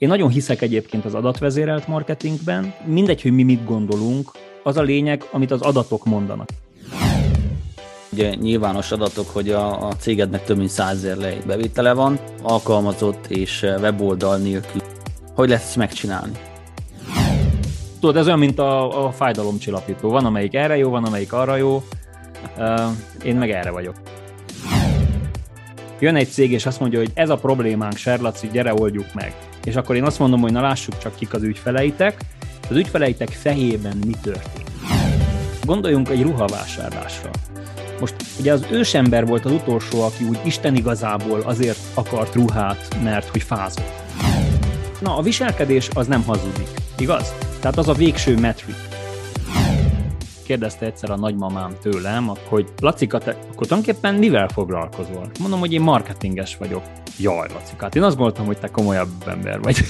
Én nagyon hiszek egyébként az adatvezérelt marketingben. Mindegy, hogy mi mit gondolunk, az a lényeg, amit az adatok mondanak. Ugye nyilvános adatok, hogy a, a cégednek több mint százezer lej bevétele van, alkalmazott és weboldal nélkül. Hogy lesz ezt megcsinálni? Tudod, ez olyan, mint a, a fájdalomcsillapító. Van, amelyik erre jó, van, amelyik arra jó. Én meg erre vagyok. Jön egy cég, és azt mondja, hogy ez a problémánk, Serlaci, gyere, oldjuk meg. És akkor én azt mondom, hogy na lássuk csak kik az ügyfeleitek. Az ügyfeleitek fejében mi történik. Gondoljunk egy ruhavásárlásra. Most ugye az ősember volt az utolsó, aki úgy Isten igazából azért akart ruhát, mert hogy fázott. Na, a viselkedés az nem hazudik, igaz? Tehát az a végső metrik. Kérdezte egyszer a nagymamám tőlem, hogy Lacika, te akkor tulajdonképpen mivel foglalkozol? Mondom, hogy én marketinges vagyok. Jaj, Lacika, hát én azt gondoltam, hogy te komolyabb ember vagy.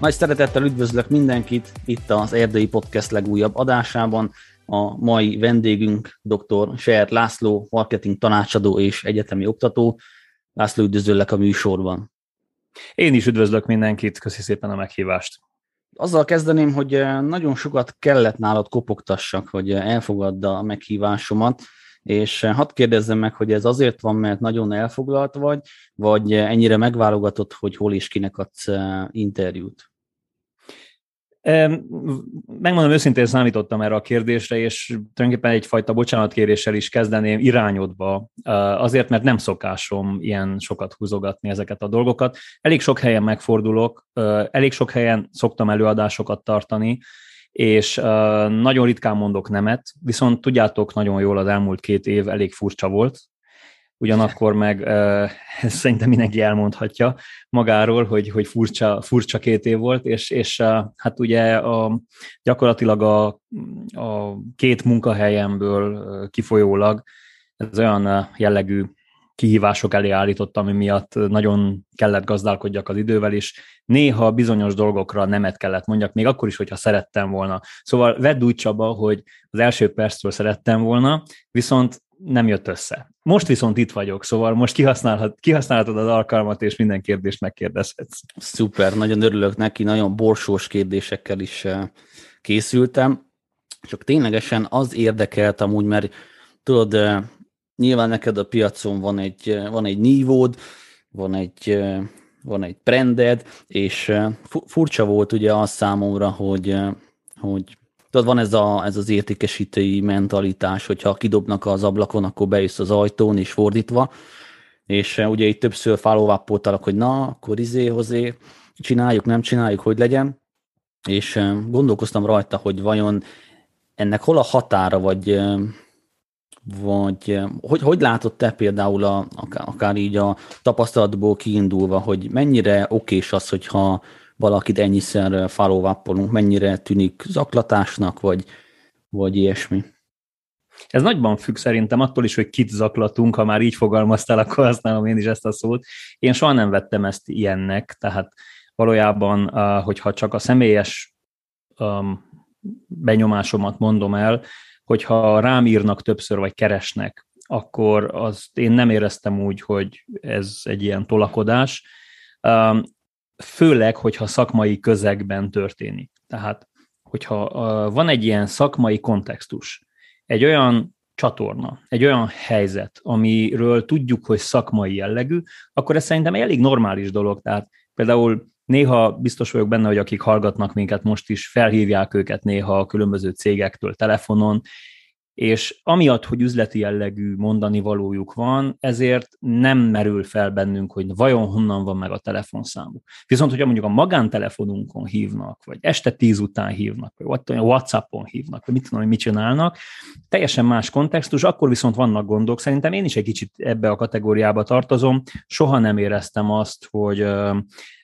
Nagy szeretettel üdvözlök mindenkit itt az Erdei Podcast legújabb adásában. A mai vendégünk dr. Ser László, marketing tanácsadó és egyetemi oktató. László, üdvözöllek a műsorban. Én is üdvözlök mindenkit, köszi szépen a meghívást. Azzal kezdeném, hogy eh, nagyon sokat kellett nálad kopogtassak, hogy eh, elfogadd a meghívásomat, és eh, hadd kérdezzem meg, hogy ez azért van, mert nagyon elfoglalt vagy, vagy ennyire megválogatott, hogy hol és kinek adsz interjút? Megmondom, őszintén számítottam erre a kérdésre, és tulajdonképpen egyfajta bocsánatkéréssel is kezdeném irányodva, azért, mert nem szokásom ilyen sokat húzogatni ezeket a dolgokat. Elég sok helyen megfordulok, elég sok helyen szoktam előadásokat tartani, és nagyon ritkán mondok nemet, viszont tudjátok nagyon jól, az elmúlt két év elég furcsa volt, ugyanakkor meg ezt szerintem mindenki elmondhatja magáról, hogy, hogy furcsa, furcsa két év volt, és, és hát ugye a, gyakorlatilag a, a két munkahelyemből kifolyólag ez olyan jellegű kihívások elé állítottam, ami miatt nagyon kellett gazdálkodjak az idővel, és néha bizonyos dolgokra nemet kellett mondjak, még akkor is, hogyha szerettem volna. Szóval vedd úgy Csaba, hogy az első perctől szerettem volna, viszont nem jött össze. Most viszont itt vagyok, szóval most kihasználhat, kihasználhatod az alkalmat, és minden kérdést megkérdezhetsz. Szuper, nagyon örülök neki, nagyon borsós kérdésekkel is eh, készültem. Csak ténylegesen az érdekelt amúgy, mert tudod, eh, nyilván neked a piacon van egy, eh, van egy nívód, van egy, van egy branded, és furcsa volt ugye az számomra, hogy, hogy Tudod, van ez, a, ez az értékesítői mentalitás, hogyha kidobnak az ablakon, akkor bejössz az ajtón, és fordítva. És uh, ugye itt többször follow hogy na, akkor izé, hozé, csináljuk, nem csináljuk, hogy legyen. És uh, gondolkoztam rajta, hogy vajon ennek hol a határa, vagy, uh, vagy hogy, hogy látod te például a, akár így a tapasztalatból kiindulva, hogy mennyire okés az, hogyha valakit ennyiszer follow mennyire tűnik zaklatásnak, vagy, vagy ilyesmi. Ez nagyban függ szerintem attól is, hogy kit zaklatunk, ha már így fogalmaztál, akkor használom én is ezt a szót. Én soha nem vettem ezt ilyennek, tehát valójában, hogyha csak a személyes benyomásomat mondom el, hogyha rám írnak többször, vagy keresnek, akkor azt én nem éreztem úgy, hogy ez egy ilyen tolakodás főleg, hogyha szakmai közegben történik. Tehát, hogyha van egy ilyen szakmai kontextus, egy olyan csatorna, egy olyan helyzet, amiről tudjuk, hogy szakmai jellegű, akkor ez szerintem elég normális dolog. Tehát például néha biztos vagyok benne, hogy akik hallgatnak minket most is, felhívják őket néha a különböző cégektől telefonon, és amiatt, hogy üzleti jellegű mondani valójuk van, ezért nem merül fel bennünk, hogy vajon honnan van meg a telefonszámuk. Viszont, hogyha mondjuk a magántelefonunkon hívnak, vagy este tíz után hívnak, vagy WhatsAppon hívnak, vagy mit tudom, hogy mit csinálnak, teljesen más kontextus, akkor viszont vannak gondok. Szerintem én is egy kicsit ebbe a kategóriába tartozom. Soha nem éreztem azt, hogy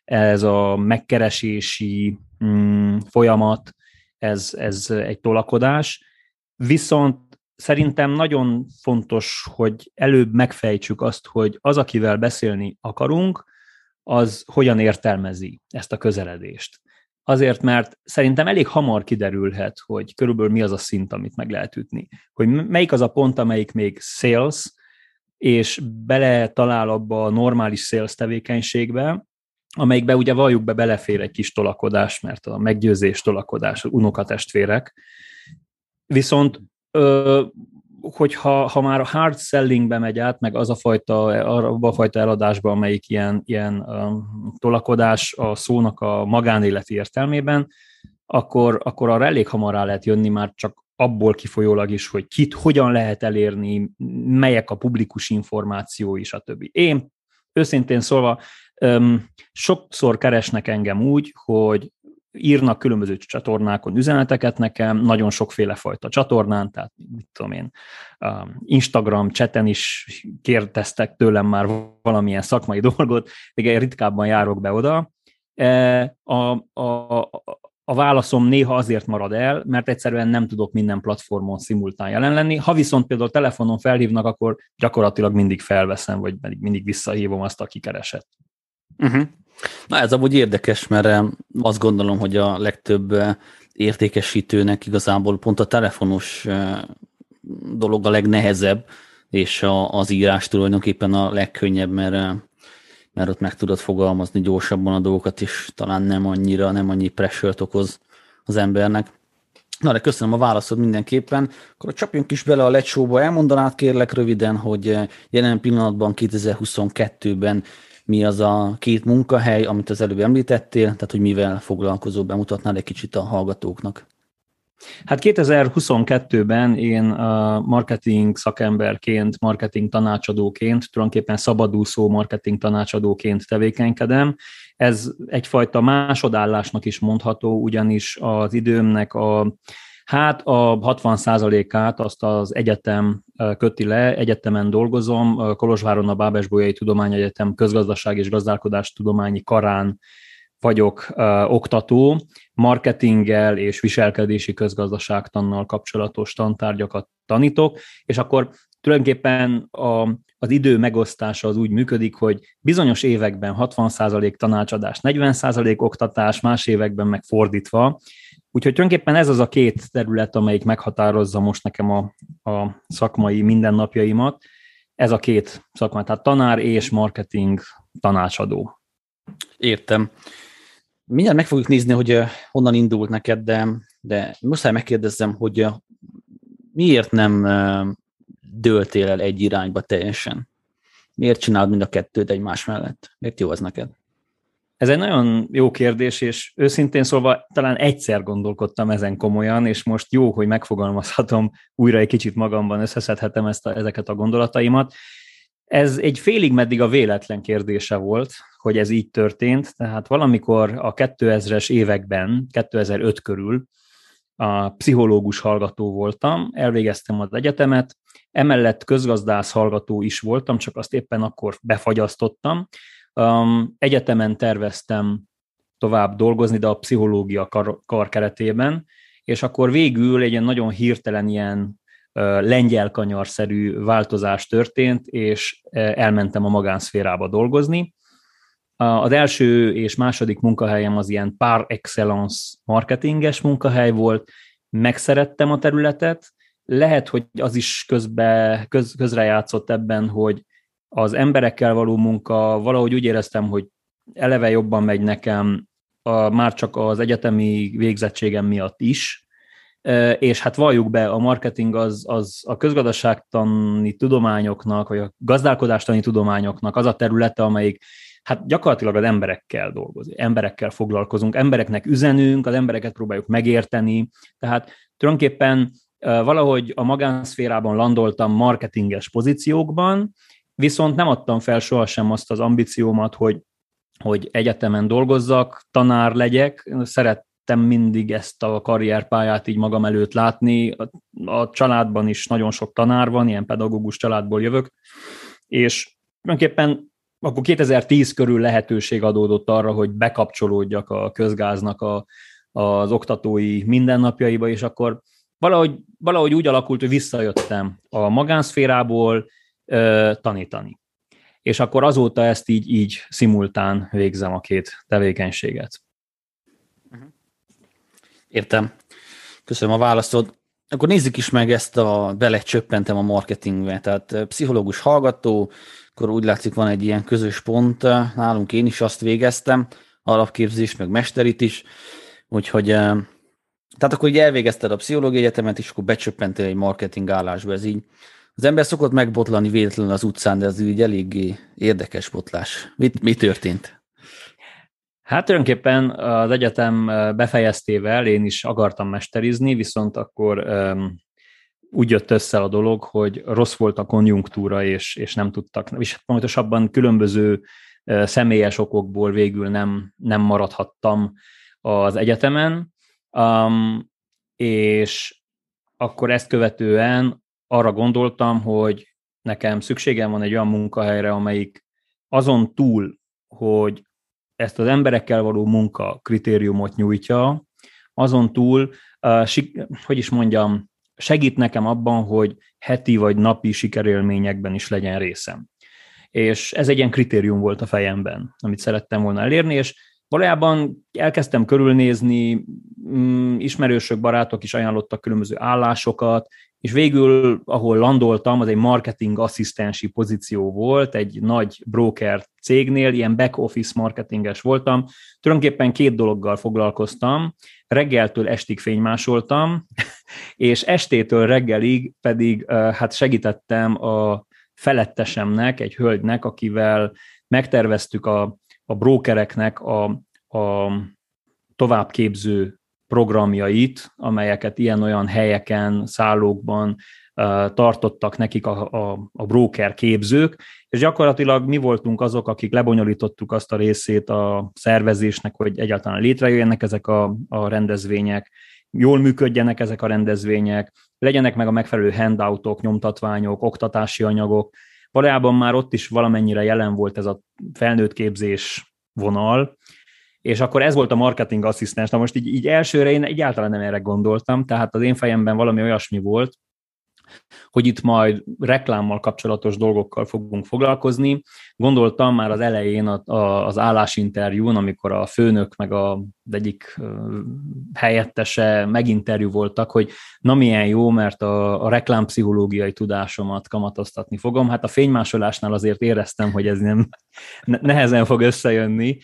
ez a megkeresési mm, folyamat, ez, ez egy tolakodás, Viszont szerintem nagyon fontos, hogy előbb megfejtsük azt, hogy az, akivel beszélni akarunk, az hogyan értelmezi ezt a közeledést. azért, mert szerintem elég hamar kiderülhet, hogy körülbelül mi az a szint, amit meg lehet ütni. Hogy melyik az a pont, amelyik még sales, és bele talál abba a normális sales tevékenységbe, amelyikbe ugye valljuk be belefér egy kis tolakodás, mert a meggyőzés tolakodás, unokatestvérek. Viszont ö, hogyha ha már a hard sellingbe megy át, meg az a fajta, arra a fajta eladásba, amelyik ilyen, ilyen um, tolakodás a szónak a magánéleti értelmében, akkor, akkor arra elég hamar rá lehet jönni már csak abból kifolyólag is, hogy kit hogyan lehet elérni, melyek a publikus információi, stb. Én őszintén szólva um, sokszor keresnek engem úgy, hogy írnak különböző csatornákon üzeneteket nekem, nagyon sokféle fajta csatornán, tehát mit tudom én, Instagram chaten is kérdeztek tőlem már valamilyen szakmai dolgot, de ritkábban járok be oda. E, a, a, a válaszom néha azért marad el, mert egyszerűen nem tudok minden platformon szimultán jelen lenni. Ha viszont például telefonon felhívnak, akkor gyakorlatilag mindig felveszem, vagy mindig visszahívom azt, aki keresett. Uh-huh. Na ez amúgy érdekes, mert eh, azt gondolom, hogy a legtöbb eh, értékesítőnek igazából pont a telefonos eh, dolog a legnehezebb, és a, az írás tulajdonképpen a legkönnyebb, mert, mert ott meg tudod fogalmazni gyorsabban a dolgokat, és talán nem annyira, nem annyi pressure okoz az embernek. Na, de köszönöm a válaszod mindenképpen. Akkor csapjunk is bele a lecsóba. Elmondanád kérlek röviden, hogy jelen pillanatban 2022-ben mi az a két munkahely, amit az előbb említettél, tehát hogy mivel foglalkozó, bemutatnál egy kicsit a hallgatóknak. Hát 2022-ben én a marketing szakemberként, marketing tanácsadóként, tulajdonképpen szabadúszó marketing tanácsadóként tevékenykedem. Ez egyfajta másodállásnak is mondható, ugyanis az időmnek a Hát a 60%-át azt az egyetem köti le, egyetemen dolgozom, Kolozsváron a Bábes-Bolyai Tudományegyetem közgazdaság és gazdálkodás tudományi karán vagyok oktató, marketinggel és viselkedési közgazdaságtannal kapcsolatos tantárgyakat tanítok, és akkor tulajdonképpen a, az idő megosztása az úgy működik, hogy bizonyos években 60% tanácsadás, 40% oktatás, más években meg fordítva, Úgyhogy tulajdonképpen ez az a két terület, amelyik meghatározza most nekem a, a szakmai mindennapjaimat. Ez a két szakma, tehát tanár és marketing tanácsadó. Értem. Mindjárt meg fogjuk nézni, hogy honnan indult neked, de, de muszáj megkérdezzem, hogy miért nem dőltél el egy irányba teljesen? Miért csinálod mind a kettőt egymás mellett? Miért jó az neked? Ez egy nagyon jó kérdés, és őszintén szólva talán egyszer gondolkodtam ezen komolyan, és most jó, hogy megfogalmazhatom újra egy kicsit magamban, összeszedhetem ezt a, ezeket a gondolataimat. Ez egy félig meddig a véletlen kérdése volt, hogy ez így történt, tehát valamikor a 2000-es években, 2005 körül a pszichológus hallgató voltam, elvégeztem az egyetemet, emellett közgazdász hallgató is voltam, csak azt éppen akkor befagyasztottam, Um, egyetemen terveztem tovább dolgozni, de a pszichológia kar, kar keretében, és akkor végül egy ilyen nagyon hirtelen ilyen uh, lengyel kanyarszerű változás történt, és uh, elmentem a magánszférába dolgozni. Uh, az első és második munkahelyem az ilyen par excellence marketinges munkahely volt, megszerettem a területet, lehet, hogy az is közbe, köz, közrejátszott ebben, hogy az emberekkel való munka, valahogy úgy éreztem, hogy eleve jobban megy nekem, a, már csak az egyetemi végzettségem miatt is, és hát valljuk be, a marketing az, az a közgazdaságtani tudományoknak, vagy a gazdálkodástani tudományoknak az a területe, amelyik hát gyakorlatilag az emberekkel dolgozik, emberekkel foglalkozunk, embereknek üzenünk, az embereket próbáljuk megérteni, tehát tulajdonképpen valahogy a magánszférában landoltam marketinges pozíciókban, Viszont nem adtam fel sohasem azt az ambíciómat, hogy, hogy egyetemen dolgozzak, tanár legyek. Szerettem mindig ezt a karrierpályát így magam előtt látni. A, a családban is nagyon sok tanár van, ilyen pedagógus családból jövök, és tulajdonképpen akkor 2010 körül lehetőség adódott arra, hogy bekapcsolódjak a közgáznak a, az oktatói mindennapjaiba, és akkor valahogy, valahogy úgy alakult, hogy visszajöttem a magánszférából, tanítani. És akkor azóta ezt így, így szimultán végzem a két tevékenységet. Uh-huh. Értem. Köszönöm a válaszod. Akkor nézzük is meg ezt a belecsöppentem a marketingbe. Tehát pszichológus hallgató, akkor úgy látszik van egy ilyen közös pont. Nálunk én is azt végeztem, alapképzés, meg mesterit is. Úgyhogy tehát akkor így elvégezted a pszichológiai egyetemet, és akkor becsöppentél egy marketing állásba. Ez így az ember szokott megbotlani véletlenül az utcán, de ez így eléggé érdekes botlás. Mit, mi történt? Hát tulajdonképpen az egyetem befejeztével én is akartam mesterizni, viszont akkor um, úgy jött össze a dolog, hogy rossz volt a konjunktúra, és, és nem tudtak, és hát pontosabban különböző személyes okokból végül nem, nem maradhattam az egyetemen, um, és akkor ezt követően arra gondoltam, hogy nekem szükségem van egy olyan munkahelyre, amelyik azon túl, hogy ezt az emberekkel való munka kritériumot nyújtja, azon túl, hogy is mondjam, segít nekem abban, hogy heti vagy napi sikerélményekben is legyen részem. És ez egy ilyen kritérium volt a fejemben, amit szerettem volna elérni, és valójában elkezdtem körülnézni, mm, ismerősök, barátok is ajánlottak különböző állásokat, és végül, ahol landoltam, az egy marketing asszisztensi pozíció volt, egy nagy broker cégnél, ilyen back office marketinges voltam. Tulajdonképpen két dologgal foglalkoztam, reggeltől estig fénymásoltam, és estétől reggelig pedig hát segítettem a felettesemnek, egy hölgynek, akivel megterveztük a, a brokereknek a, a továbbképző programjait, amelyeket ilyen-olyan helyeken, szállókban tartottak nekik a, a, a broker képzők, és gyakorlatilag mi voltunk azok, akik lebonyolítottuk azt a részét a szervezésnek, hogy egyáltalán létrejöjjenek ezek a, a rendezvények, jól működjenek ezek a rendezvények, legyenek meg a megfelelő handoutok, nyomtatványok, oktatási anyagok. Valójában már ott is valamennyire jelen volt ez a felnőtt képzés vonal, és akkor ez volt a marketing asszisztens. Na most így, így elsőre én egyáltalán nem erre gondoltam, tehát az én fejemben valami olyasmi volt, hogy itt majd reklámmal kapcsolatos dolgokkal fogunk foglalkozni. Gondoltam már az elején a, a, az állásinterjún, amikor a főnök meg a, egyik helyettese meginterjú voltak, hogy na milyen jó, mert a, a reklámpszichológiai tudásomat kamatoztatni fogom. Hát a fénymásolásnál azért éreztem, hogy ez nem nehezen fog összejönni,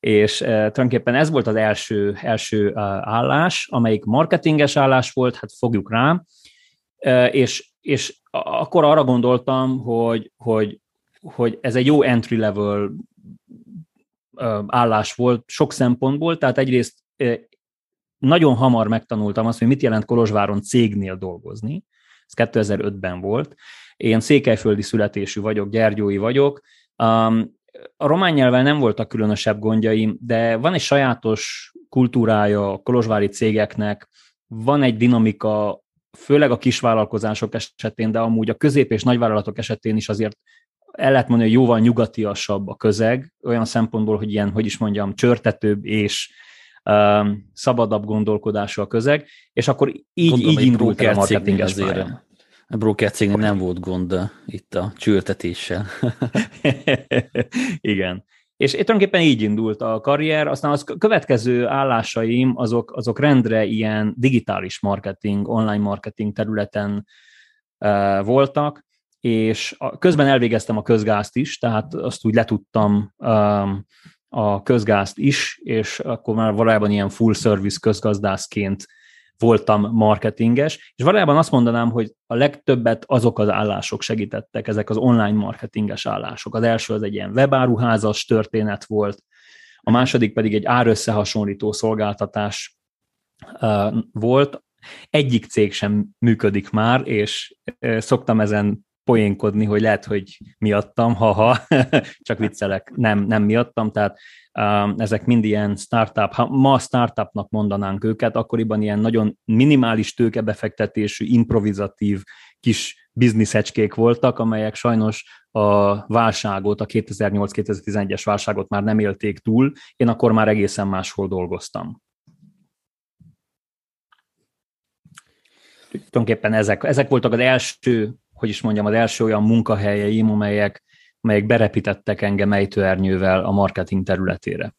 és uh, tulajdonképpen ez volt az első, első állás, amelyik marketinges állás volt, hát fogjuk rá, uh, és, és akkor arra gondoltam, hogy, hogy, hogy ez egy jó entry level állás volt sok szempontból, tehát egyrészt nagyon hamar megtanultam azt, hogy mit jelent Kolozsváron cégnél dolgozni, ez 2005-ben volt. Én székelyföldi születésű vagyok, gyergyói vagyok, a román nyelven nem voltak különösebb gondjaim, de van egy sajátos kultúrája a kolozsvári cégeknek, van egy dinamika, főleg a kisvállalkozások esetén, de amúgy a közép- és nagyvállalatok esetén is azért el lehet mondani, hogy jóval nyugatiasabb a közeg, olyan szempontból, hogy ilyen, hogy is mondjam, csörtetőbb és um, szabadabb gondolkodású a közeg, és akkor így, Gondolom, így indult el a marketinges pályán. A broker cégnél nem volt gond uh, itt a csültetéssel. Igen. És tulajdonképpen így indult a karrier, aztán az következő állásaim azok, azok rendre ilyen digitális marketing, online marketing területen uh, voltak, és a, közben elvégeztem a közgázt is, tehát azt úgy letudtam um, a közgázt is, és akkor már valójában ilyen full service közgazdászként voltam marketinges, és valójában azt mondanám, hogy a legtöbbet azok az állások segítettek, ezek az online marketinges állások. Az első az egy ilyen webáruházas történet volt, a második pedig egy árösszehasonlító szolgáltatás volt. Egyik cég sem működik már, és szoktam ezen poénkodni, hogy lehet, hogy miattam, haha, csak viccelek, nem, nem miattam, tehát um, ezek mind ilyen startup, ha ma startupnak mondanánk őket, akkoriban ilyen nagyon minimális tőkebefektetésű, improvizatív kis bizniszecskék voltak, amelyek sajnos a válságot, a 2008-2011-es válságot már nem élték túl, én akkor már egészen máshol dolgoztam. Tulajdonképpen ezek, ezek voltak az első hogy is mondjam, az első olyan munkahelyeim, amelyek, amelyek berepítettek engem ejtőernyővel a marketing területére.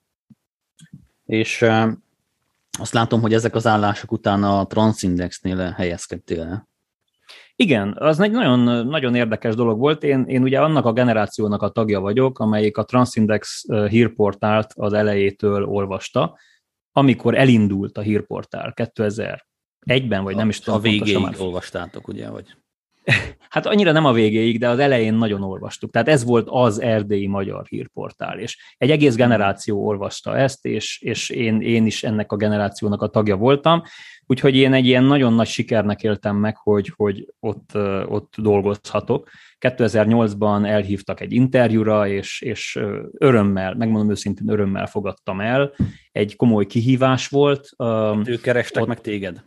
És Azt látom, hogy ezek az állások után a Transindexnél helyezkedtél el. Igen, az egy nagyon, nagyon érdekes dolog volt. Én, én ugye annak a generációnak a tagja vagyok, amelyik a Transindex hírportált az elejétől olvasta, amikor elindult a hírportál 2001-ben, vagy nem is tudom. A végéig olvastátok, ugye? Vagy? Hát annyira nem a végéig, de az elején nagyon olvastuk. Tehát ez volt az erdélyi magyar hírportál, és egy egész generáció olvasta ezt, és, és én, én is ennek a generációnak a tagja voltam, úgyhogy én egy ilyen nagyon nagy sikernek éltem meg, hogy, hogy ott, ott dolgozhatok. 2008-ban elhívtak egy interjúra, és, és örömmel, megmondom őszintén, örömmel fogadtam el. Egy komoly kihívás volt. Ők kerestek ott, meg téged?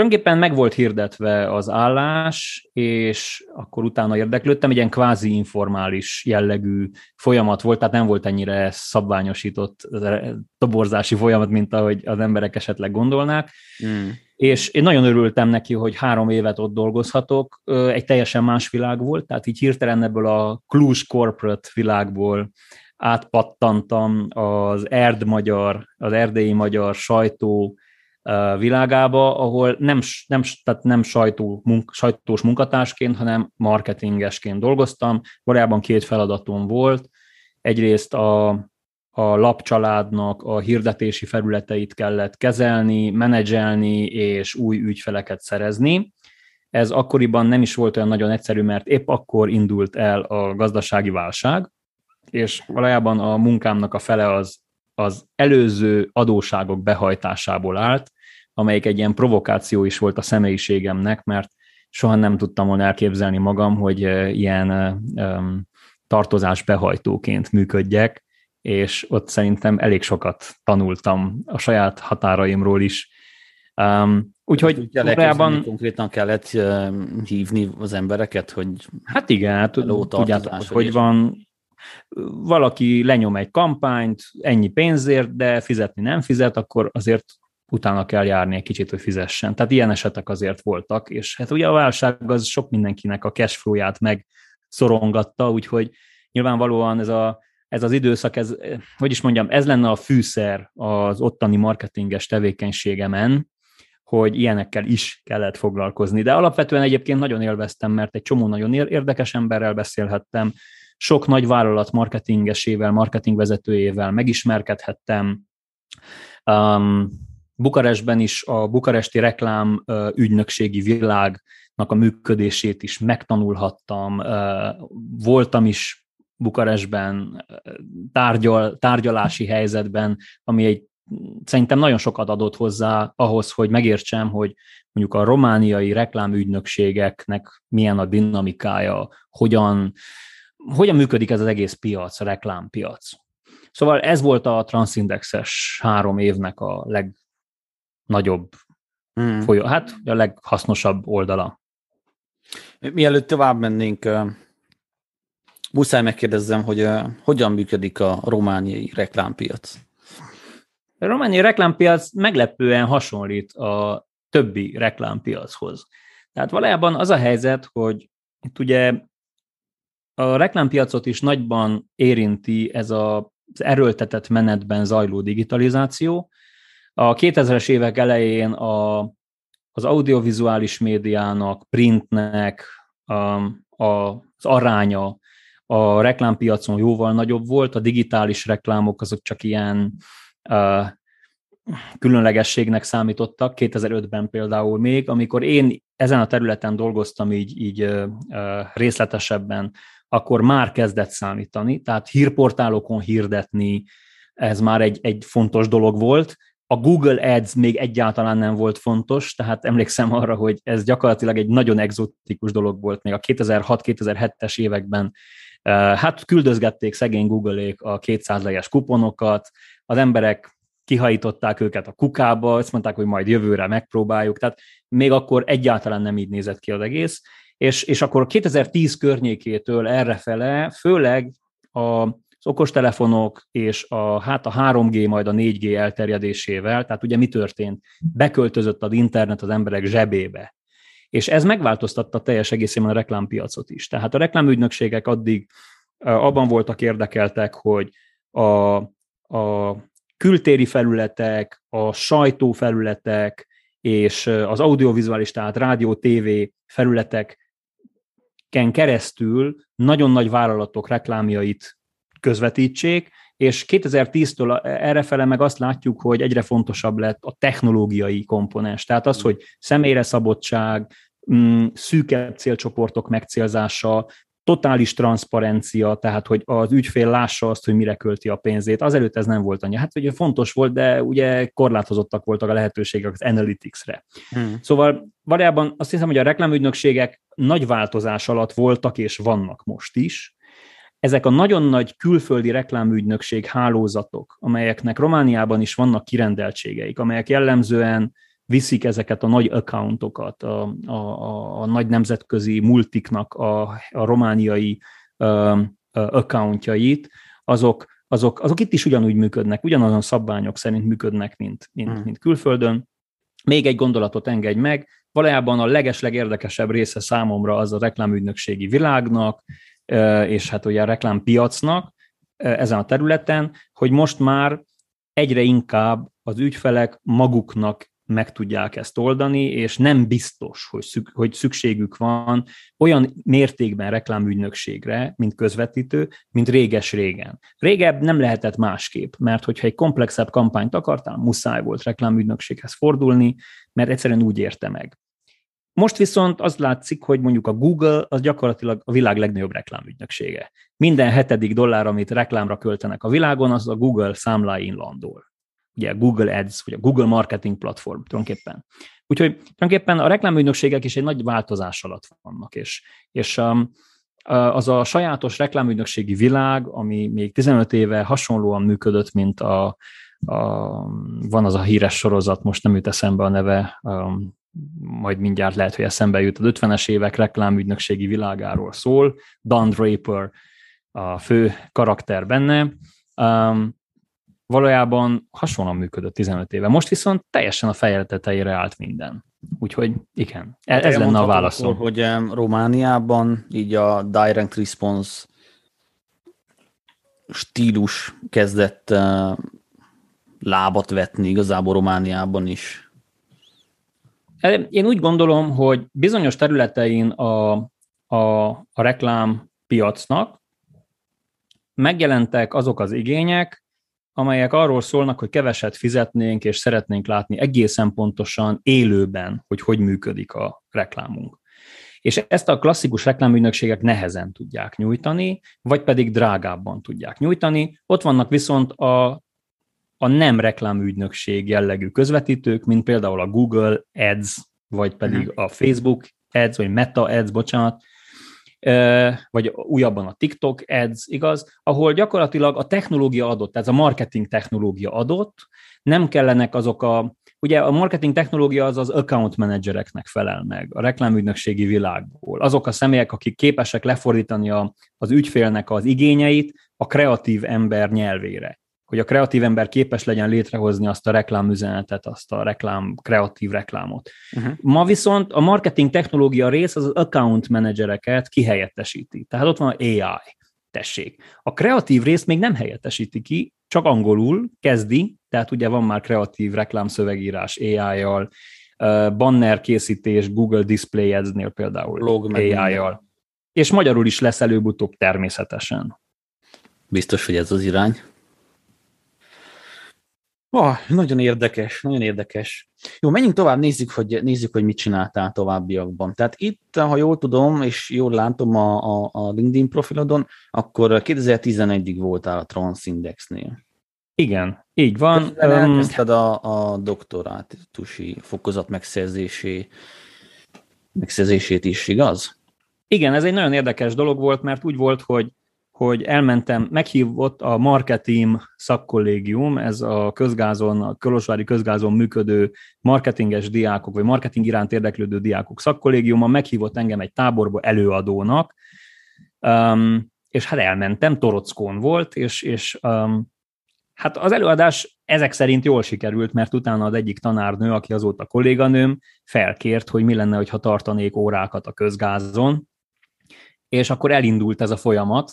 Tulajdonképpen meg volt hirdetve az állás, és akkor utána érdeklődtem, egy ilyen kvázi informális jellegű folyamat volt, tehát nem volt ennyire szabványosított toborzási folyamat, mint ahogy az emberek esetleg gondolnák. Mm. És én nagyon örültem neki, hogy három évet ott dolgozhatok, egy teljesen más világ volt, tehát így hirtelen ebből a Cluj corporate világból átpattantam az erd magyar, az erdélyi magyar sajtó világába, ahol nem, nem, tehát nem sajtó, munk, sajtós munkatársként, hanem marketingesként dolgoztam. Valójában két feladatom volt. Egyrészt a, a lapcsaládnak a hirdetési felületeit kellett kezelni, menedzselni és új ügyfeleket szerezni. Ez akkoriban nem is volt olyan nagyon egyszerű, mert épp akkor indult el a gazdasági válság, és valójában a munkámnak a fele az az előző adóságok behajtásából állt, amelyik egy ilyen provokáció is volt a személyiségemnek, mert soha nem tudtam volna elképzelni magam, hogy ilyen tartozás behajtóként működjek, és ott szerintem elég sokat tanultam a saját határaimról is. Um, úgyhogy valójában... Konkrétan kellett uh, hívni az embereket, hogy... Hát igen, hát tudjátok, hogy van, valaki lenyom egy kampányt, ennyi pénzért, de fizetni nem fizet, akkor azért utána kell járni egy kicsit, hogy fizessen. Tehát ilyen esetek azért voltak, és hát ugye a válság az sok mindenkinek a cashflow-ját meg szorongatta, úgyhogy nyilvánvalóan ez, a, ez az időszak, ez, hogy is mondjam, ez lenne a fűszer az ottani marketinges tevékenységemen, hogy ilyenekkel is kellett foglalkozni. De alapvetően egyébként nagyon élveztem, mert egy csomó nagyon érdekes emberrel beszélhettem, sok nagy vállalat marketingesével, marketingvezetőjével megismerkedhettem. Um, Bukarestben is a bukaresti reklám ügynökségi világnak a működését is megtanulhattam. Voltam is Bukarestben tárgyal, tárgyalási helyzetben, ami egy szerintem nagyon sokat adott hozzá ahhoz, hogy megértsem, hogy mondjuk a romániai reklámügynökségeknek milyen a dinamikája, hogyan, hogyan működik ez az egész piac, a reklámpiac. Szóval ez volt a transzindexes három évnek a legnagyobb hmm. folyó, hát a leghasznosabb oldala. Mielőtt tovább mennénk, muszáj megkérdezzem, hogy hogyan működik a romániai reklámpiac? A romániai reklámpiac meglepően hasonlít a többi reklámpiachoz. Tehát valójában az a helyzet, hogy itt ugye a reklámpiacot is nagyban érinti ez az erőltetett menetben zajló digitalizáció. A 2000-es évek elején a, az audiovizuális médiának, printnek a, a, az aránya a reklámpiacon jóval nagyobb volt, a digitális reklámok azok csak ilyen uh, különlegességnek számítottak, 2005-ben például még, amikor én ezen a területen dolgoztam így, így részletesebben, akkor már kezdett számítani, tehát hírportálokon hirdetni, ez már egy, egy fontos dolog volt. A Google Ads még egyáltalán nem volt fontos, tehát emlékszem arra, hogy ez gyakorlatilag egy nagyon egzotikus dolog volt még a 2006-2007-es években. Hát küldözgették szegény Google-ék a 200 lejes kuponokat, az emberek kihajították őket a kukába, azt mondták, hogy majd jövőre megpróbáljuk, tehát még akkor egyáltalán nem így nézett ki az egész, és, és akkor 2010 környékétől errefele, főleg a, az okostelefonok és a, hát a 3G, majd a 4G elterjedésével, tehát ugye mi történt? Beköltözött az internet az emberek zsebébe. És ez megváltoztatta teljes egészében a reklámpiacot is. Tehát a reklámügynökségek addig abban voltak érdekeltek, hogy a, a kültéri felületek, a sajtófelületek és az audiovizuális, tehát rádió, tévé felületeken keresztül nagyon nagy vállalatok reklámjait közvetítsék, és 2010-től errefele meg azt látjuk, hogy egyre fontosabb lett a technológiai komponens. Tehát az, hogy személyre szabottság, mm, szűkebb célcsoportok megcélzása, totális transzparencia, tehát hogy az ügyfél lássa azt, hogy mire költi a pénzét. Azelőtt ez nem volt annyi. Hát ugye fontos volt, de ugye korlátozottak voltak a lehetőségek az analytics-re. Hmm. Szóval valójában azt hiszem, hogy a reklámügynökségek nagy változás alatt voltak és vannak most is. Ezek a nagyon nagy külföldi reklámügynökség hálózatok, amelyeknek Romániában is vannak kirendeltségeik, amelyek jellemzően viszik ezeket a nagy accountokat, a, a, a, a nagy nemzetközi multiknak a, a romániai uh, accountjait, azok, azok, azok itt is ugyanúgy működnek, ugyanazon szabványok szerint működnek, mint, mint, hmm. mint külföldön. Még egy gondolatot engedj meg, valójában a legesleg érdekesebb része számomra az a reklámügynökségi világnak, és hát ugye a reklámpiacnak ezen a területen, hogy most már egyre inkább az ügyfelek maguknak meg tudják ezt oldani, és nem biztos, hogy, szük, hogy szükségük van olyan mértékben reklámügynökségre, mint közvetítő, mint réges-régen. Régebb nem lehetett másképp, mert hogyha egy komplexebb kampányt akartál, muszáj volt reklámügynökséghez fordulni, mert egyszerűen úgy érte meg. Most viszont az látszik, hogy mondjuk a Google az gyakorlatilag a világ legnagyobb reklámügynöksége. Minden hetedik dollár, amit reklámra költenek a világon, az a Google számláin landol ugye Google Ads, vagy a Google Marketing Platform tulajdonképpen. Úgyhogy tulajdonképpen a reklámügynökségek is egy nagy változás alatt vannak, és, és um, az a sajátos reklámügynökségi világ, ami még 15 éve hasonlóan működött, mint a, a van az a híres sorozat, most nem jut eszembe a neve, um, majd mindjárt lehet, hogy eszembe jut, az 50-es évek reklámügynökségi világáról szól, Don Draper a fő karakter benne, um, valójában hasonlóan működött 15 éve. Most viszont teljesen a feje tetejére állt minden. Úgyhogy igen, e- hát ez lenne a válaszom. Akkor, hogy Romániában így a direct response stílus kezdett uh, lábat vetni igazából Romániában is. E, én úgy gondolom, hogy bizonyos területein a, a, a reklám piacnak megjelentek azok az igények, amelyek arról szólnak, hogy keveset fizetnénk, és szeretnénk látni egészen pontosan élőben, hogy hogy működik a reklámunk. És ezt a klasszikus reklámügynökségek nehezen tudják nyújtani, vagy pedig drágábban tudják nyújtani. Ott vannak viszont a, a nem reklámügynökség jellegű közvetítők, mint például a Google Ads, vagy pedig mhm. a Facebook Ads, vagy Meta Ads, bocsánat, vagy újabban a TikTok ads, igaz, ahol gyakorlatilag a technológia adott, tehát a marketing technológia adott, nem kellenek azok a, ugye a marketing technológia az az account managereknek felel meg, a reklámügynökségi világból. Azok a személyek, akik képesek lefordítani a, az ügyfélnek az igényeit a kreatív ember nyelvére hogy a kreatív ember képes legyen létrehozni azt a reklámüzenetet, azt a reklám, kreatív reklámot. Uh-huh. Ma viszont a marketing technológia rész az, az account managereket kihelyettesíti. Tehát ott van AI, tessék. A kreatív részt még nem helyettesíti ki, csak angolul kezdi, tehát ugye van már kreatív reklámszövegírás AI-jal, banner készítés Google Display Ads-nél például AI-jal. És magyarul is lesz előbb-utóbb természetesen. Biztos, hogy ez az irány. Oh, nagyon érdekes, nagyon érdekes. Jó, menjünk tovább, nézzük, hogy, nézzük, hogy mit csináltál továbbiakban. Tehát itt, ha jól tudom, és jól látom a, a, a LinkedIn profilodon, akkor 2011-ig voltál a Transindexnél. Igen, így van. Közben elkezdted a, a doktorátusi fokozat megszerzésé, megszerzését is, igaz? Igen, ez egy nagyon érdekes dolog volt, mert úgy volt, hogy hogy elmentem, meghívott a Marketing szakkollégium, ez a közgázon, a Kolozsvári közgázon működő marketinges diákok, vagy marketing iránt érdeklődő diákok szakkollégiuma, meghívott engem egy táborba előadónak, um, és hát elmentem, Torockón volt, és, és um, hát az előadás ezek szerint jól sikerült, mert utána az egyik tanárnő, aki azóta kolléganőm, felkért, hogy mi lenne, ha tartanék órákat a közgázon, és akkor elindult ez a folyamat,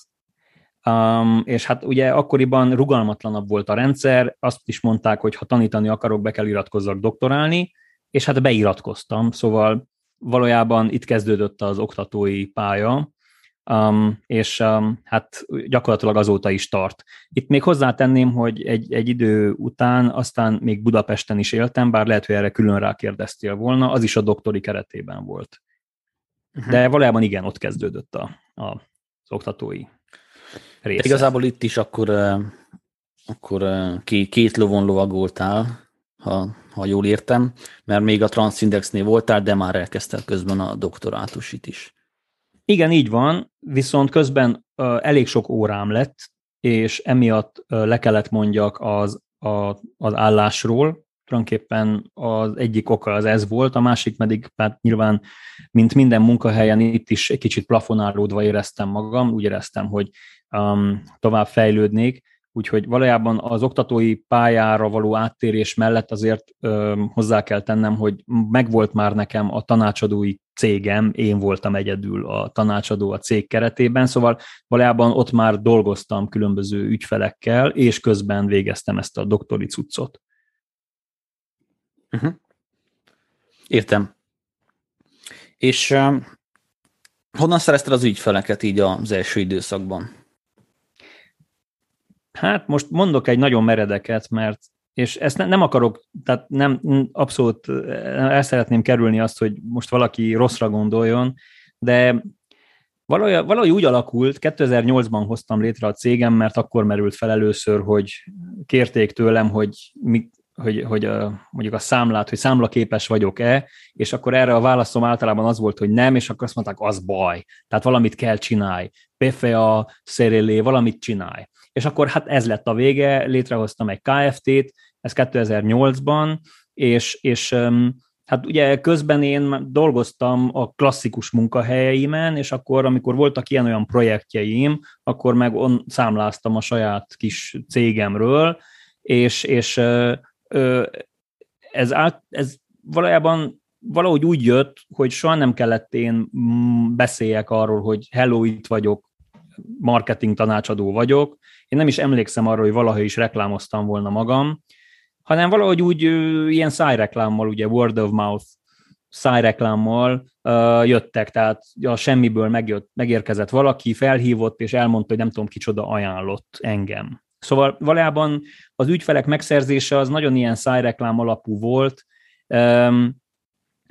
Um, és hát ugye akkoriban rugalmatlanabb volt a rendszer, azt is mondták, hogy ha tanítani akarok, be kell iratkozzak doktorálni, és hát beiratkoztam, szóval valójában itt kezdődött az oktatói pálya, um, és um, hát gyakorlatilag azóta is tart. Itt még hozzátenném, hogy egy, egy idő után aztán még Budapesten is éltem, bár lehet, hogy erre külön rákérdeztél volna, az is a doktori keretében volt. Uh-huh. De valójában igen, ott kezdődött a, a, az oktatói része. De igazából itt is akkor, akkor két lovon lovagoltál, ha, ha jól értem, mert még a Transindexnél voltál, de már elkezdted közben a doktorátusit is. Igen, így van, viszont közben elég sok órám lett, és emiatt le kellett mondjak az, a, az állásról, tulajdonképpen az egyik oka az ez volt, a másik pedig hát nyilván, mint minden munkahelyen itt is egy kicsit plafonálódva éreztem magam, úgy éreztem, hogy um, tovább fejlődnék, úgyhogy valójában az oktatói pályára való áttérés mellett azért um, hozzá kell tennem, hogy megvolt már nekem a tanácsadói cégem, én voltam egyedül a tanácsadó a cég keretében, szóval valójában ott már dolgoztam különböző ügyfelekkel, és közben végeztem ezt a doktori cuccot. Uh-huh. Értem. És uh, honnan szerezted az ügyfeleket így az első időszakban? Hát most mondok egy nagyon meredeket, mert és ezt ne, nem akarok, tehát nem abszolút el szeretném kerülni azt, hogy most valaki rosszra gondoljon, de valahogy, valahogy úgy alakult, 2008-ban hoztam létre a cégem, mert akkor merült fel először, hogy kérték tőlem, hogy mi, hogy, hogy a, mondjuk a számlát, hogy számlaképes vagyok-e, és akkor erre a válaszom általában az volt, hogy nem, és akkor azt mondták, az baj. Tehát valamit kell csinálj. a szerélé, valamit csinálj. És akkor hát ez lett a vége, létrehoztam egy KFT-t, ez 2008-ban, és, és hát ugye közben én dolgoztam a klasszikus munkahelyeimen, és akkor, amikor voltak ilyen-olyan projektjeim, akkor meg on, számláztam a saját kis cégemről, és, és ez, át, ez valójában valahogy úgy jött, hogy soha nem kellett én mm, beszéljek arról, hogy hello, itt vagyok, marketing tanácsadó vagyok. Én nem is emlékszem arról, hogy valaha is reklámoztam volna magam, hanem valahogy úgy ilyen szájreklámmal, ugye word of mouth szájreklámmal uh, jöttek, tehát a semmiből megjött, megérkezett valaki, felhívott, és elmondta, hogy nem tudom kicsoda ajánlott engem. Szóval valójában az ügyfelek megszerzése az nagyon ilyen szájreklám alapú volt,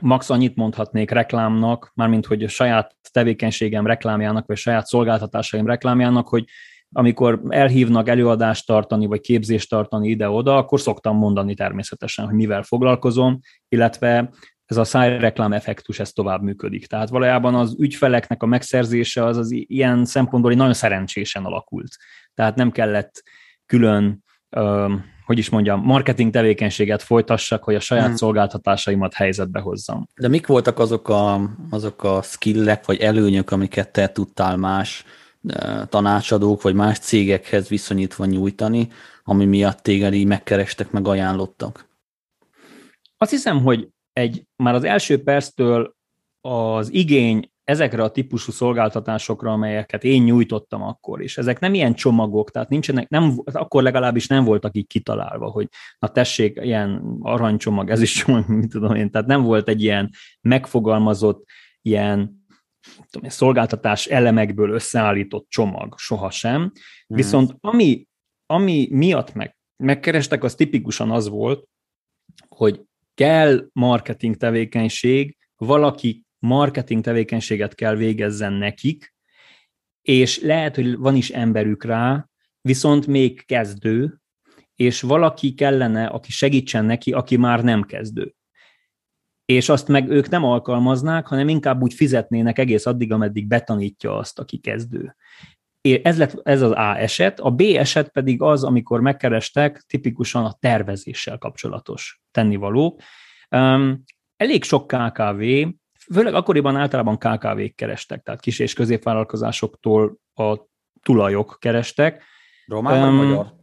max annyit mondhatnék reklámnak, mármint hogy a saját tevékenységem reklámjának, vagy saját szolgáltatásaim reklámjának, hogy amikor elhívnak előadást tartani, vagy képzést tartani ide-oda, akkor szoktam mondani természetesen, hogy mivel foglalkozom, illetve ez a szájreklám effektus, ez tovább működik. Tehát valójában az ügyfeleknek a megszerzése az, az ilyen szempontból nagyon szerencsésen alakult. Tehát nem kellett külön, hogy is mondjam, marketing tevékenységet folytassak, hogy a saját hmm. szolgáltatásaimat helyzetbe hozzam. De mik voltak azok a, azok a skillek vagy előnyök, amiket te tudtál más tanácsadók vagy más cégekhez viszonyítva nyújtani, ami miatt téged így megkerestek, meg ajánlottak? Azt hiszem, hogy egy, már az első perctől az igény ezekre a típusú szolgáltatásokra, amelyeket én nyújtottam akkor is. Ezek nem ilyen csomagok, tehát nincsenek, nem, akkor legalábbis nem voltak így kitalálva, hogy na tessék, ilyen aranycsomag, ez is csomag, mit tudom én, tehát nem volt egy ilyen megfogalmazott, ilyen tudom, szolgáltatás elemekből összeállított csomag, sohasem. Hmm. Viszont ami, ami miatt meg, megkerestek, az tipikusan az volt, hogy kell marketing tevékenység, valaki marketing tevékenységet kell végezzen nekik, és lehet, hogy van is emberük rá, viszont még kezdő, és valaki kellene, aki segítsen neki, aki már nem kezdő. És azt meg ők nem alkalmaznák, hanem inkább úgy fizetnének egész addig, ameddig betanítja azt, aki kezdő. Ez, lett, ez az A eset. A B eset pedig az, amikor megkerestek tipikusan a tervezéssel kapcsolatos tennivaló. Um, elég sok KKV főleg akkoriban általában KKV-k kerestek, tehát kis- és középvállalkozásoktól a tulajok kerestek. Román um, vagy magyar?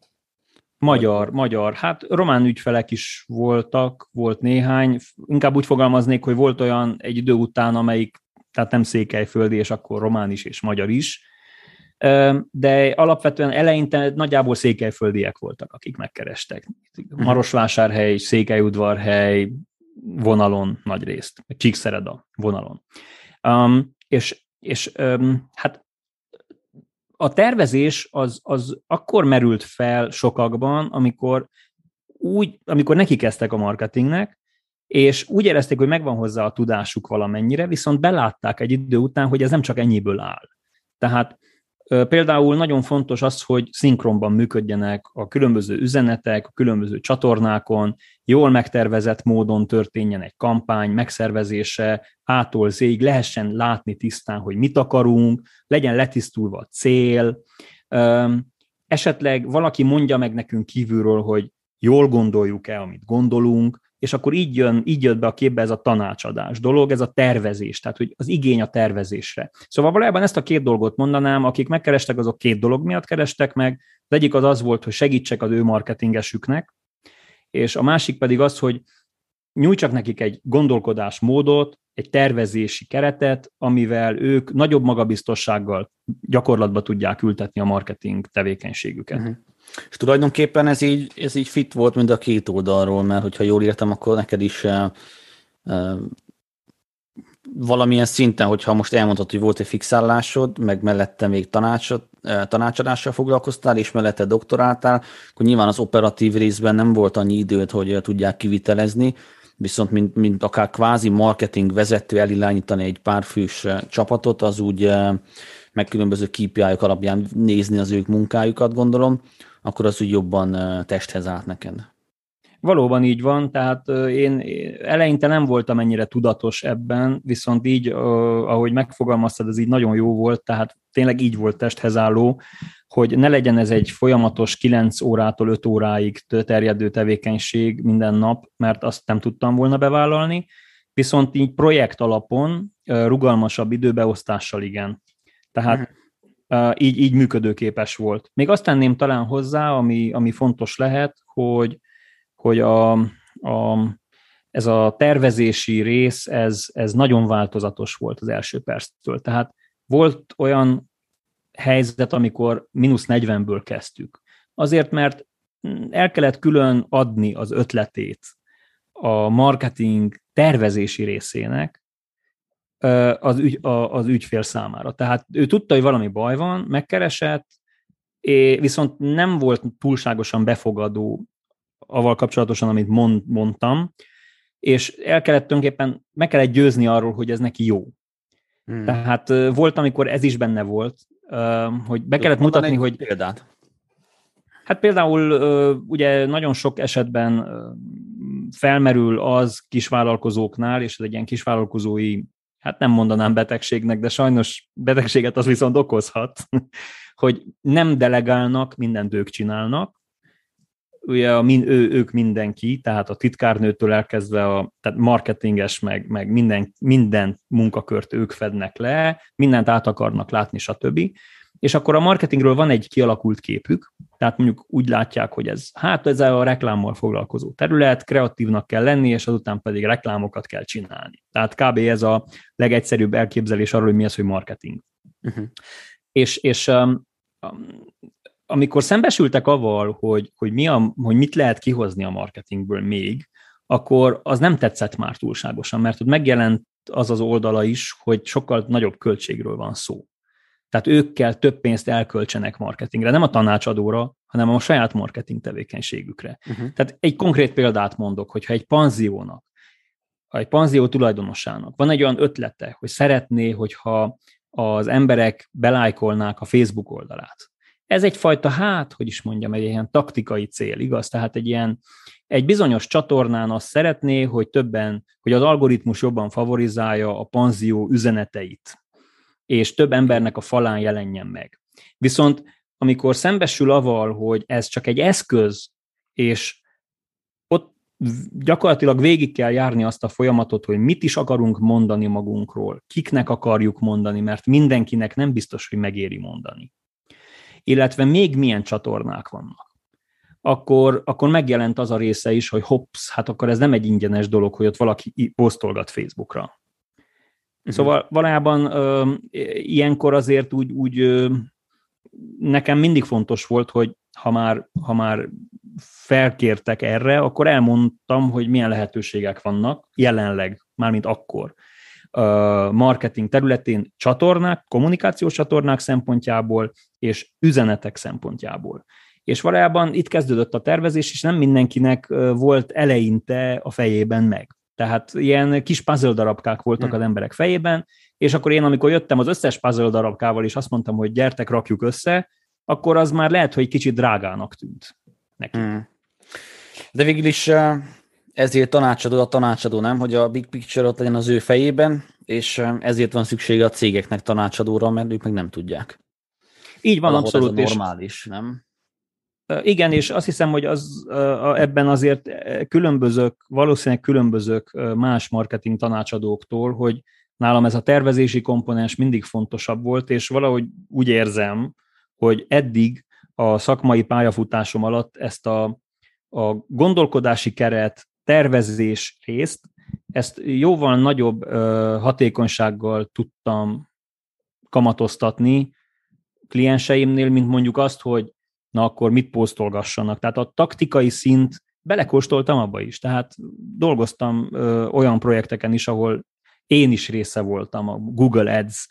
Magyar, magyar. Hát román ügyfelek is voltak, volt néhány. Inkább úgy fogalmaznék, hogy volt olyan egy idő után, amelyik, tehát nem székelyföldi, és akkor román is, és magyar is. de alapvetően eleinte nagyjából székelyföldiek voltak, akik megkerestek. Mhm. Marosvásárhely, Székelyudvarhely vonalon nagy részt, Csíkszereda vonalon. Um, és és um, hát a tervezés az, az akkor merült fel sokakban, amikor úgy, amikor neki kezdtek a marketingnek, és úgy érezték, hogy megvan hozzá a tudásuk valamennyire, viszont belátták egy idő után, hogy ez nem csak ennyiből áll. Tehát Például nagyon fontos az, hogy szinkronban működjenek a különböző üzenetek, a különböző csatornákon, jól megtervezett módon történjen egy kampány megszervezése, ától zéig lehessen látni tisztán, hogy mit akarunk, legyen letisztulva a cél, esetleg valaki mondja meg nekünk kívülről, hogy jól gondoljuk-e, amit gondolunk, és akkor így, jön, így jött be a képbe ez a tanácsadás dolog, ez a tervezés, tehát hogy az igény a tervezésre. Szóval valójában ezt a két dolgot mondanám, akik megkerestek, azok két dolog miatt kerestek meg. Az egyik az az volt, hogy segítsek az ő marketingesüknek, és a másik pedig az, hogy nyújtsak nekik egy gondolkodásmódot, egy tervezési keretet, amivel ők nagyobb magabiztossággal gyakorlatba tudják ültetni a marketing tevékenységüket. Uh-huh. És tulajdonképpen ez így, ez így fit volt mind a két oldalról, mert hogyha jól értem, akkor neked is uh, uh, valamilyen szinten, hogyha most elmondhatod, hogy volt egy fixálásod, meg mellette még tanácsod, uh, tanácsadással foglalkoztál, és mellette doktoráltál, akkor nyilván az operatív részben nem volt annyi időt, hogy tudják kivitelezni, viszont mint, mint akár kvázi marketing vezető elirányítani egy pár fős csapatot, az úgy meg különböző kpi alapján nézni az ők munkájukat, gondolom akkor az úgy jobban testhez állt neked. Valóban így van, tehát én eleinte nem voltam ennyire tudatos ebben, viszont így, ahogy megfogalmaztad, ez így nagyon jó volt, tehát tényleg így volt testhez álló, hogy ne legyen ez egy folyamatos 9 órától 5 óráig terjedő tevékenység minden nap, mert azt nem tudtam volna bevállalni, viszont így projekt alapon, rugalmasabb időbeosztással igen. Tehát mhm így, így működőképes volt. Még azt tenném talán hozzá, ami, ami fontos lehet, hogy, hogy a, a, ez a tervezési rész, ez, ez nagyon változatos volt az első perctől. Tehát volt olyan helyzet, amikor mínusz 40-ből kezdtük. Azért, mert el kellett külön adni az ötletét a marketing tervezési részének, az, ügy, az ügyfél számára. Tehát ő tudta, hogy valami baj van, megkeresett, viszont nem volt túlságosan befogadó avval kapcsolatosan, amit mond, mondtam, és el kellett tulajdonképpen, meg kellett győzni arról, hogy ez neki jó. Hmm. Tehát volt, amikor ez is benne volt, hogy be kellett mutatni, hogy... Példát. Hát például ugye nagyon sok esetben felmerül az kisvállalkozóknál, és ez egy ilyen kisvállalkozói hát nem mondanám betegségnek, de sajnos betegséget az viszont okozhat, hogy nem delegálnak, mindent ők csinálnak, ugye a, min, ő, ők mindenki, tehát a titkárnőtől elkezdve a tehát marketinges, meg, meg minden, minden munkakört ők fednek le, mindent át akarnak látni, stb és akkor a marketingről van egy kialakult képük, tehát mondjuk úgy látják, hogy ez, hát ez a reklámmal foglalkozó terület, kreatívnak kell lenni, és azután pedig reklámokat kell csinálni. Tehát kb. ez a legegyszerűbb elképzelés arról, hogy mi az, hogy marketing. Uh-huh. És, és um, um, amikor szembesültek avval, hogy, hogy, mi a, hogy mit lehet kihozni a marketingből még, akkor az nem tetszett már túlságosan, mert ott megjelent az az oldala is, hogy sokkal nagyobb költségről van szó. Tehát ők kell több pénzt elköltsenek marketingre, nem a tanácsadóra, hanem a saját marketing tevékenységükre. Uh-huh. Tehát egy konkrét példát mondok, hogyha egy panziónak, egy panzió tulajdonosának van egy olyan ötlete, hogy szeretné, hogyha az emberek belájkolnák a Facebook oldalát. Ez egyfajta, hát, hogy is mondjam, egy ilyen taktikai cél, igaz? Tehát egy ilyen, egy bizonyos csatornán azt szeretné, hogy többen, hogy az algoritmus jobban favorizálja a panzió üzeneteit, és több embernek a falán jelenjen meg. Viszont amikor szembesül aval, hogy ez csak egy eszköz, és ott gyakorlatilag végig kell járni azt a folyamatot, hogy mit is akarunk mondani magunkról, kiknek akarjuk mondani, mert mindenkinek nem biztos, hogy megéri mondani. Illetve még milyen csatornák vannak. Akkor, akkor megjelent az a része is, hogy hops, hát akkor ez nem egy ingyenes dolog, hogy ott valaki posztolgat Facebookra. Uh-huh. Szóval valójában ö, ilyenkor azért úgy, úgy ö, nekem mindig fontos volt, hogy ha már, ha már felkértek erre, akkor elmondtam, hogy milyen lehetőségek vannak jelenleg, mármint akkor marketing területén csatornák, kommunikációs csatornák szempontjából és üzenetek szempontjából. És valójában itt kezdődött a tervezés, és nem mindenkinek volt eleinte a fejében meg. Tehát ilyen kis puzzle darabkák voltak hmm. az emberek fejében, és akkor én, amikor jöttem az összes puzzle darabkával, és azt mondtam, hogy gyertek, rakjuk össze, akkor az már lehet, hogy kicsit drágának tűnt neki. Hmm. De végül is ezért tanácsadó a tanácsadó, nem? Hogy a big picture ott legyen az ő fejében, és ezért van szüksége a cégeknek tanácsadóra, mert ők meg nem tudják. Így van, Valahol abszolút. Ez normális, nem? Igen, és azt hiszem, hogy az, ebben azért különbözők, valószínűleg különbözők más marketing tanácsadóktól, hogy nálam ez a tervezési komponens mindig fontosabb volt, és valahogy úgy érzem, hogy eddig a szakmai pályafutásom alatt ezt a, a gondolkodási keret, tervezés részt, ezt jóval nagyobb hatékonysággal tudtam kamatoztatni klienseimnél, mint mondjuk azt, hogy na akkor mit posztolgassanak. Tehát a taktikai szint belekóstoltam abba is. Tehát dolgoztam ö, olyan projekteken is, ahol én is része voltam a Google Ads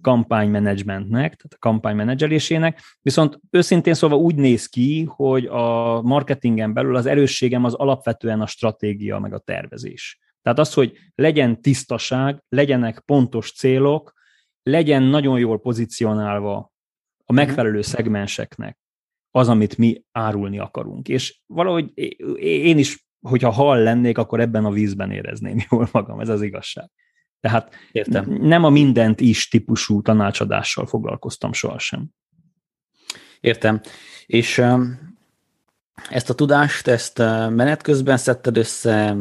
kampánymenedzsmentnek, tehát a kampánymenedzselésének, viszont őszintén szóval úgy néz ki, hogy a marketingen belül az erősségem az alapvetően a stratégia, meg a tervezés. Tehát az, hogy legyen tisztaság, legyenek pontos célok, legyen nagyon jól pozícionálva a mhm. megfelelő szegmenseknek az, amit mi árulni akarunk. És valahogy én is, hogyha hal lennék, akkor ebben a vízben érezném jól magam, ez az igazság. Tehát Értem. nem a mindent is típusú tanácsadással foglalkoztam sohasem. Értem. És ezt a tudást, ezt menet közben szedted össze,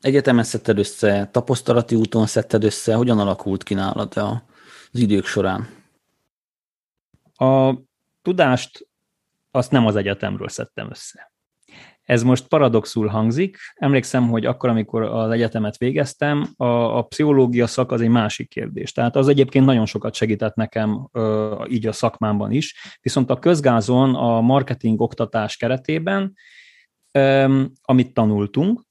egyetemen szedted össze, tapasztalati úton szedted össze, hogyan alakult ki nálad az idők során? A tudást azt nem az egyetemről szedtem össze. Ez most paradoxul hangzik. Emlékszem, hogy akkor, amikor az egyetemet végeztem, a, a pszichológia szak az egy másik kérdés. Tehát az egyébként nagyon sokat segített nekem így a szakmámban is. Viszont a közgázon a marketing oktatás keretében, amit tanultunk,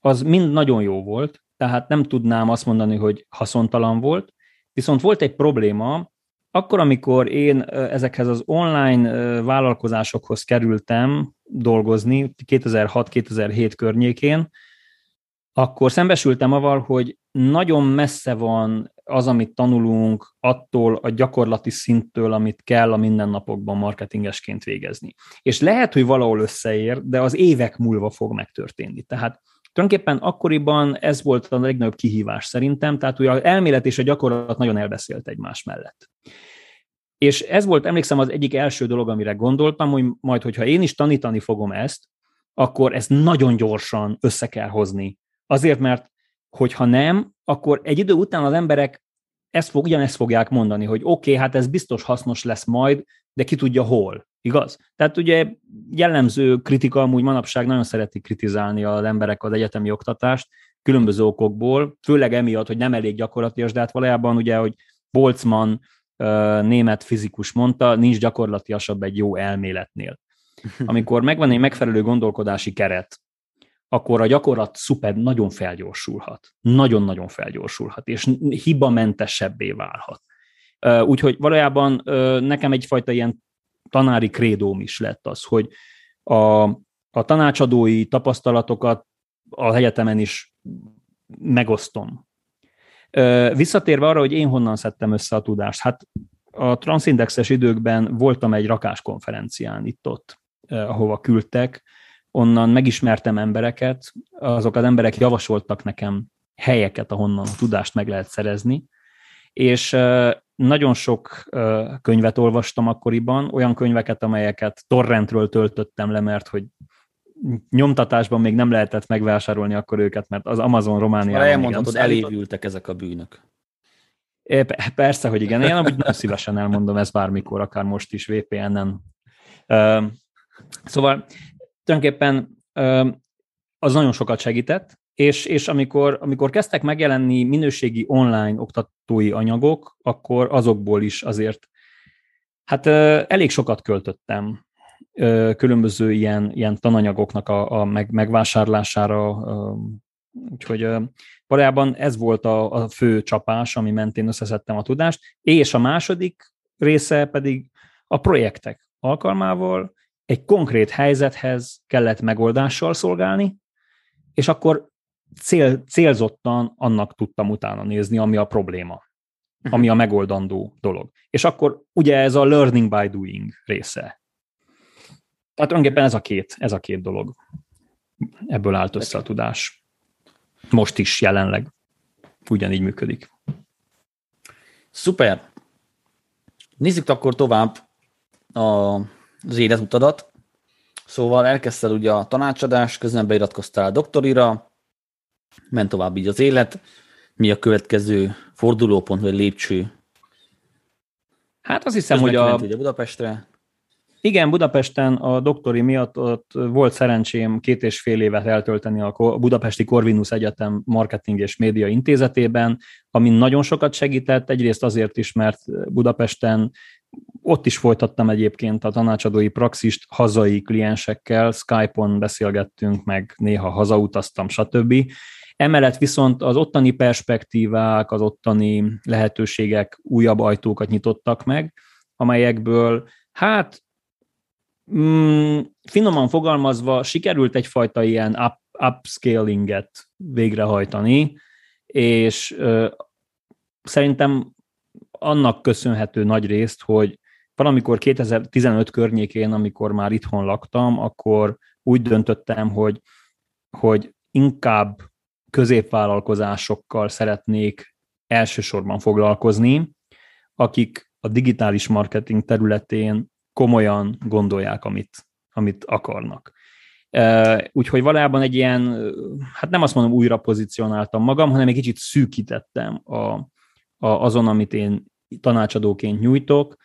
az mind nagyon jó volt, tehát nem tudnám azt mondani, hogy haszontalan volt, viszont volt egy probléma, akkor, amikor én ezekhez az online vállalkozásokhoz kerültem dolgozni, 2006-2007 környékén, akkor szembesültem avval, hogy nagyon messze van az, amit tanulunk, attól a gyakorlati szinttől, amit kell a mindennapokban marketingesként végezni. És lehet, hogy valahol összeér, de az évek múlva fog megtörténni. Tehát tulajdonképpen akkoriban ez volt a legnagyobb kihívás szerintem, tehát ugye az elmélet és a gyakorlat nagyon elbeszélt egymás mellett. És ez volt, emlékszem, az egyik első dolog, amire gondoltam, hogy majd, hogyha én is tanítani fogom ezt, akkor ezt nagyon gyorsan össze kell hozni. Azért, mert hogyha nem, akkor egy idő után az emberek ezt fog, ugyanezt fogják mondani, hogy oké, okay, hát ez biztos hasznos lesz majd, de ki tudja hol, igaz? Tehát ugye jellemző kritika amúgy manapság nagyon szereti kritizálni az emberek az egyetemi oktatást, különböző okokból, főleg emiatt, hogy nem elég gyakorlatilag, de hát valójában ugye, hogy Boltzmann német fizikus mondta, nincs gyakorlatiasabb egy jó elméletnél. Amikor megvan egy megfelelő gondolkodási keret, akkor a gyakorlat szuper nagyon felgyorsulhat. Nagyon-nagyon felgyorsulhat, és hibamentesebbé válhat. Úgyhogy valójában nekem egyfajta ilyen tanári krédóm is lett az, hogy a, a tanácsadói tapasztalatokat a egyetemen is megosztom. Visszatérve arra, hogy én honnan szedtem össze a tudást, hát a transzindexes időkben voltam egy rakáskonferencián itt-ott, ahova küldtek, onnan megismertem embereket, azok az emberek javasoltak nekem helyeket, ahonnan a tudást meg lehet szerezni, és nagyon sok könyvet olvastam akkoriban, olyan könyveket, amelyeket torrentről töltöttem le, mert hogy nyomtatásban még nem lehetett megvásárolni akkor őket, mert az Amazon Romániában... Elmondhatod, elévültek ezek a bűnök. É, persze, hogy igen. Én amúgy nagyon szívesen elmondom ezt bármikor, akár most is VPN-en. Szóval tulajdonképpen az nagyon sokat segített, és, és amikor, amikor kezdtek megjelenni minőségi online oktatói anyagok, akkor azokból is azért Hát elég sokat költöttem különböző ilyen, ilyen tananyagoknak a, a meg, megvásárlására, úgyhogy valójában ez volt a, a fő csapás, ami mentén összeszedtem a tudást, és a második része pedig a projektek alkalmával egy konkrét helyzethez kellett megoldással szolgálni, és akkor cél, célzottan annak tudtam utána nézni, ami a probléma, mhm. ami a megoldandó dolog. És akkor ugye ez a learning by doing része. Tehát tulajdonképpen ez a két, ez a két dolog. Ebből állt össze a tudás. Most is jelenleg ugyanígy működik. Szuper. Nézzük akkor tovább a, az életutadat. Szóval elkezdted ugye a tanácsadás, közben beiratkoztál a doktorira, ment tovább így az élet. Mi a következő fordulópont, vagy lépcső? Hát azt hiszem, hogy a... Ugye Budapestre. Igen, Budapesten a doktori miatt ott volt szerencsém két és fél évet eltölteni a Budapesti Corvinus Egyetem Marketing és Média Intézetében, ami nagyon sokat segített, egyrészt azért is, mert Budapesten ott is folytattam egyébként a tanácsadói praxist hazai kliensekkel, Skype-on beszélgettünk, meg néha hazautaztam, stb. Emellett viszont az ottani perspektívák, az ottani lehetőségek újabb ajtókat nyitottak meg, amelyekből hát mm, finoman fogalmazva sikerült egyfajta ilyen up, upscalinget végrehajtani, és ö, szerintem annak köszönhető nagy részt, hogy valamikor 2015 környékén, amikor már itthon laktam, akkor úgy döntöttem, hogy, hogy inkább középvállalkozásokkal szeretnék elsősorban foglalkozni, akik a digitális marketing területén komolyan gondolják, amit, amit akarnak. Úgyhogy valójában egy ilyen, hát nem azt mondom újra pozícionáltam magam, hanem egy kicsit szűkítettem a, a, azon, amit én tanácsadóként nyújtok.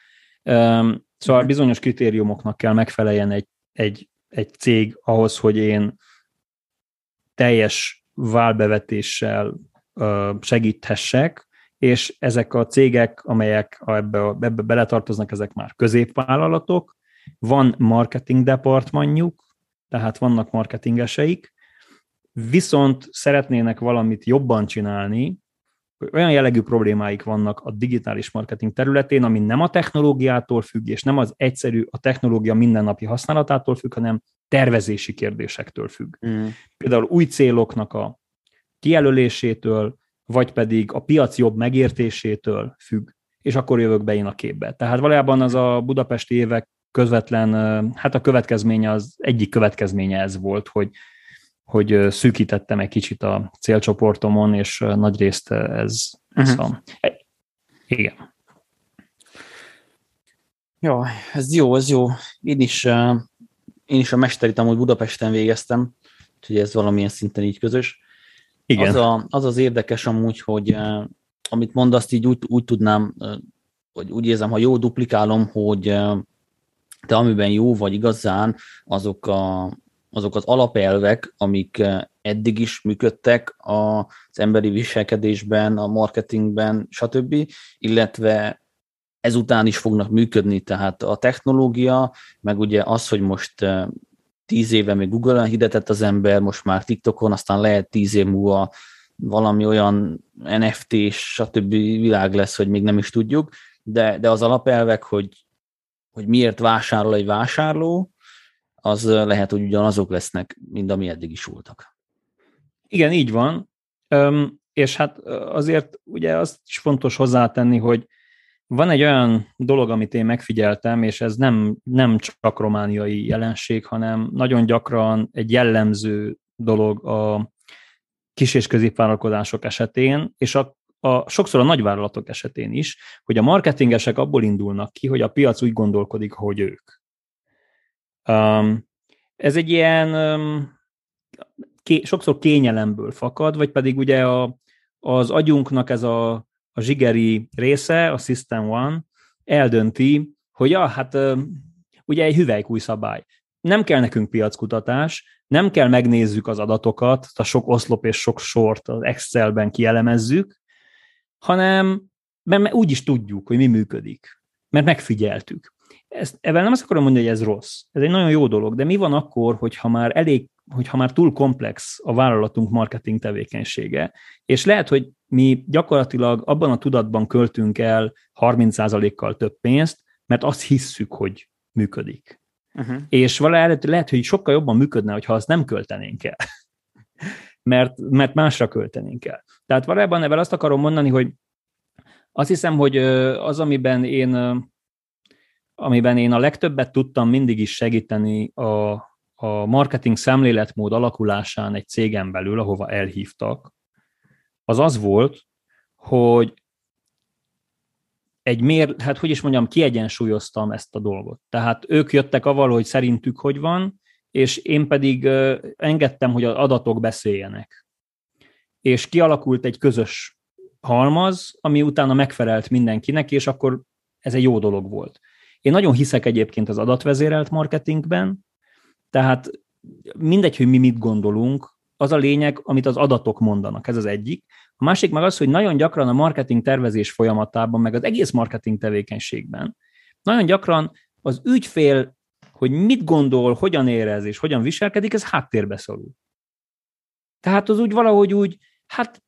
Szóval mhm. bizonyos kritériumoknak kell megfeleljen egy, egy, egy cég ahhoz, hogy én teljes válbevetéssel segíthessek, és ezek a cégek, amelyek ebbe, ebbe beletartoznak, ezek már középvállalatok, van marketing departmanjuk, tehát vannak marketingeseik, viszont szeretnének valamit jobban csinálni, olyan jellegű problémáik vannak a digitális marketing területén, ami nem a technológiától függ, és nem az egyszerű a technológia mindennapi használatától függ, hanem tervezési kérdésektől függ. Mm. Például új céloknak a kijelölésétől, vagy pedig a piac jobb megértésétől függ, és akkor jövök be én a képbe. Tehát valójában az a budapesti évek közvetlen, hát a következménye az egyik következménye ez volt, hogy hogy szűkítettem egy kicsit a célcsoportomon, és nagy részt ez, ez uh-huh. a... Igen. Jó, ez jó, ez jó. Én is, én is a mesterit amúgy Budapesten végeztem, úgyhogy ez valamilyen szinten így közös. Igen. Az, a, az az érdekes amúgy, hogy amit mondasz, így úgy, úgy tudnám, vagy úgy érzem, ha jó duplikálom, hogy te amiben jó vagy igazán, azok a, azok az alapelvek, amik eh, eddig is működtek az emberi viselkedésben, a marketingben, stb., illetve ezután is fognak működni, tehát a technológia, meg ugye az, hogy most eh, tíz éve még Google-on hirdetett az ember, most már TikTokon, aztán lehet tíz év múlva valami olyan NFT és stb. világ lesz, hogy még nem is tudjuk, de, de az alapelvek, hogy, hogy miért vásárol egy vásárló, az lehet, hogy ugyanazok lesznek, mint ami eddig is voltak. Igen, így van. Öm, és hát azért ugye azt is fontos hozzátenni, hogy van egy olyan dolog, amit én megfigyeltem, és ez nem, nem csak romániai jelenség, hanem nagyon gyakran egy jellemző dolog a kis- és középvállalkozások esetén, és a, a, sokszor a nagyvállalatok esetén is, hogy a marketingesek abból indulnak ki, hogy a piac úgy gondolkodik, hogy ők. Um, ez egy ilyen um, ké, sokszor kényelemből fakad, vagy pedig ugye a, az agyunknak ez a, a zsigeri része, a System One, eldönti, hogy ja, hát um, ugye egy hüvelykúj szabály. Nem kell nekünk piackutatás, nem kell megnézzük az adatokat, a sok oszlop és sok sort az Excelben kielemezzük, hanem mert úgy is tudjuk, hogy mi működik. mert megfigyeltük. Ezt, ebben nem azt akarom mondani, hogy ez rossz. Ez egy nagyon jó dolog, de mi van akkor, hogyha már elég, hogyha már túl komplex a vállalatunk marketing tevékenysége, és lehet, hogy mi gyakorlatilag abban a tudatban költünk el 30%-kal több pénzt, mert azt hisszük, hogy működik. Uh-huh. És valahol lehet, hogy sokkal jobban működne, ha azt nem költenénk el. mert, mert másra költenénk el. Tehát valójában ebben azt akarom mondani, hogy azt hiszem, hogy az, amiben én, amiben én a legtöbbet tudtam mindig is segíteni a, a marketing szemléletmód alakulásán egy cégen belül, ahova elhívtak, az az volt, hogy egy mér, hát hogy is mondjam, kiegyensúlyoztam ezt a dolgot. Tehát ők jöttek avval, hogy szerintük hogy van, és én pedig engedtem, hogy az adatok beszéljenek. És kialakult egy közös halmaz, ami utána megfelelt mindenkinek, és akkor ez egy jó dolog volt. Én nagyon hiszek egyébként az adatvezérelt marketingben, tehát mindegy, hogy mi mit gondolunk, az a lényeg, amit az adatok mondanak, ez az egyik. A másik meg az, hogy nagyon gyakran a marketing tervezés folyamatában, meg az egész marketing tevékenységben, nagyon gyakran az ügyfél, hogy mit gondol, hogyan érez és hogyan viselkedik, ez háttérbe szorul. Tehát az úgy valahogy úgy, hát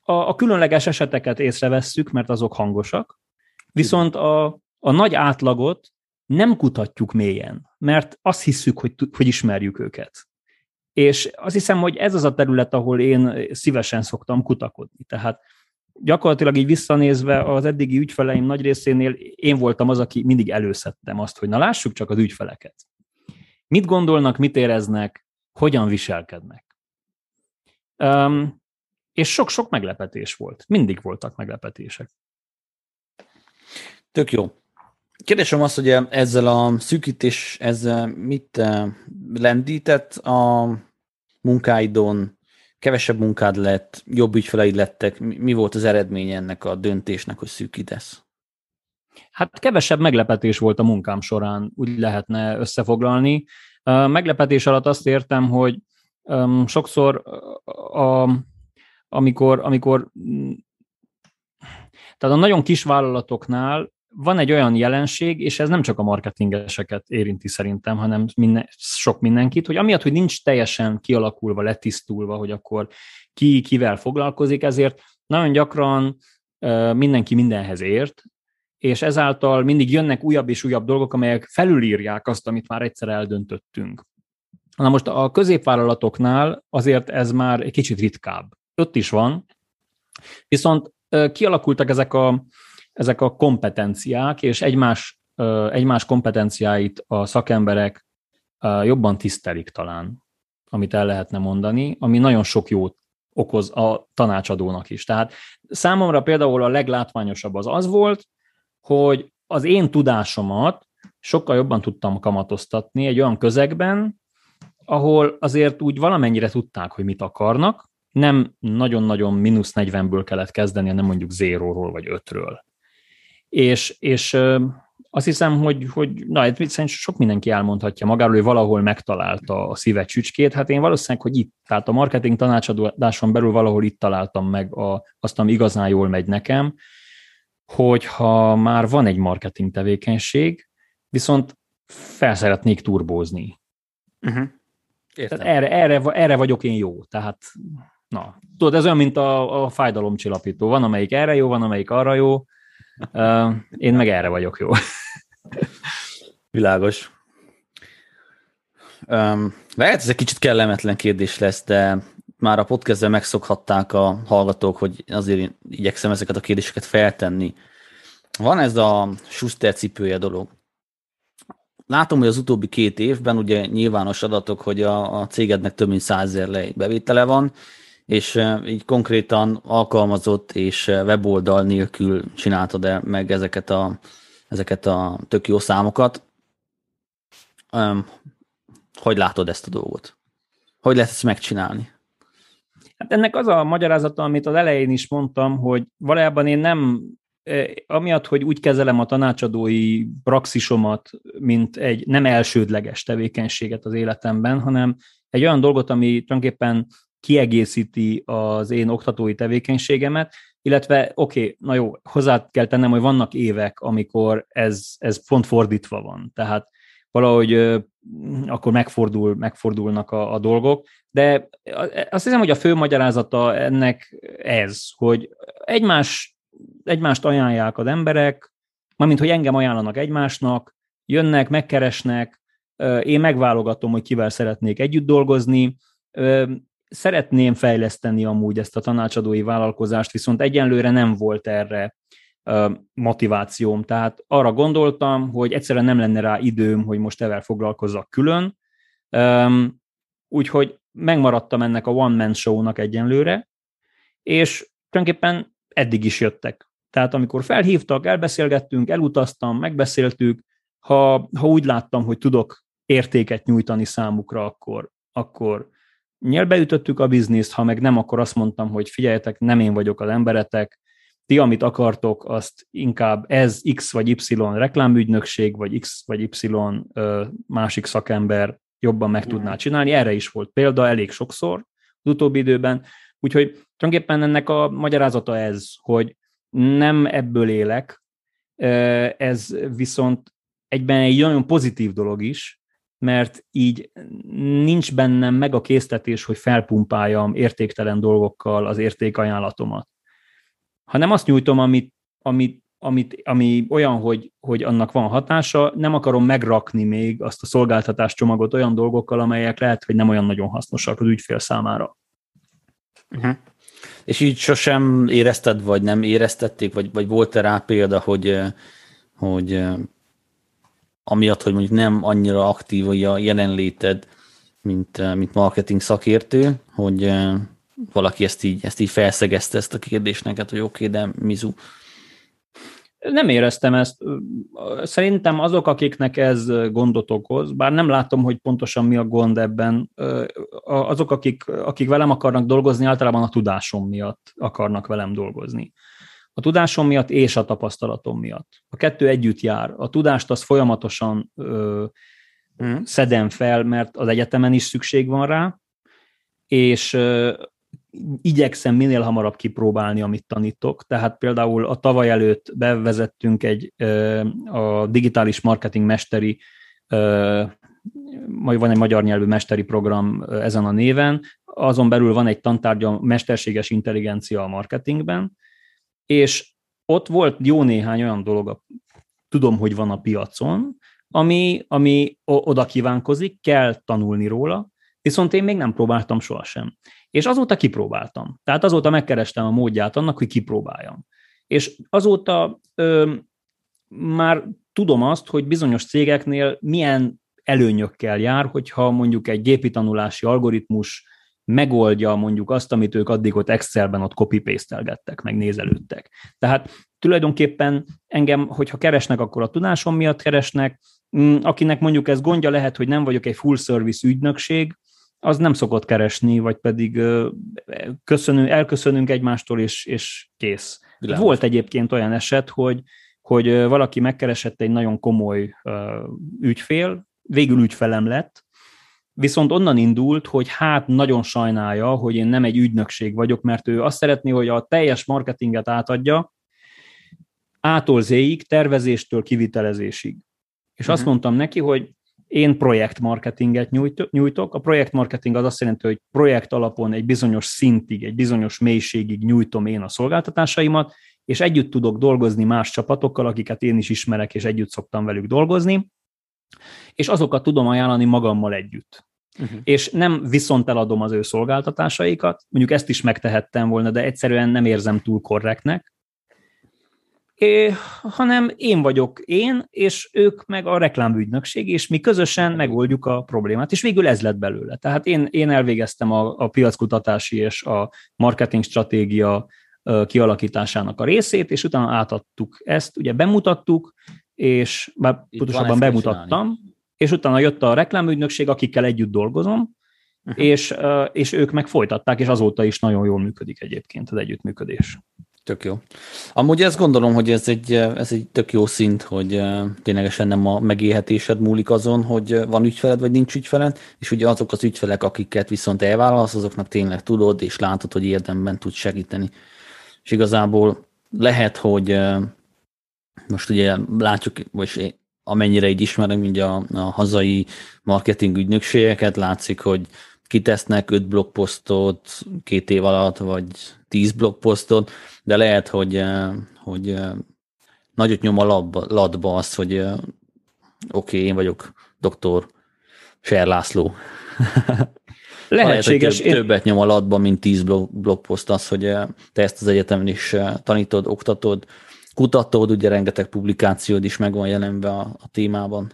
a, a különleges eseteket észrevesszük, mert azok hangosak, viszont a, a nagy átlagot nem kutatjuk mélyen, mert azt hisszük, hogy, hogy ismerjük őket. És azt hiszem, hogy ez az a terület, ahol én szívesen szoktam kutakodni. Tehát gyakorlatilag így visszanézve az eddigi ügyfeleim nagy részénél én voltam az, aki mindig előszedtem azt, hogy na lássuk csak az ügyfeleket. Mit gondolnak, mit éreznek, hogyan viselkednek. Um, és sok-sok meglepetés volt. Mindig voltak meglepetések. Tök jó. Kérdésem az, hogy ezzel a szűkítés, ezzel mit eh, lendített a munkáidon, kevesebb munkád lett, jobb ügyfeleid lettek, mi volt az eredmény ennek a döntésnek, hogy szűkítesz? Hát kevesebb meglepetés volt a munkám során, úgy lehetne összefoglalni. Meglepetés alatt azt értem, hogy sokszor a, amikor, amikor tehát a nagyon kis vállalatoknál van egy olyan jelenség, és ez nem csak a marketingeseket érinti szerintem, hanem minden, sok mindenkit, hogy amiatt, hogy nincs teljesen kialakulva, letisztulva, hogy akkor ki kivel foglalkozik, ezért nagyon gyakran mindenki mindenhez ért, és ezáltal mindig jönnek újabb és újabb dolgok, amelyek felülírják azt, amit már egyszer eldöntöttünk. Na most a középvállalatoknál azért ez már egy kicsit ritkább. Ott is van, viszont kialakultak ezek a ezek a kompetenciák, és egymás, egymás kompetenciáit a szakemberek jobban tisztelik talán, amit el lehetne mondani, ami nagyon sok jót okoz a tanácsadónak is. Tehát számomra például a leglátványosabb az az volt, hogy az én tudásomat sokkal jobban tudtam kamatoztatni egy olyan közegben, ahol azért úgy valamennyire tudták, hogy mit akarnak, nem nagyon-nagyon mínusz 40-ből kellett kezdeni, nem mondjuk zéróról vagy ötről. És, és azt hiszem, hogy, hogy na, szerintem sok mindenki elmondhatja magáról, hogy valahol megtalálta a szíve csücskét. Hát én valószínűleg, hogy itt, tehát a marketing tanácsadáson belül valahol itt találtam meg a, azt, ami igazán jól megy nekem, hogyha már van egy marketing tevékenység, viszont fel szeretnék turbózni. Uh-huh. Tehát erre, erre, erre vagyok én jó. Tehát, na, tudod, ez olyan, mint a, a fájdalomcsillapító. Van, amelyik erre jó, van, amelyik arra jó, én meg erre vagyok jó. Világos. Um, lehet ez egy kicsit kellemetlen kérdés lesz, de már a podcastben megszokhatták a hallgatók, hogy azért igyekszem ezeket a kérdéseket feltenni. Van ez a Schuster cipője dolog. Látom, hogy az utóbbi két évben ugye nyilvános adatok, hogy a, a cégednek több mint százezer bevétele van, és így konkrétan alkalmazott és weboldal nélkül csináltad -e meg ezeket a, ezeket a tök jó számokat. Hogy látod ezt a dolgot? Hogy lehet ezt megcsinálni? Hát ennek az a magyarázata, amit az elején is mondtam, hogy valójában én nem, amiatt, hogy úgy kezelem a tanácsadói praxisomat, mint egy nem elsődleges tevékenységet az életemben, hanem egy olyan dolgot, ami tulajdonképpen kiegészíti az én oktatói tevékenységemet, illetve oké, okay, na jó, hozzá kell tennem, hogy vannak évek, amikor ez, ez pont fordítva van, tehát valahogy akkor megfordul, megfordulnak a, a dolgok, de azt hiszem, hogy a fő magyarázata ennek ez, hogy egymás, egymást ajánlják az emberek, mármint, hogy engem ajánlanak egymásnak, jönnek, megkeresnek, én megválogatom, hogy kivel szeretnék együtt dolgozni, szeretném fejleszteni amúgy ezt a tanácsadói vállalkozást, viszont egyenlőre nem volt erre motivációm. Tehát arra gondoltam, hogy egyszerűen nem lenne rá időm, hogy most evel foglalkozzak külön. Úgyhogy megmaradtam ennek a one-man show-nak egyenlőre, és tulajdonképpen eddig is jöttek. Tehát amikor felhívtak, elbeszélgettünk, elutaztam, megbeszéltük, ha, ha úgy láttam, hogy tudok értéket nyújtani számukra, akkor, akkor nyelbeütöttük a bizniszt, ha meg nem, akkor azt mondtam, hogy figyeljetek, nem én vagyok az emberetek, ti, amit akartok, azt inkább ez X vagy Y reklámügynökség, vagy X vagy Y másik szakember jobban meg tudná csinálni. Erre is volt példa elég sokszor az utóbbi időben. Úgyhogy tulajdonképpen ennek a magyarázata ez, hogy nem ebből élek, ez viszont egyben egy nagyon pozitív dolog is, mert így nincs bennem meg a késztetés, hogy felpumpáljam értéktelen dolgokkal az értékajánlatomat. Hanem azt nyújtom, amit, amit, amit, ami olyan, hogy, hogy annak van hatása, nem akarom megrakni még azt a szolgáltatáscsomagot olyan dolgokkal, amelyek lehet, hogy nem olyan nagyon hasznosak az ügyfél számára. Uh-huh. És így sosem érezted, vagy nem éreztették, vagy, vagy volt-e rá példa, hogy, hogy amiatt, hogy mondjuk nem annyira aktív a jelenléted, mint, mint marketing szakértő, hogy valaki ezt így, ezt így felszegezte ezt a kérdést neked, hogy oké, okay, de Mizu. Nem éreztem ezt. Szerintem azok, akiknek ez gondot okoz, bár nem látom, hogy pontosan mi a gond ebben, azok, akik, akik velem akarnak dolgozni, általában a tudásom miatt akarnak velem dolgozni. A tudásom miatt és a tapasztalatom miatt. A kettő együtt jár. A tudást az folyamatosan ö, mm. szedem fel, mert az egyetemen is szükség van rá, és ö, igyekszem minél hamarabb kipróbálni, amit tanítok. Tehát például a tavaly előtt bevezettünk egy ö, a digitális marketing mesteri majd van egy magyar nyelvű mesteri program ezen a néven, azon belül van egy tantárgya mesterséges intelligencia a marketingben, és ott volt jó néhány olyan dolog, tudom, hogy van a piacon, ami, ami oda kívánkozik, kell tanulni róla, viszont én még nem próbáltam sohasem. És azóta kipróbáltam. Tehát azóta megkerestem a módját annak, hogy kipróbáljam. És azóta ö, már tudom azt, hogy bizonyos cégeknél milyen előnyökkel jár, hogyha mondjuk egy gépi tanulási algoritmus megoldja mondjuk azt, amit ők addig ott Excelben ott copy-pastelgettek, meg nézelődtek. Tehát tulajdonképpen engem, hogyha keresnek, akkor a tudásom miatt keresnek, mm, akinek mondjuk ez gondja lehet, hogy nem vagyok egy full service ügynökség, az nem szokott keresni, vagy pedig köszönünk, elköszönünk egymástól, és, és kész. Világos. Volt egyébként olyan eset, hogy, hogy valaki megkeresett egy nagyon komoly ügyfél, végül ügyfelem lett, Viszont onnan indult, hogy hát nagyon sajnálja, hogy én nem egy ügynökség vagyok, mert ő azt szeretné, hogy a teljes marketinget átadja, ától zéig, tervezéstől kivitelezésig. És uh-huh. azt mhm. mondtam neki, hogy én projektmarketinget nyújtok. A projektmarketing az azt jelenti, hogy projekt alapon egy bizonyos szintig, egy bizonyos mélységig nyújtom én a szolgáltatásaimat, és együtt tudok dolgozni más csapatokkal, akiket én is ismerek, és együtt szoktam velük dolgozni, és azokat tudom ajánlani magammal együtt uh-huh. és nem viszont eladom az ő szolgáltatásaikat, mondjuk ezt is megtehettem volna, de egyszerűen nem érzem túl korrektnek, é, hanem én vagyok én, és ők meg a reklámügynökség, és mi közösen megoldjuk a problémát, és végül ez lett belőle. Tehát én, én elvégeztem a, a piackutatási és a marketing stratégia kialakításának a részét, és utána átadtuk ezt, ugye bemutattuk, és bár pontosabban bemutattam, csinálni és utána jött a reklámügynökség, akikkel együtt dolgozom, uh-huh. és, és ők meg folytatták, és azóta is nagyon jól működik egyébként az együttműködés. Tök jó. Amúgy ezt gondolom, hogy ez egy, ez egy tök jó szint, hogy ténylegesen nem a megélhetésed múlik azon, hogy van ügyfeled, vagy nincs ügyfeled, és ugye azok az ügyfelek, akiket viszont elvállalsz, azoknak tényleg tudod, és látod, hogy érdemben tud segíteni. és igazából lehet, hogy most ugye látjuk, vagy amennyire így ismerem így a, a hazai marketing ügynökségeket, látszik, hogy kitesznek öt blogposztot két év alatt, vagy tíz blogposztot, de lehet, hogy, hogy nagyot nyom a labba, latba az, hogy oké, okay, én vagyok doktor Ser László. Lehetséges. Lehet, több, többet nyom a latba, mint tíz blog, blogpost az, hogy te ezt az egyetemen is tanítod, oktatod, kutatod, ugye rengeteg publikációd is meg van jelenve a, a témában.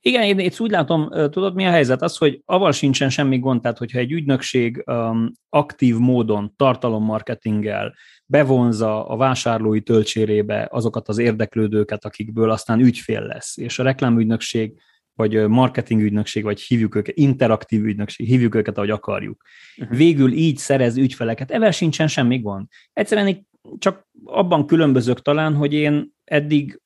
Igen, én itt úgy látom, tudod, mi a helyzet? Az, hogy avval sincsen semmi gond, tehát hogyha egy ügynökség um, aktív módon tartalommarketinggel bevonza a vásárlói töltsérébe azokat az érdeklődőket, akikből aztán ügyfél lesz, és a reklámügynökség vagy marketingügynökség, vagy hívjuk őket, interaktív ügynökség, hívjuk őket, ahogy akarjuk. Uh-huh. Végül így szerez ügyfeleket, evel sincsen semmi gond. Egyszerűen csak abban különbözök talán, hogy én eddig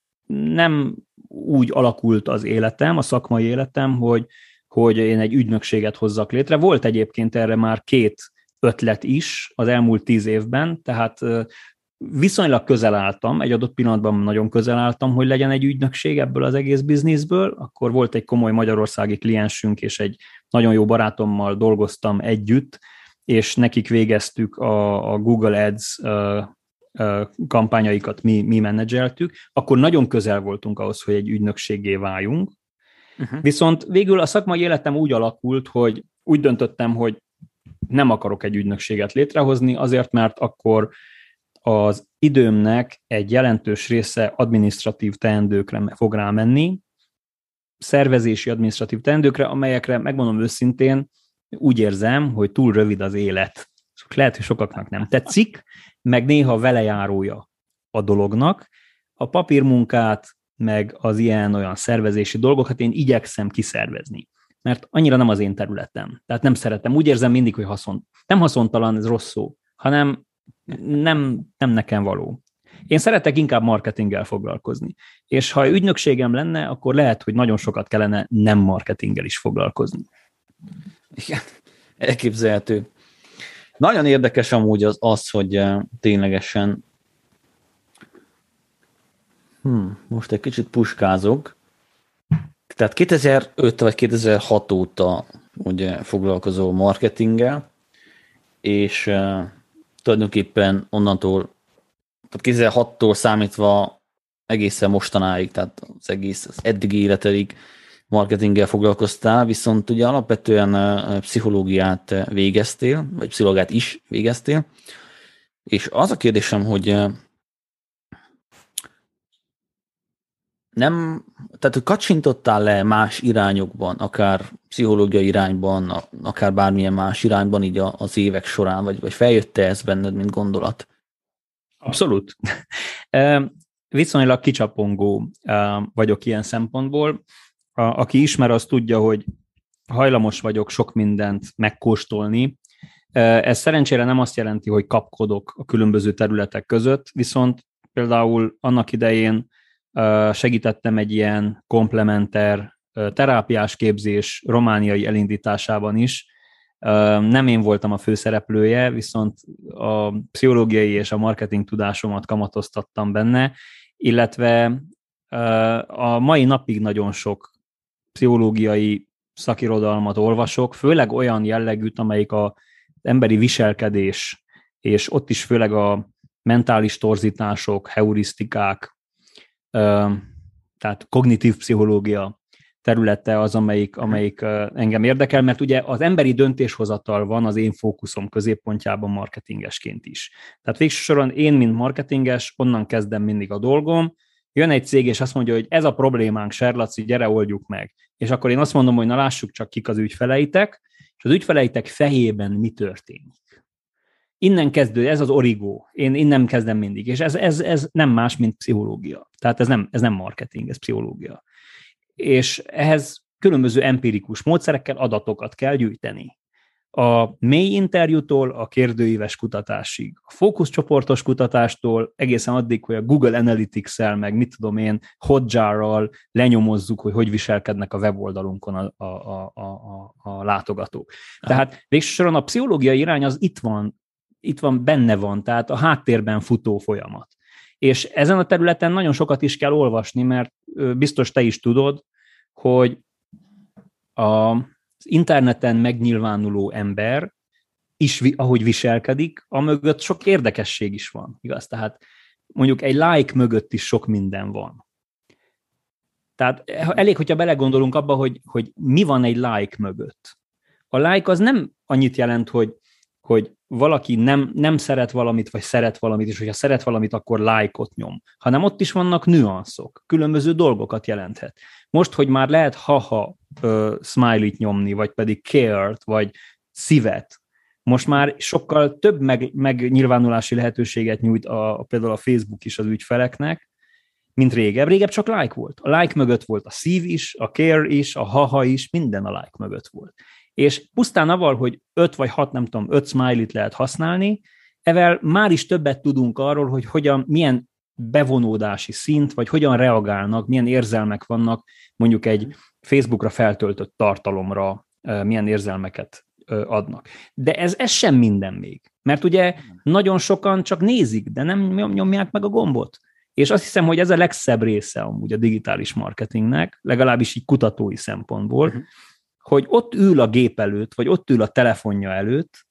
nem úgy alakult az életem, a szakmai életem, hogy, hogy én egy ügynökséget hozzak létre. Volt egyébként erre már két ötlet is az elmúlt tíz évben, tehát viszonylag közel álltam, egy adott pillanatban nagyon közel álltam, hogy legyen egy ügynökség ebből az egész bizniszből, akkor volt egy komoly magyarországi kliensünk, és egy nagyon jó barátommal dolgoztam együtt, és nekik végeztük a, a Google Ads kampányaikat mi, mi menedzseltük, akkor nagyon közel voltunk ahhoz, hogy egy ügynökségé váljunk. Uh-huh. Viszont végül a szakmai életem úgy alakult, hogy úgy döntöttem, hogy nem akarok egy ügynökséget létrehozni, azért, mert akkor az időmnek egy jelentős része administratív teendőkre fog rámenni, szervezési administratív teendőkre, amelyekre, megmondom őszintén, úgy érzem, hogy túl rövid az élet. Lehet, hogy sokaknak nem tetszik, meg néha velejárója a dolognak. A papírmunkát, meg az ilyen-olyan szervezési dolgokat én igyekszem kiszervezni, mert annyira nem az én területem. Tehát nem szeretem. Úgy érzem mindig, hogy haszon. Nem haszontalan, ez rossz szó, hanem nem, nem nekem való. Én szeretek inkább marketinggel foglalkozni. És ha ügynökségem lenne, akkor lehet, hogy nagyon sokat kellene nem marketinggel is foglalkozni. Igen, elképzelhető. Nagyon érdekes amúgy az, az hogy eh, ténylegesen hmm, most egy kicsit puskázok. Tehát 2005 vagy 2006 óta ugye foglalkozó marketinggel, és uh, tulajdonképpen onnantól, tehát 2006-tól számítva egészen mostanáig, tehát az egész az eddigi életedig marketinggel foglalkoztál, viszont ugye alapvetően pszichológiát végeztél, vagy pszichológiát is végeztél, és az a kérdésem, hogy nem, tehát hogy kacsintottál le más irányokban, akár pszichológiai irányban, akár bármilyen más irányban így az évek során, vagy, vagy feljött-e ez benned, mint gondolat? Abszolút. Viszonylag kicsapongó vagyok ilyen szempontból a, aki ismer, az tudja, hogy hajlamos vagyok sok mindent megkóstolni. Ez szerencsére nem azt jelenti, hogy kapkodok a különböző területek között, viszont például annak idején segítettem egy ilyen komplementer terápiás képzés romániai elindításában is. Nem én voltam a főszereplője, viszont a pszichológiai és a marketing tudásomat kamatoztattam benne, illetve a mai napig nagyon sok pszichológiai szakirodalmat olvasok, főleg olyan jellegűt, amelyik a emberi viselkedés, és ott is főleg a mentális torzítások, heurisztikák, tehát kognitív pszichológia területe az, amelyik, amelyik engem érdekel, mert ugye az emberi döntéshozatal van az én fókuszom középpontjában marketingesként is. Tehát végső soron én, mint marketinges, onnan kezdem mindig a dolgom, jön egy cég, és azt mondja, hogy ez a problémánk, Serlaci, gyere, oldjuk meg. És akkor én azt mondom, hogy na lássuk csak kik az ügyfeleitek, és az ügyfeleitek fejében mi történik. Innen kezdő, ez az origó. Én innen kezdem mindig. És ez, ez, ez nem más, mint pszichológia. Tehát ez nem, ez nem marketing, ez pszichológia. És ehhez különböző empirikus módszerekkel adatokat kell gyűjteni a mély interjútól a kérdőíves kutatásig, a fókuszcsoportos kutatástól egészen addig, hogy a Google Analytics-el, meg mit tudom én, Hotjar-ral lenyomozzuk, hogy hogy viselkednek a weboldalunkon a, a, a, a, a látogatók. Tehát végsősoron a pszichológiai irány az itt van itt van, benne van, tehát a háttérben futó folyamat. És ezen a területen nagyon sokat is kell olvasni, mert biztos te is tudod, hogy az interneten megnyilvánuló ember is, ahogy viselkedik, a mögött sok érdekesség is van, igaz? Tehát mondjuk egy like mögött is sok minden van. Tehát elég, hogyha belegondolunk abba, hogy, hogy mi van egy like mögött. A like az nem annyit jelent, hogy, hogy valaki nem, nem szeret valamit, vagy szeret valamit, és hogyha szeret valamit, akkor like-ot nyom, hanem ott is vannak nüanszok, különböző dolgokat jelenthet. Most, hogy már lehet haha uh, smiley-t nyomni, vagy pedig care-t, vagy szívet, most már sokkal több meg, megnyilvánulási lehetőséget nyújt a, a, például a Facebook is az ügyfeleknek, mint régebb. Régebb csak like volt. A like mögött volt a szív is, a care is, a haha is, minden a like mögött volt. És pusztán avval, hogy öt vagy hat, nem tudom, öt smiley-t lehet használni, evel már is többet tudunk arról, hogy hogyan, milyen bevonódási szint, vagy hogyan reagálnak, milyen érzelmek vannak mondjuk egy Facebookra feltöltött tartalomra, milyen érzelmeket adnak. De ez, ez sem minden még. Mert ugye nagyon sokan csak nézik, de nem nyomják meg a gombot. És azt hiszem, hogy ez a legszebb része amúgy a digitális marketingnek, legalábbis így kutatói szempontból, uh-huh. Hogy ott ül a gép előtt, vagy ott ül a telefonja előtt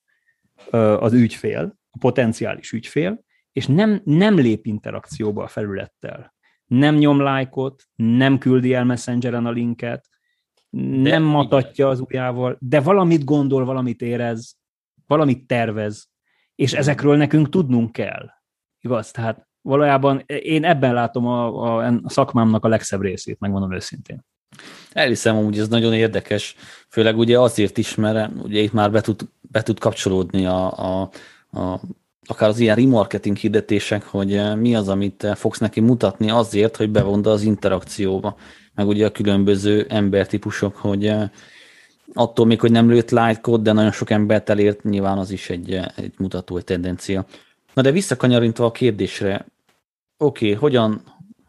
az ügyfél, a potenciális ügyfél, és nem, nem lép interakcióba a felülettel. Nem nyom lájkot, nem küldi el messengeren a linket, de nem matatja az ujjával, de valamit gondol, valamit érez, valamit tervez, és ezekről nekünk tudnunk kell. Igaz? Tehát valójában én ebben látom a, a, a szakmámnak a legszebb részét, megmondom őszintén. Elhiszem, hogy ez nagyon érdekes, főleg ugye azért is, mert ugye itt már be tud, be tud kapcsolódni a, a, a akár az ilyen remarketing hirdetések, hogy mi az, amit fogsz neki mutatni azért, hogy bevonda az interakcióba meg ugye a különböző embertípusok, hogy eh, attól még, hogy nem lőtt like de nagyon sok embert elért, nyilván az is egy, eh, egy mutató, egy tendencia. Na de visszakanyarintva a kérdésre, oké, okay, hogyan,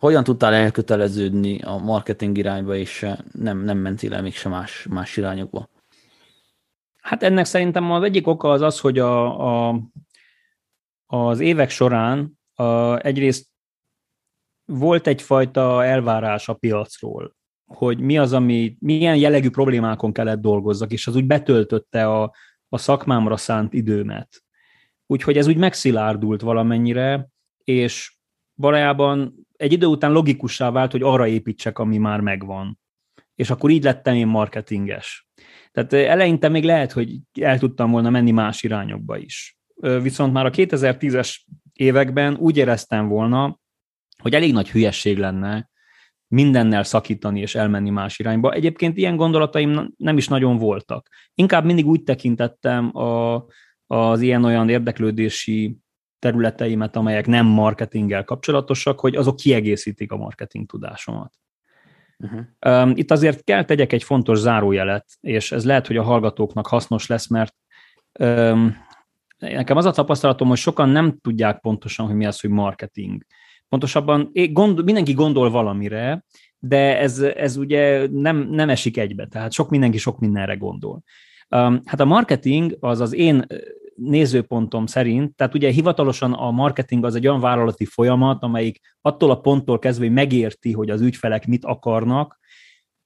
hogyan tudtál elköteleződni a marketing irányba, és eh, nem, nem mentél el mégsem más, más irányokba? Hát ennek szerintem az egyik oka az az, hogy a, a, az évek során a, egyrészt volt egyfajta elvárás a piacról, hogy mi az, ami, milyen jellegű problémákon kellett dolgozzak, és az úgy betöltötte a, a szakmámra szánt időmet. Úgyhogy ez úgy megszilárdult valamennyire, és valójában egy idő után logikussá vált, hogy arra építsek, ami már megvan. És akkor így lettem én marketinges. Tehát eleinte még lehet, hogy el tudtam volna menni más irányokba is. Viszont már a 2010-es években úgy éreztem volna, hogy elég nagy hülyesség lenne mindennel szakítani és elmenni más irányba. Egyébként ilyen gondolataim nem is nagyon voltak. Inkább mindig úgy tekintettem a, az ilyen-olyan érdeklődési területeimet, amelyek nem kapcsolatosak, hogy azok kiegészítik a marketing tudásomat. Uh-huh. Itt azért kell tegyek egy fontos zárójelet, és ez lehet, hogy a hallgatóknak hasznos lesz, mert um, nekem az a tapasztalatom, hogy sokan nem tudják pontosan, hogy mi az, hogy marketing. Pontosabban gondol, mindenki gondol valamire, de ez, ez ugye nem, nem esik egybe, tehát sok mindenki sok mindenre gondol. Um, hát a marketing az az én nézőpontom szerint, tehát ugye hivatalosan a marketing az egy olyan vállalati folyamat, amelyik attól a ponttól kezdve, hogy megérti, hogy az ügyfelek mit akarnak,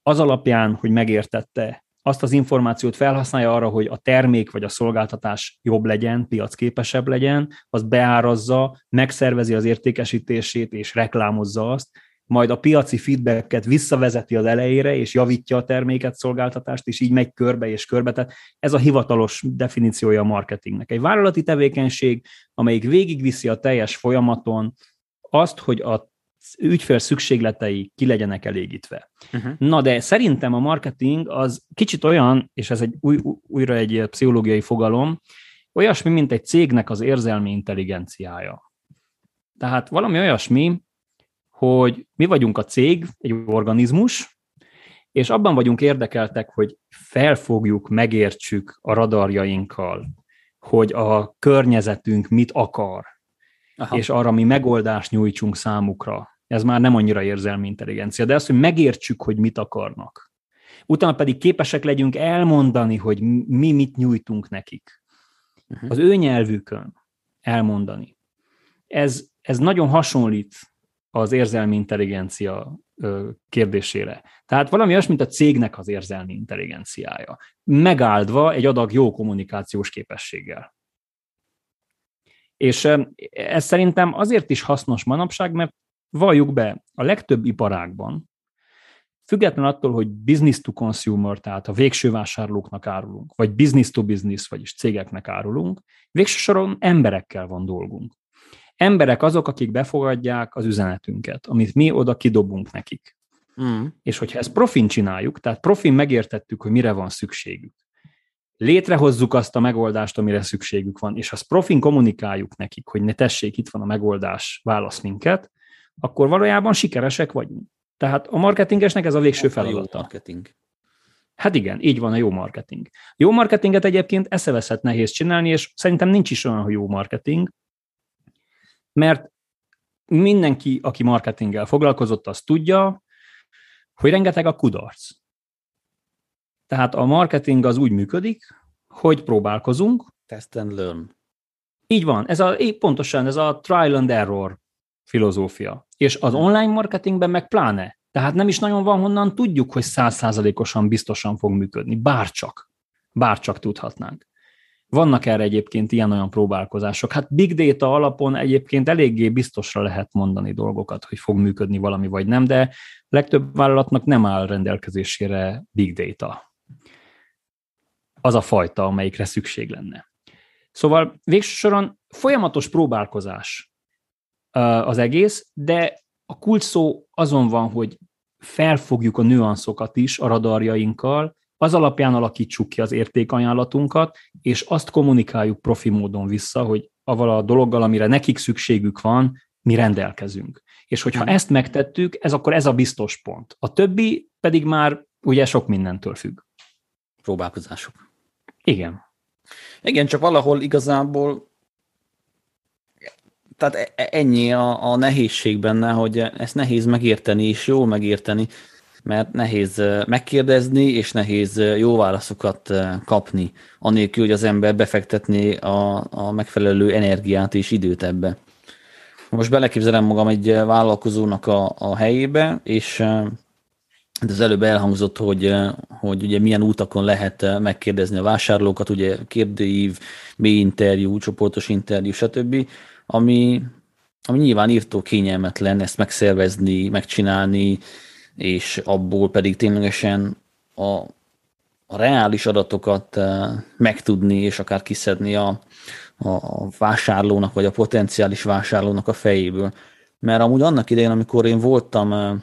az alapján, hogy megértette azt az információt felhasználja arra, hogy a termék vagy a szolgáltatás jobb legyen, piacképesebb legyen, az beárazza, megszervezi az értékesítését és reklámozza azt, majd a piaci feedbacket visszavezeti az elejére, és javítja a terméket, szolgáltatást, és így megy körbe és körbe. Tehát ez a hivatalos definíciója a marketingnek. Egy vállalati tevékenység, amelyik végigviszi a teljes folyamaton azt, hogy a ügyfél szükségletei ki legyenek elégítve. Uh-huh. Na de szerintem a marketing az kicsit olyan, és ez egy új, újra egy pszichológiai fogalom, olyasmi, mint egy cégnek az érzelmi intelligenciája. Tehát valami olyasmi, hogy mi vagyunk a cég, egy organizmus, és abban vagyunk érdekeltek, hogy felfogjuk, megértsük a radarjainkkal, hogy a környezetünk mit akar, Aha. és arra mi megoldást nyújtsunk számukra ez már nem annyira érzelmi intelligencia, de az, hogy megértsük, hogy mit akarnak. Utána pedig képesek legyünk elmondani, hogy mi mit nyújtunk nekik. Uh-huh. Az ő nyelvükön. elmondani. Ez, ez nagyon hasonlít az érzelmi intelligencia kérdésére. Tehát valami olyas, mint a cégnek az érzelmi intelligenciája. Megáldva egy adag jó kommunikációs képességgel. És ez szerintem azért is hasznos manapság, mert valljuk be, a legtöbb iparágban, független attól, hogy business to consumer, tehát a végső vásárlóknak árulunk, vagy business to business, vagyis cégeknek árulunk, végső soron emberekkel van dolgunk. Emberek azok, akik befogadják az üzenetünket, amit mi oda kidobunk nekik. Mm. És hogyha ezt profin csináljuk, tehát profin megértettük, hogy mire van szükségük, létrehozzuk azt a megoldást, amire szükségük van, és azt profin kommunikáljuk nekik, hogy ne tessék, itt van a megoldás, válasz minket, akkor valójában sikeresek vagyunk. Tehát a marketingesnek ez a végső feladata. A marketing. Hát igen, így van a jó marketing. Jó marketinget egyébként eszeveszett nehéz csinálni, és szerintem nincs is olyan, hogy jó marketing, mert mindenki, aki marketinggel foglalkozott, az tudja, hogy rengeteg a kudarc. Tehát a marketing az úgy működik, hogy próbálkozunk. Test and learn. Így van, ez a, pontosan ez a trial and error filozófia. És az online marketingben meg pláne. Tehát nem is nagyon van honnan tudjuk, hogy százszázalékosan biztosan fog működni. Bárcsak. Bárcsak tudhatnánk. Vannak erre egyébként ilyen-olyan próbálkozások. Hát big data alapon egyébként eléggé biztosra lehet mondani dolgokat, hogy fog működni valami vagy nem, de legtöbb vállalatnak nem áll rendelkezésére big data. Az a fajta, amelyikre szükség lenne. Szóval végső soron folyamatos próbálkozás az egész, de a kulcs szó azon van, hogy felfogjuk a nüanszokat is a radarjainkkal, az alapján alakítsuk ki az értékajánlatunkat, és azt kommunikáljuk profi módon vissza, hogy avval a dologgal, amire nekik szükségük van, mi rendelkezünk. És hogyha hmm. ezt megtettük, ez akkor ez a biztos pont. A többi pedig már ugye sok mindentől függ. Próbálkozások. Igen. Igen, csak valahol igazából tehát e- e- ennyi a, a nehézség benne, hogy ezt nehéz megérteni, és jól megérteni, mert nehéz megkérdezni, és nehéz jó válaszokat kapni, anélkül, hogy az ember befektetné a, a megfelelő energiát és időt ebbe. Most beleképzelem magam egy vállalkozónak a, a helyébe, és az előbb elhangzott, hogy, hogy ugye milyen útakon lehet megkérdezni a vásárlókat, ugye kérdőív, mély interjú, csoportos interjú, stb ami, ami nyilván írtó kényelmetlen ezt megszervezni, megcsinálni, és abból pedig ténylegesen a, a reális adatokat uh, megtudni, és akár kiszedni a, a vásárlónak, vagy a potenciális vásárlónak a fejéből. Mert amúgy annak idején, amikor én voltam uh,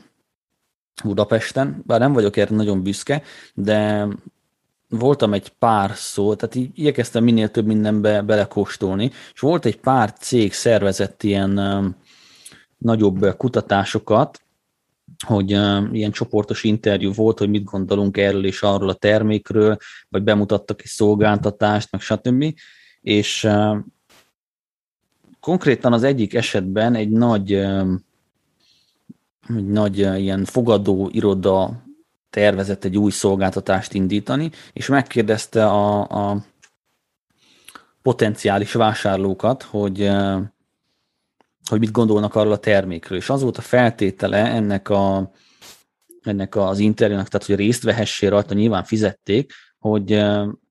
Budapesten, bár nem vagyok erre nagyon büszke, de voltam egy pár szó, tehát így igyekeztem minél több mindenbe belekóstolni, és volt egy pár cég szervezett ilyen um, nagyobb kutatásokat, hogy um, ilyen csoportos interjú volt, hogy mit gondolunk erről és arról a termékről, vagy bemutattak egy szolgáltatást, meg stb. És um, konkrétan az egyik esetben egy nagy, um, egy nagy uh, ilyen fogadó iroda tervezett egy új szolgáltatást indítani, és megkérdezte a, a potenciális vásárlókat, hogy, hogy mit gondolnak arról a termékről. És az volt a feltétele ennek, a, ennek az interjúnak, tehát hogy részt vehessél rajta, nyilván fizették, hogy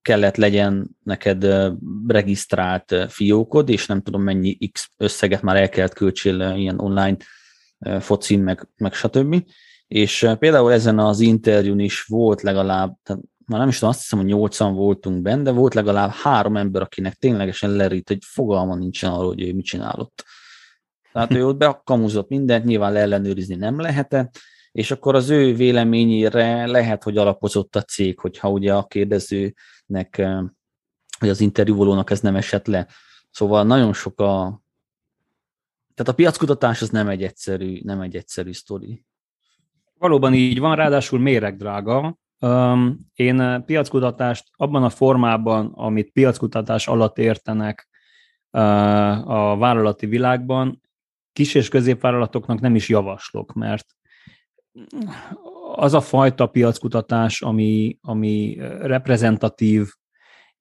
kellett legyen neked regisztrált fiókod, és nem tudom mennyi X összeget már el kellett költsél ilyen online focin, meg, meg stb. És például ezen az interjún is volt legalább, tehát már nem is tudom, azt hiszem, hogy nyolcan voltunk benne, de volt legalább három ember, akinek ténylegesen lerít, hogy fogalma nincsen arról, hogy ő mit csinálott. Tehát ő ott bekamuzott mindent, nyilván leellenőrizni nem lehetett, és akkor az ő véleményére lehet, hogy alapozott a cég, hogyha ugye a kérdezőnek, vagy az interjúvolónak ez nem esett le. Szóval nagyon sok a... Tehát a piackutatás az nem egy egyszerű, nem egy egyszerű sztori. Valóban így van, ráadásul méregdrága. Én piackutatást abban a formában, amit piackutatás alatt értenek a vállalati világban, kis- és középvállalatoknak nem is javaslok, mert az a fajta piackutatás, ami, ami reprezentatív,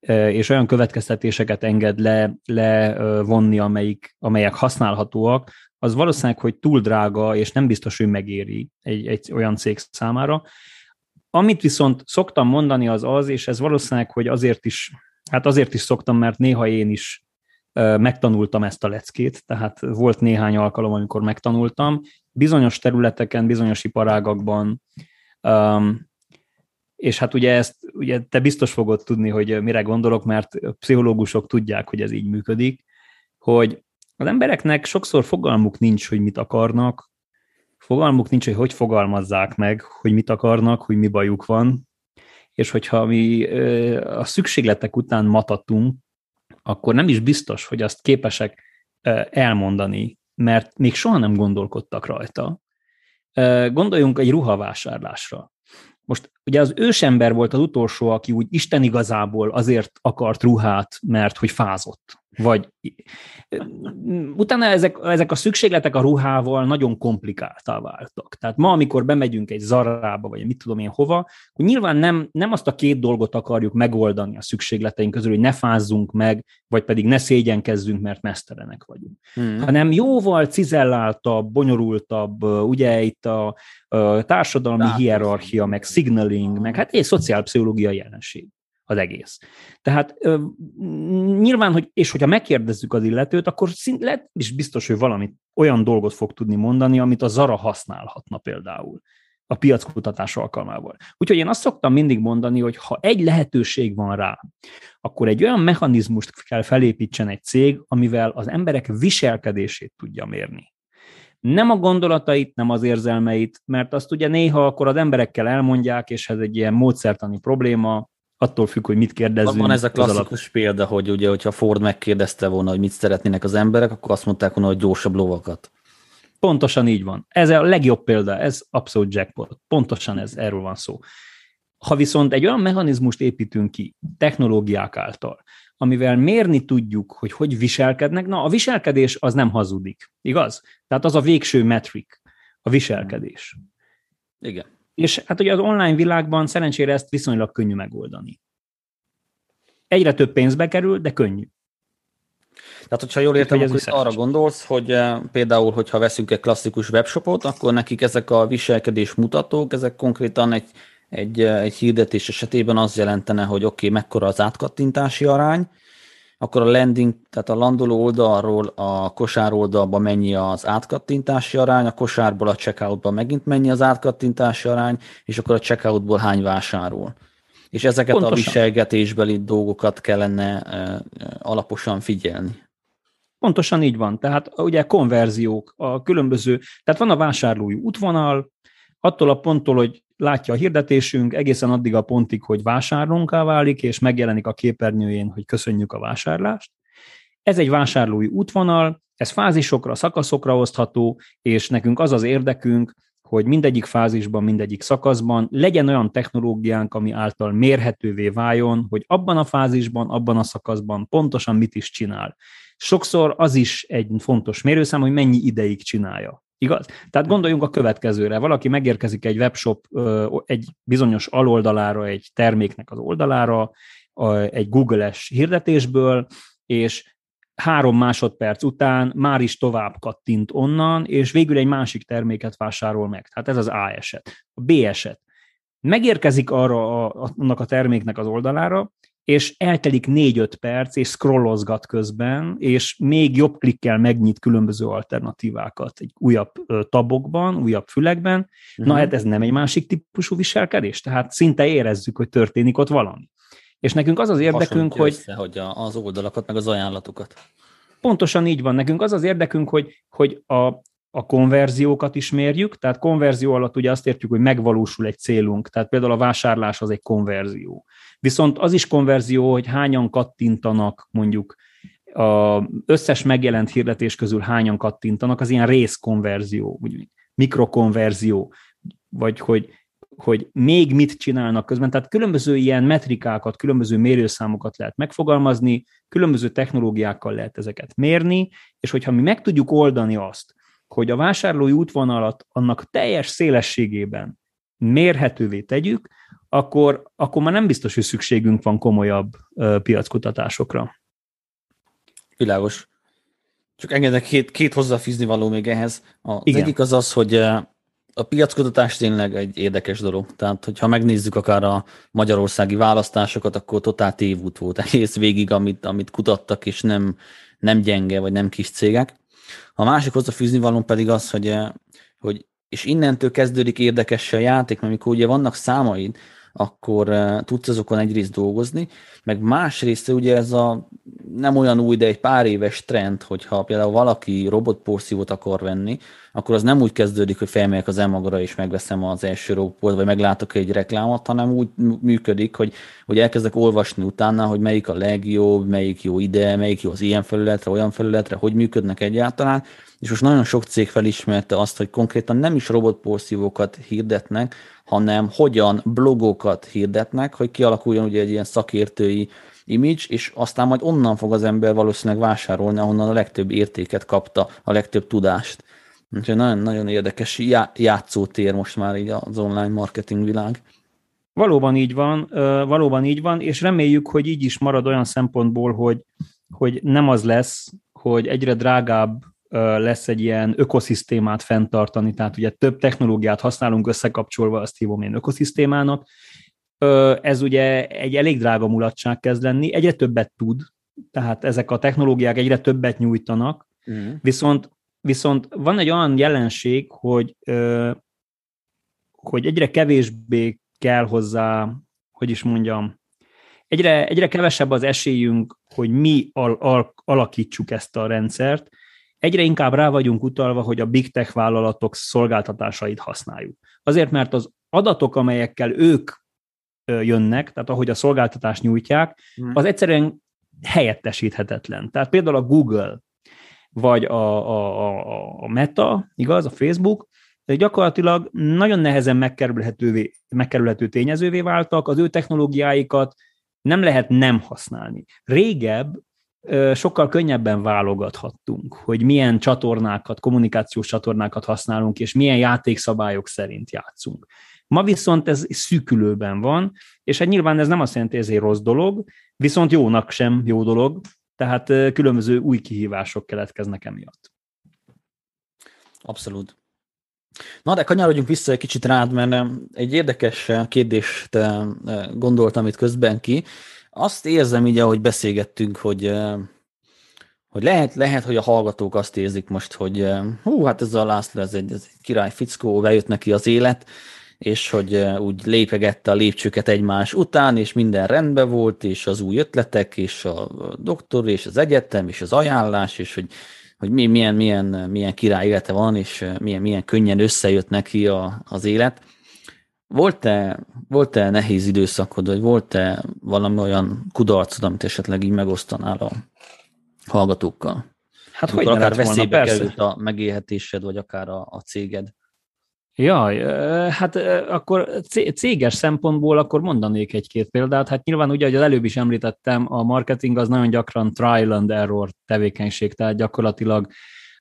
és olyan következtetéseket enged le, levonni, amelyik, amelyek használhatóak, az valószínűleg, hogy túl drága, és nem biztos, hogy megéri egy, egy olyan cég számára. Amit viszont szoktam mondani az az, és ez valószínűleg, hogy azért is, hát azért is szoktam, mert néha én is megtanultam ezt a leckét, tehát volt néhány alkalom, amikor megtanultam. Bizonyos területeken, bizonyos iparágakban um, és hát ugye ezt ugye te biztos fogod tudni, hogy mire gondolok, mert pszichológusok tudják, hogy ez így működik, hogy az embereknek sokszor fogalmuk nincs, hogy mit akarnak, fogalmuk nincs, hogy hogy fogalmazzák meg, hogy mit akarnak, hogy mi bajuk van, és hogyha mi a szükségletek után matatunk, akkor nem is biztos, hogy azt képesek elmondani, mert még soha nem gondolkodtak rajta. Gondoljunk egy ruhavásárlásra. Most ugye az ősember volt az utolsó, aki úgy Isten igazából azért akart ruhát, mert hogy fázott. Vagy utána ezek, ezek a szükségletek a ruhával nagyon komplikáltá váltak. Tehát ma, amikor bemegyünk egy zarába, vagy mit tudom én hova, hogy nyilván nem, nem azt a két dolgot akarjuk megoldani a szükségleteink közül, hogy ne fázzunk meg, vagy pedig ne szégyenkezzünk, mert mesztelenek vagyunk. Hmm. Hanem jóval cizelláltabb, bonyolultabb, ugye itt a, a társadalmi hierarchia, meg signaling, meg hát egy szociálpszichológiai jelenség az egész. Tehát nyilván, hogy, és hogyha megkérdezzük az illetőt, akkor szint, lehet is biztos, hogy valami olyan dolgot fog tudni mondani, amit a Zara használhatna például a piackutatás alkalmával. Úgyhogy én azt szoktam mindig mondani, hogy ha egy lehetőség van rá, akkor egy olyan mechanizmust kell felépítsen egy cég, amivel az emberek viselkedését tudja mérni. Nem a gondolatait, nem az érzelmeit, mert azt ugye néha akkor az emberekkel elmondják, és ez egy ilyen módszertani probléma, attól függ, hogy mit kérdezzünk. Van ez a klasszikus példa, hogy ugye, hogyha Ford megkérdezte volna, hogy mit szeretnének az emberek, akkor azt mondták volna, hogy gyorsabb lovakat. Pontosan így van. Ez a legjobb példa, ez abszolút jackpot. Pontosan ez, erről van szó. Ha viszont egy olyan mechanizmust építünk ki technológiák által, amivel mérni tudjuk, hogy hogy viselkednek, na a viselkedés az nem hazudik, igaz? Tehát az a végső metrik, a viselkedés. Igen. És hát ugye az online világban szerencsére ezt viszonylag könnyű megoldani. Egyre több pénzbe kerül, de könnyű. Tehát, hogyha jól értem, akkor arra gondolsz, hogy eh, például, hogyha veszünk egy klasszikus webshopot, akkor nekik ezek a viselkedés mutatók, ezek konkrétan egy, egy, eh, egy hirdetés esetében az jelentene, hogy oké, okay, mekkora az átkattintási arány, akkor a landing, tehát a landoló oldalról a kosár oldalba mennyi az átkattintási arány, a kosárból a checkoutba megint mennyi az átkattintási arány, és akkor a checkoutból hány vásárol. És ezeket Pontosan. a viselgetésbeli dolgokat kellene e, alaposan figyelni. Pontosan így van. Tehát ugye konverziók, a különböző, tehát van a vásárlói útvonal, attól a ponttól, hogy látja a hirdetésünk egészen addig a pontig, hogy vásárlónká válik, és megjelenik a képernyőjén, hogy köszönjük a vásárlást. Ez egy vásárlói útvonal, ez fázisokra, szakaszokra osztható, és nekünk az az érdekünk, hogy mindegyik fázisban, mindegyik szakaszban legyen olyan technológiánk, ami által mérhetővé váljon, hogy abban a fázisban, abban a szakaszban pontosan mit is csinál. Sokszor az is egy fontos mérőszám, hogy mennyi ideig csinálja. Igaz? Tehát gondoljunk a következőre. Valaki megérkezik egy webshop egy bizonyos aloldalára, egy terméknek az oldalára, egy Google-es hirdetésből, és három másodperc után már is tovább kattint onnan, és végül egy másik terméket vásárol meg. Tehát ez az A eset. A B eset. Megérkezik arra a, annak a terméknek az oldalára, és eltelik 4-5 perc, és scrollozgat közben, és még jobb klikkel megnyit különböző alternatívákat egy újabb tabokban, újabb fülekben. Uh-huh. Na mhm. hát ez nem egy másik típusú viselkedés, tehát szinte érezzük, hogy történik ott valami. És nekünk az az érdekünk, hogy... Össze, hogy az oldalakat, meg az ajánlatokat. Pontosan így van. Nekünk az az érdekünk, hogy, hogy a, a konverziókat is mérjük, tehát konverzió alatt ugye azt értjük, hogy megvalósul egy célunk, tehát például a vásárlás az egy konverzió. Viszont az is konverzió, hogy hányan kattintanak mondjuk a összes megjelent hirdetés közül hányan kattintanak, az ilyen részkonverzió, úgy mikrokonverzió, vagy hogy, hogy még mit csinálnak közben. Tehát különböző ilyen metrikákat, különböző mérőszámokat lehet megfogalmazni, különböző technológiákkal lehet ezeket mérni, és hogyha mi meg tudjuk oldani azt, hogy a vásárlói útvonalat annak teljes szélességében mérhetővé tegyük, akkor, akkor már nem biztos, hogy szükségünk van komolyabb piackutatásokra. Világos. Csak engedek két, két hozzáfűzni való még ehhez. Az Igen. egyik az az, hogy a piackutatás tényleg egy érdekes dolog. Tehát, hogyha megnézzük akár a magyarországi választásokat, akkor totál tévút volt egész végig, amit, amit kutattak, és nem, nem gyenge, vagy nem kis cégek. A másik hozzáfűzni való pedig az, hogy, hogy és innentől kezdődik érdekes a játék, mert amikor ugye vannak számaid, akkor uh, tudsz azokon egyrészt dolgozni, meg másrészt ugye ez a nem olyan új, de egy pár éves trend, hogyha például valaki robotporszívót akar venni, akkor az nem úgy kezdődik, hogy felmegyek az emagra és megveszem az első robot, vagy meglátok egy reklámot, hanem úgy működik, hogy, hogy elkezdek olvasni utána, hogy melyik a legjobb, melyik jó ide, melyik jó az ilyen felületre, olyan felületre, hogy működnek egyáltalán, és most nagyon sok cég felismerte azt, hogy konkrétan nem is robotporszívókat hirdetnek, hanem hogyan blogokat hirdetnek, hogy kialakuljon ugye egy ilyen szakértői image, és aztán majd onnan fog az ember valószínűleg vásárolni, ahonnan a legtöbb értéket kapta, a legtöbb tudást. Úgyhogy nagyon, nagyon érdekes játszótér most már így az online marketing világ. Valóban így van, valóban így van, és reméljük, hogy így is marad olyan szempontból, hogy, hogy nem az lesz, hogy egyre drágább lesz egy ilyen ökoszisztémát fenntartani, tehát ugye több technológiát használunk összekapcsolva, azt hívom én ökoszisztémának. Ez ugye egy elég drága mulatság kezd lenni, egyre többet tud, tehát ezek a technológiák egyre többet nyújtanak, uh-huh. viszont, viszont van egy olyan jelenség, hogy, hogy egyre kevésbé kell hozzá, hogy is mondjam, egyre, egyre kevesebb az esélyünk, hogy mi al- al- alakítsuk ezt a rendszert, egyre inkább rá vagyunk utalva, hogy a big tech vállalatok szolgáltatásait használjuk. Azért, mert az adatok, amelyekkel ők jönnek, tehát ahogy a szolgáltatást nyújtják, hmm. az egyszerűen helyettesíthetetlen. Tehát például a Google, vagy a, a, a, a Meta, igaz, a Facebook, gyakorlatilag nagyon nehezen megkerülhetővé, megkerülhető tényezővé váltak, az ő technológiáikat nem lehet nem használni. Régebb sokkal könnyebben válogathattunk, hogy milyen csatornákat, kommunikációs csatornákat használunk, és milyen játékszabályok szerint játszunk. Ma viszont ez szűkülőben van, és hát nyilván ez nem azt jelenti, hogy ez egy rossz dolog, viszont jónak sem jó dolog, tehát különböző új kihívások keletkeznek emiatt. Abszolút. Na, de kanyarodjunk vissza egy kicsit rád, mert egy érdekes kérdést gondoltam itt közben ki, azt érzem így, ahogy beszélgettünk, hogy, hogy lehet, lehet, hogy a hallgatók azt érzik most, hogy hú, hát ez a László, ez egy, ez egy király fickó, bejött neki az élet, és hogy úgy lépegette a lépcsőket egymás után, és minden rendben volt, és az új ötletek, és a doktor, és az egyetem, és az ajánlás, és hogy, hogy milyen, milyen, milyen király élete van, és milyen, milyen könnyen összejött neki a, az élet. Volt-e, volt-e nehéz időszakod, vagy volt-e valami olyan kudarcod, amit esetleg így megosztanál a hallgatókkal? Hát hogy akár veszélybe volna, került a megélhetésed, vagy akár a, a céged? Jaj, hát akkor céges szempontból akkor mondanék egy-két példát. Hát nyilván ugye, hogy az előbb is említettem, a marketing az nagyon gyakran trial and error tevékenység, tehát gyakorlatilag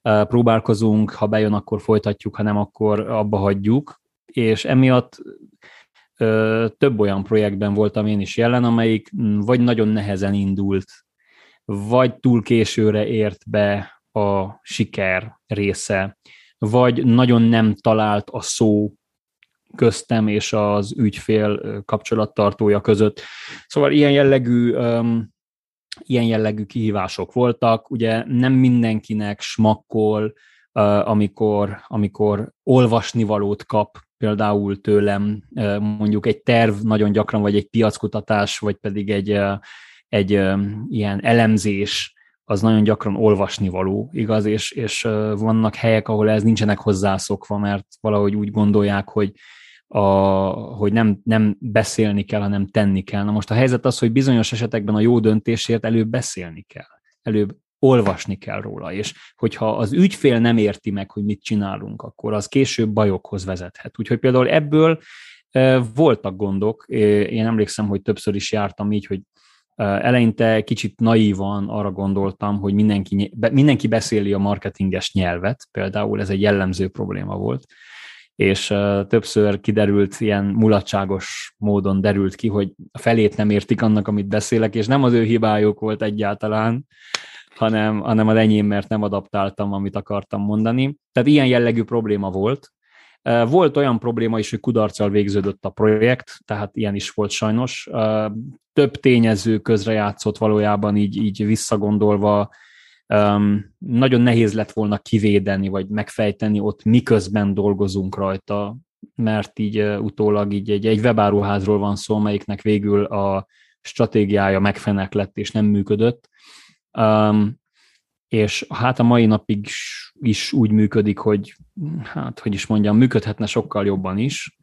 próbálkozunk, ha bejön, akkor folytatjuk, ha nem, akkor abba hagyjuk és emiatt ö, több olyan projektben voltam én is jelen, amelyik vagy nagyon nehezen indult, vagy túl későre ért be a siker része, vagy nagyon nem talált a szó köztem és az ügyfél kapcsolattartója között. Szóval ilyen jellegű, um, ilyen jellegű kihívások voltak. Ugye nem mindenkinek smakkol, amikor, amikor olvasnivalót kap például tőlem mondjuk egy terv nagyon gyakran, vagy egy piackutatás, vagy pedig egy, egy ilyen elemzés, az nagyon gyakran olvasni való, igaz, és, és vannak helyek, ahol ez nincsenek hozzászokva, mert valahogy úgy gondolják, hogy, a, hogy nem, nem beszélni kell, hanem tenni kell. Na most a helyzet az, hogy bizonyos esetekben a jó döntésért előbb beszélni kell. Előbb olvasni kell róla, és hogyha az ügyfél nem érti meg, hogy mit csinálunk, akkor az később bajokhoz vezethet. Úgyhogy például ebből voltak gondok, én emlékszem, hogy többször is jártam így, hogy eleinte kicsit naívan arra gondoltam, hogy mindenki, mindenki beszéli a marketinges nyelvet, például ez egy jellemző probléma volt, és többször kiderült, ilyen mulatságos módon derült ki, hogy a felét nem értik annak, amit beszélek, és nem az ő hibájuk volt egyáltalán, hanem, hanem az enyém, mert nem adaptáltam, amit akartam mondani. Tehát ilyen jellegű probléma volt. Volt olyan probléma is, hogy kudarccal végződött a projekt, tehát ilyen is volt sajnos. Több tényező közrejátszott valójában így, így visszagondolva, nagyon nehéz lett volna kivédeni, vagy megfejteni ott miközben dolgozunk rajta, mert így utólag így egy, egy webáruházról van szó, melyiknek végül a stratégiája megfenek és nem működött. Um, és hát a mai napig is úgy működik, hogy hát, hogy is mondjam, működhetne sokkal jobban is.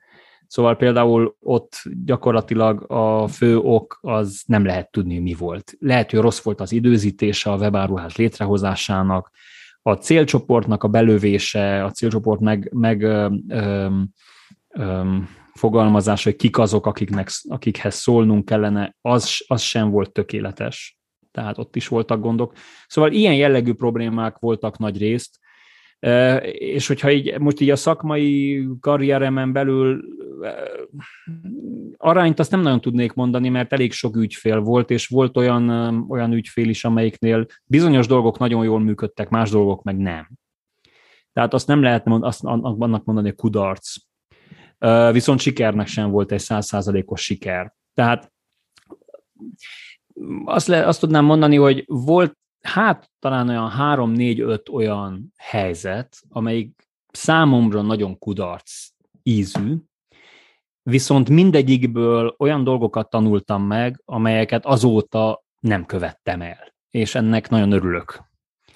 Szóval például ott gyakorlatilag a fő ok az nem lehet tudni, mi volt. Lehet, hogy rossz volt az időzítése a webáruház létrehozásának, a célcsoportnak a belövése, a célcsoport meg, meg ö, ö, ö, fogalmazás, hogy kik azok, akiknek, akikhez szólnunk kellene, az, az sem volt tökéletes. Tehát ott is voltak gondok. Szóval ilyen jellegű problémák voltak nagy részt, és hogyha így, most így a szakmai karrieremen belül arányt azt nem nagyon tudnék mondani, mert elég sok ügyfél volt, és volt olyan, olyan ügyfél is, amelyiknél bizonyos dolgok nagyon jól működtek, más dolgok meg nem. Tehát azt nem lehet azt annak mondani, hogy kudarc. Viszont sikernek sem volt egy százszázalékos siker. Tehát azt, le, azt tudnám mondani, hogy volt hát talán olyan három, négy, öt olyan helyzet, amelyik számomra nagyon kudarc ízű, viszont mindegyikből olyan dolgokat tanultam meg, amelyeket azóta nem követtem el. És ennek nagyon örülök.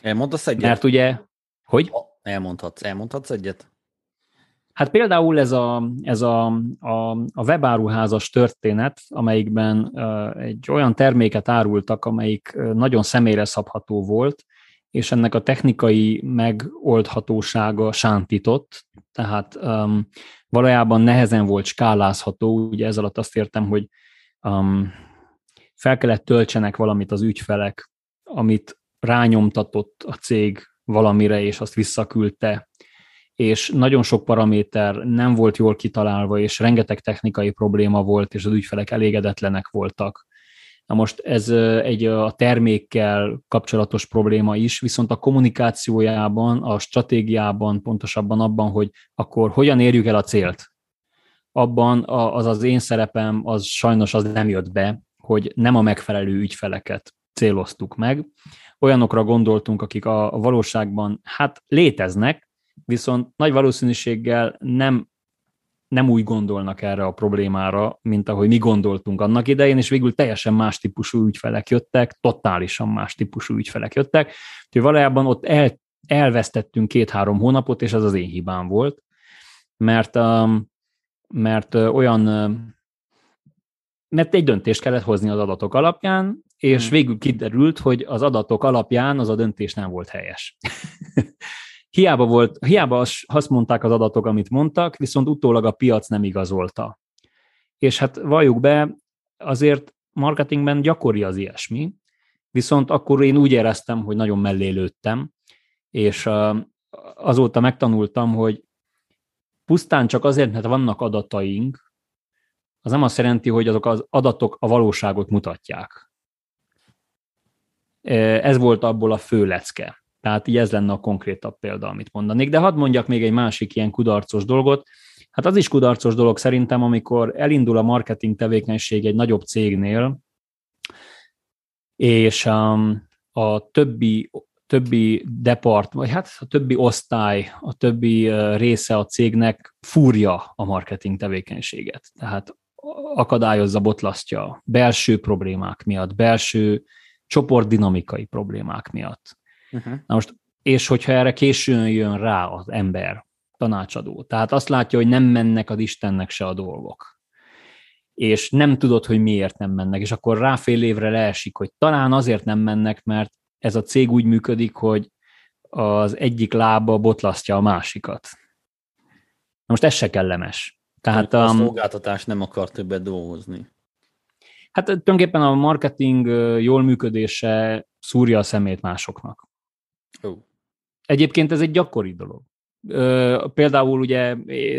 Elmondasz egyet? Mert ugye, hogy? Elmondhatsz, elmondhatsz egyet? Hát például ez a, ez a, a, a webáruházas történet, amelyikben egy olyan terméket árultak, amelyik nagyon személyre szabható volt, és ennek a technikai megoldhatósága sántított, tehát um, valójában nehezen volt skálázható, ugye ez alatt azt értem, hogy um, fel kellett töltsenek valamit az ügyfelek, amit rányomtatott a cég valamire, és azt visszaküldte és nagyon sok paraméter nem volt jól kitalálva, és rengeteg technikai probléma volt, és az ügyfelek elégedetlenek voltak. Na most ez egy a termékkel kapcsolatos probléma is, viszont a kommunikációjában, a stratégiában, pontosabban abban, hogy akkor hogyan érjük el a célt, abban az az én szerepem, az sajnos az nem jött be, hogy nem a megfelelő ügyfeleket céloztuk meg. Olyanokra gondoltunk, akik a valóságban hát léteznek, viszont nagy valószínűséggel nem, nem úgy gondolnak erre a problémára, mint ahogy mi gondoltunk annak idején, és végül teljesen más típusú ügyfelek jöttek, totálisan más típusú ügyfelek jöttek, úgyhogy valójában ott el, elvesztettünk két-három hónapot, és ez az én hibám volt, mert, um, mert olyan mert egy döntést kellett hozni az adatok alapján, és hmm. végül kiderült, hogy az adatok alapján az a döntés nem volt helyes. Hiába, volt, hiába azt mondták az adatok, amit mondtak, viszont utólag a piac nem igazolta. És hát valljuk be, azért marketingben gyakori az ilyesmi, viszont akkor én úgy éreztem, hogy nagyon mellé lőttem, és azóta megtanultam, hogy pusztán csak azért, mert vannak adataink, az nem azt jelenti, hogy azok az adatok a valóságot mutatják. Ez volt abból a fő lecke. Tehát így ez lenne a konkrétabb példa, amit mondanék. De hadd mondjak még egy másik ilyen kudarcos dolgot. Hát az is kudarcos dolog szerintem, amikor elindul a marketing tevékenység egy nagyobb cégnél, és um, a többi, többi depart, vagy hát a többi osztály, a többi része a cégnek fúrja a marketing tevékenységet. Tehát akadályozza, botlasztja belső problémák miatt, belső csoportdinamikai problémák miatt. Uh-huh. Na most, és hogyha erre későn jön rá az ember, tanácsadó, tehát azt látja, hogy nem mennek az Istennek se a dolgok, és nem tudod, hogy miért nem mennek, és akkor rá fél évre leesik, hogy talán azért nem mennek, mert ez a cég úgy működik, hogy az egyik lába botlasztja a másikat. Na most ez se kellemes. Tehát a, a szolgáltatás nem akar többet dolgozni. Hát tulajdonképpen a marketing jól működése szúrja a szemét másoknak. Oh. Egyébként ez egy gyakori dolog. Például ugye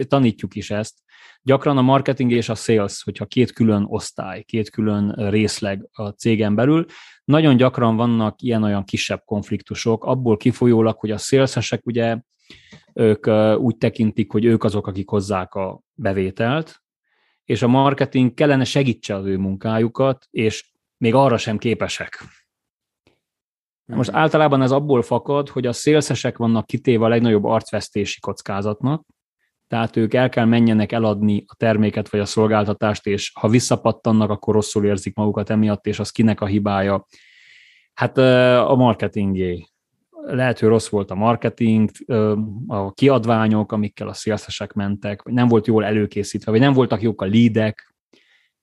tanítjuk is ezt, gyakran a marketing és a sales, hogyha két külön osztály, két külön részleg a cégen belül, nagyon gyakran vannak ilyen-olyan kisebb konfliktusok, abból kifolyólag, hogy a szélszesek ugye ők úgy tekintik, hogy ők azok, akik hozzák a bevételt, és a marketing kellene segítse az ő munkájukat, és még arra sem képesek. Most mhm. általában ez abból fakad, hogy a szélszesek vannak kitéve a legnagyobb arcvesztési kockázatnak, tehát ők el kell menjenek eladni a terméket vagy a szolgáltatást, és ha visszapattannak, akkor rosszul érzik magukat emiatt, és az kinek a hibája? Hát a marketingé. Lehet, hogy rossz volt a marketing, a kiadványok, amikkel a szélszesek mentek, vagy nem volt jól előkészítve, vagy nem voltak jók a leadek,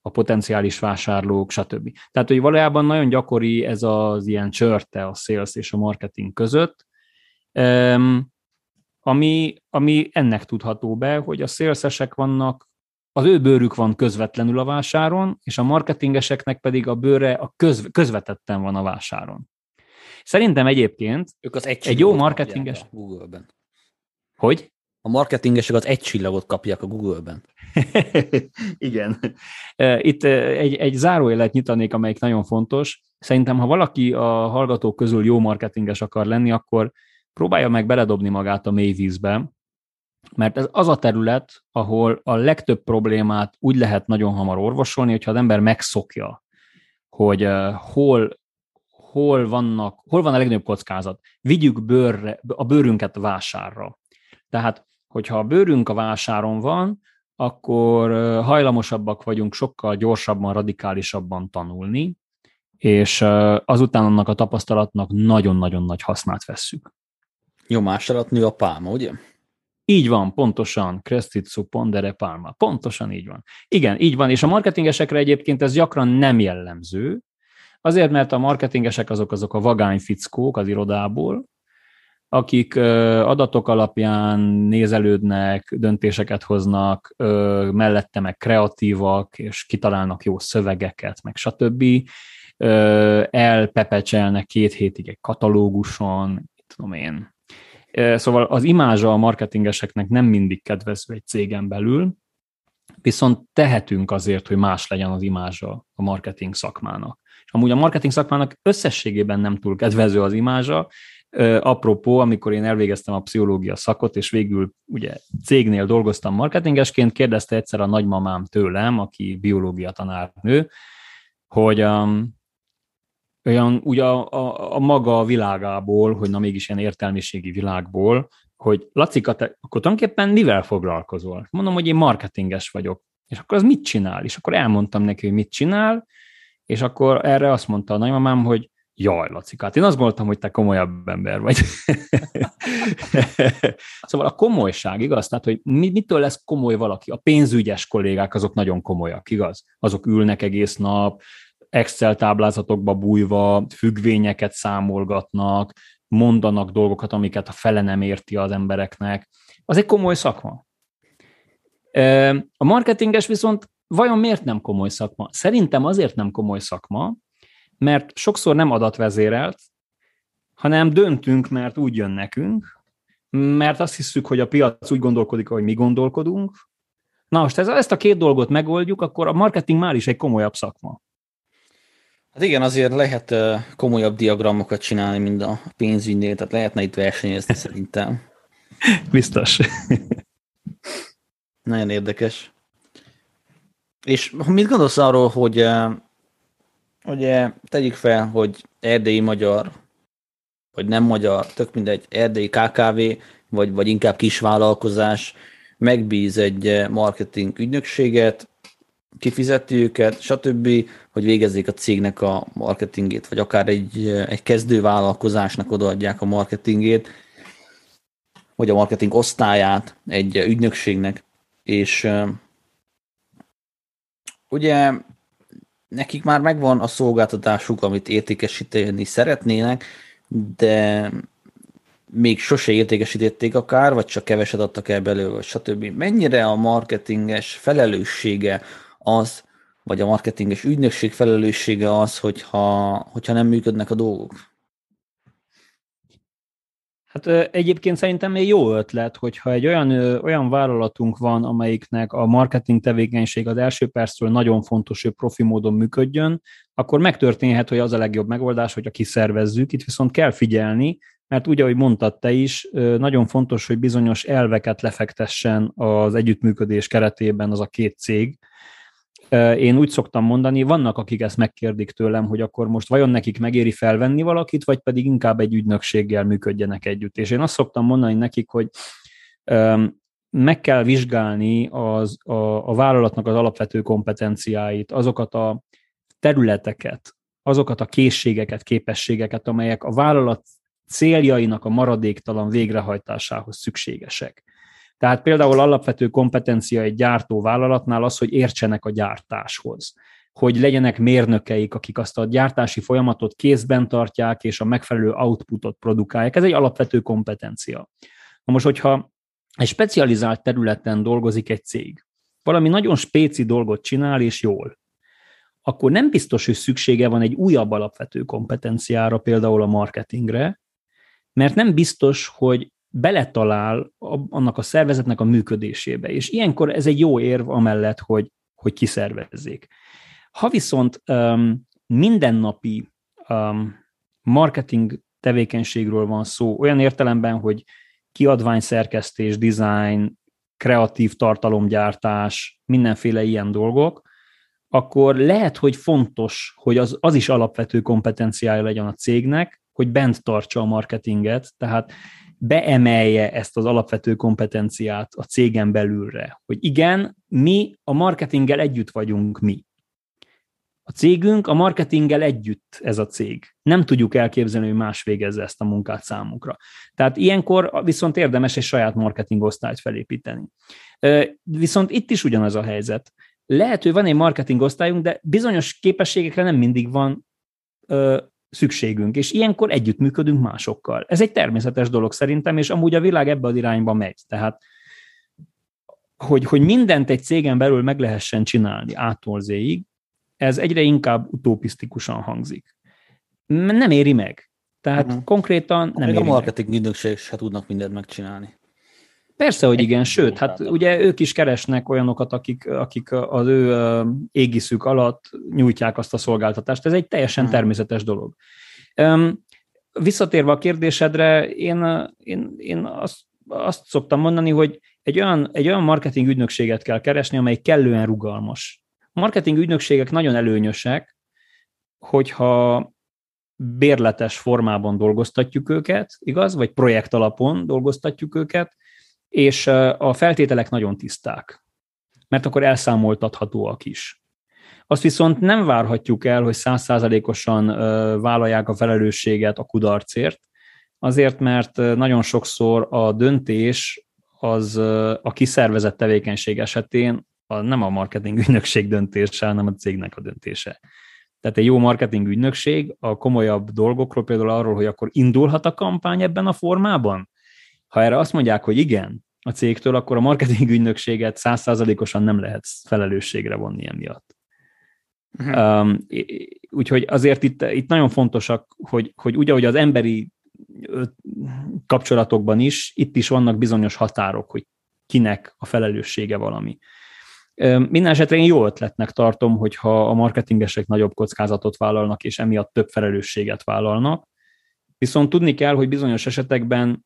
a potenciális vásárlók, stb. Tehát, hogy valójában nagyon gyakori ez az ilyen csörte a sales és a marketing között, ami, ami ennek tudható be, hogy a szélszesek vannak, az ő bőrük van közvetlenül a vásáron, és a marketingeseknek pedig a bőre a közv, közvetetten van a vásáron. Szerintem egyébként ők az egy, egy jó marketinges... Google-ben. Hogy? A marketingesek az egy csillagot kapják a Google-ben. Igen. Itt egy, egy zárójelet nyitanék, amelyik nagyon fontos. Szerintem, ha valaki a hallgatók közül jó marketinges akar lenni, akkor próbálja meg beledobni magát a mély vízbe, mert ez az a terület, ahol a legtöbb problémát úgy lehet nagyon hamar orvosolni, hogyha az ember megszokja, hogy hol, hol, vannak, hol van a legnagyobb kockázat. Vigyük bőrre, a bőrünket vásárra. Tehát, hogyha a bőrünk a vásáron van, akkor hajlamosabbak vagyunk sokkal gyorsabban, radikálisabban tanulni, és azután annak a tapasztalatnak nagyon-nagyon nagy hasznát vesszük. Nyomás alatt nő a pálma, ugye? Így van, pontosan, Crestitsu pondere palma. Pontosan így van. Igen, így van, és a marketingesekre egyébként ez gyakran nem jellemző, azért, mert a marketingesek azok azok a vagány fickók az irodából, akik adatok alapján nézelődnek, döntéseket hoznak, mellette meg kreatívak, és kitalálnak jó szövegeket, meg stb. Elpepecselnek két hétig egy katalóguson, tudom én, Szóval az imázsa a marketingeseknek nem mindig kedvező egy cégen belül, viszont tehetünk azért, hogy más legyen az imázsa a marketing szakmának. És amúgy a marketing szakmának összességében nem túl kedvező az imázsa, apropó, amikor én elvégeztem a pszichológia szakot, és végül ugye cégnél dolgoztam marketingesként, kérdezte egyszer a nagymamám tőlem, aki biológia tanárnő, hogy um, olyan ugye a, a, a maga világából, hogy na mégis ilyen értelmiségi világból, hogy Lacika, te akkor tulajdonképpen mivel foglalkozol? Mondom, hogy én marketinges vagyok. És akkor az mit csinál? És akkor elmondtam neki, hogy mit csinál, és akkor erre azt mondta a nagymamám, hogy jaj, Lacikát, én azt gondoltam, hogy te komolyabb ember vagy. szóval a komolyság, igaz? Tehát, hogy mitől lesz komoly valaki? A pénzügyes kollégák azok nagyon komolyak, igaz? Azok ülnek egész nap, Excel táblázatokba bújva függvényeket számolgatnak, mondanak dolgokat, amiket a fele nem érti az embereknek. Az egy komoly szakma. A marketinges viszont vajon miért nem komoly szakma? Szerintem azért nem komoly szakma, mert sokszor nem adatvezérelt, hanem döntünk, mert úgy jön nekünk, mert azt hiszük, hogy a piac úgy gondolkodik, ahogy mi gondolkodunk. Na most ez, ezt a két dolgot megoldjuk, akkor a marketing már is egy komolyabb szakma. Hát igen, azért lehet komolyabb diagramokat csinálni, mint a pénzügynél, tehát lehetne itt versenyezni szerintem. Biztos. Nagyon érdekes. És mit gondolsz arról, hogy ugye tegyük fel, hogy erdélyi magyar, vagy nem magyar, tök mindegy, erdélyi KKV, vagy, vagy inkább kisvállalkozás megbíz egy marketing ügynökséget, kifizeti őket, stb., hogy végezzék a cégnek a marketingét, vagy akár egy, egy kezdő vállalkozásnak odaadják a marketingét, vagy a marketing osztályát egy ügynökségnek, és ugye nekik már megvan a szolgáltatásuk, amit értékesíteni szeretnének, de még sose értékesítették akár, vagy csak keveset adtak el belőle, vagy stb. Mennyire a marketinges felelőssége az, vagy a marketinges ügynökség felelőssége az, hogyha, hogyha nem működnek a dolgok? Hát egyébként szerintem még jó ötlet, hogyha egy olyan, olyan vállalatunk van, amelyiknek a marketing tevékenység az első perctől nagyon fontos, hogy profi módon működjön, akkor megtörténhet, hogy az a legjobb megoldás, hogyha kiszervezzük. Itt viszont kell figyelni, mert úgy, ahogy mondtad te is, nagyon fontos, hogy bizonyos elveket lefektessen az együttműködés keretében az a két cég, én úgy szoktam mondani, vannak, akik ezt megkérdik tőlem, hogy akkor most vajon nekik megéri felvenni valakit, vagy pedig inkább egy ügynökséggel működjenek együtt. És én azt szoktam mondani nekik, hogy meg kell vizsgálni az, a, a vállalatnak az alapvető kompetenciáit, azokat a területeket, azokat a készségeket, képességeket, amelyek a vállalat céljainak a maradéktalan végrehajtásához szükségesek. Tehát például alapvető kompetencia egy gyártó vállalatnál az, hogy értsenek a gyártáshoz hogy legyenek mérnökeik, akik azt a gyártási folyamatot kézben tartják, és a megfelelő outputot produkálják. Ez egy alapvető kompetencia. Na most, hogyha egy specializált területen dolgozik egy cég, valami nagyon spéci dolgot csinál, és jól, akkor nem biztos, hogy szüksége van egy újabb alapvető kompetenciára, például a marketingre, mert nem biztos, hogy beletalál annak a szervezetnek a működésébe. És ilyenkor ez egy jó érv amellett, hogy, hogy kiszervezzék. Ha viszont um, mindennapi um, marketing tevékenységről van szó, olyan értelemben, hogy kiadványszerkesztés, design, kreatív tartalomgyártás, mindenféle ilyen dolgok, akkor lehet, hogy fontos, hogy az, az is alapvető kompetenciája legyen a cégnek, hogy bent tartsa a marketinget, tehát beemelje ezt az alapvető kompetenciát a cégen belülre, hogy igen, mi a marketinggel együtt vagyunk mi. A cégünk a marketinggel együtt ez a cég. Nem tudjuk elképzelni, hogy más végezze ezt a munkát számunkra. Tehát ilyenkor viszont érdemes egy saját marketing osztályt felépíteni. Viszont itt is ugyanaz a helyzet. Lehet, hogy van egy marketing osztályunk, de bizonyos képességekre nem mindig van szükségünk, és ilyenkor együttműködünk másokkal. Ez egy természetes dolog szerintem, és amúgy a világ ebbe az irányba megy. Tehát, hogy, hogy mindent egy cégen belül meg lehessen csinálni ától zéig, ez egyre inkább utopisztikusan hangzik. Nem éri meg. Tehát uh-huh. konkrétan nem Még éri a marketing ügynökség se tudnak mindent megcsinálni. Persze, hogy igen, sőt, hát ugye ők is keresnek olyanokat, akik, akik az ő égiszük alatt nyújtják azt a szolgáltatást. Ez egy teljesen hmm. természetes dolog. Visszatérve a kérdésedre, én, én, én azt, azt szoktam mondani, hogy egy olyan, egy olyan marketing ügynökséget kell keresni, amely kellően rugalmas. A marketing ügynökségek nagyon előnyösek, hogyha bérletes formában dolgoztatjuk őket, igaz? Vagy projekt alapon dolgoztatjuk őket, és a feltételek nagyon tiszták, mert akkor elszámoltathatóak is. Azt viszont nem várhatjuk el, hogy százszázalékosan vállalják a felelősséget a kudarcért, azért, mert nagyon sokszor a döntés az a kiszervezett tevékenység esetén a, nem a marketing ügynökség döntése, hanem a cégnek a döntése. Tehát egy jó marketing ügynökség a komolyabb dolgokról, például arról, hogy akkor indulhat a kampány ebben a formában, ha erre azt mondják, hogy igen, a cégtől, akkor a marketing ügynökséget százszázalékosan nem lehet felelősségre vonni emiatt. Uh-huh. Um, úgyhogy azért itt, itt nagyon fontosak, hogy, hogy úgy, ahogy az emberi kapcsolatokban is, itt is vannak bizonyos határok, hogy kinek a felelőssége valami. Minden esetre én jó ötletnek tartom, hogyha a marketingesek nagyobb kockázatot vállalnak, és emiatt több felelősséget vállalnak. Viszont tudni kell, hogy bizonyos esetekben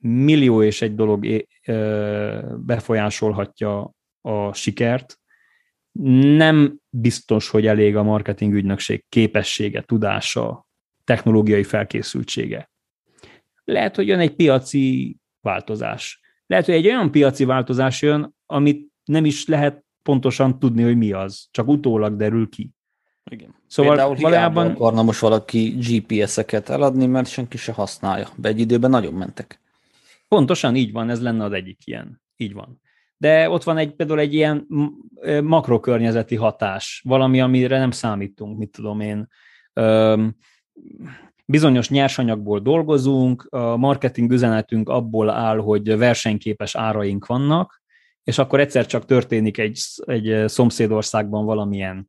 millió és egy dolog befolyásolhatja a sikert. Nem biztos, hogy elég a marketing ügynökség képessége, tudása, technológiai felkészültsége. Lehet, hogy jön egy piaci változás. Lehet, hogy egy olyan piaci változás jön, amit nem is lehet pontosan tudni, hogy mi az, csak utólag derül ki. Igen. Szóval Például valójában... akarna most valaki GPS-eket eladni, mert senki se használja. Be egy időben nagyon mentek. Pontosan így van, ez lenne az egyik ilyen. Így van. De ott van egy, például egy ilyen makrokörnyezeti hatás, valami, amire nem számítunk, mit tudom én. Bizonyos nyersanyagból dolgozunk, a marketing üzenetünk abból áll, hogy versenyképes áraink vannak, és akkor egyszer csak történik egy, egy szomszédországban valamilyen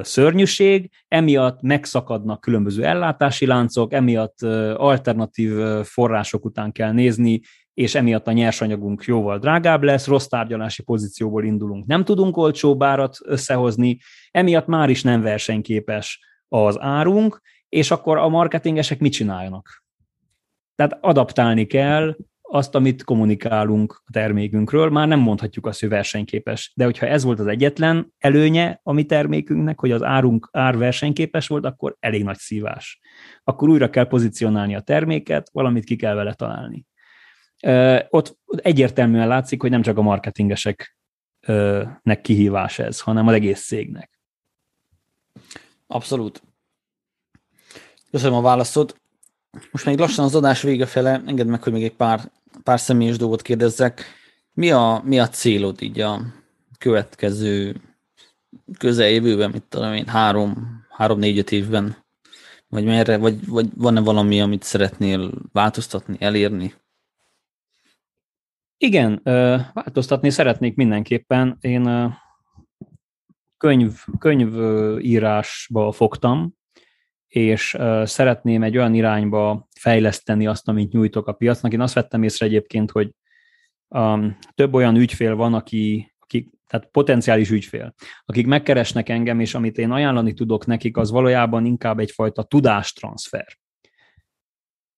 szörnyűség, emiatt megszakadnak különböző ellátási láncok, emiatt alternatív források után kell nézni, és emiatt a nyersanyagunk jóval drágább lesz, rossz tárgyalási pozícióból indulunk, nem tudunk olcsóbb árat összehozni, emiatt már is nem versenyképes az árunk, és akkor a marketingesek mit csináljanak? Tehát adaptálni kell azt, amit kommunikálunk a termékünkről, már nem mondhatjuk azt, hogy versenyképes. De hogyha ez volt az egyetlen előnye a mi termékünknek, hogy az árunk ár versenyképes volt, akkor elég nagy szívás. Akkor újra kell pozícionálni a terméket, valamit ki kell vele találni. Ott egyértelműen látszik, hogy nem csak a marketingeseknek kihívás ez, hanem az egész cégnek. Abszolút. Köszönöm a válaszod. Most még lassan az adás vége fele, engedd meg, hogy még egy pár, pár személyes dolgot kérdezzek. Mi a, mi a célod így a következő közeljövőben, mit tudom én, három, három négy-öt évben? Vagy merre, vagy, vagy van-e valami, amit szeretnél változtatni, elérni? Igen, változtatni szeretnék mindenképpen. Én könyv, könyvírásba fogtam, és szeretném egy olyan irányba fejleszteni azt, amit nyújtok a piacnak. Én azt vettem észre egyébként, hogy um, több olyan ügyfél van, aki, aki, tehát potenciális ügyfél, akik megkeresnek engem, és amit én ajánlani tudok nekik, az valójában inkább egyfajta tudástranszfer.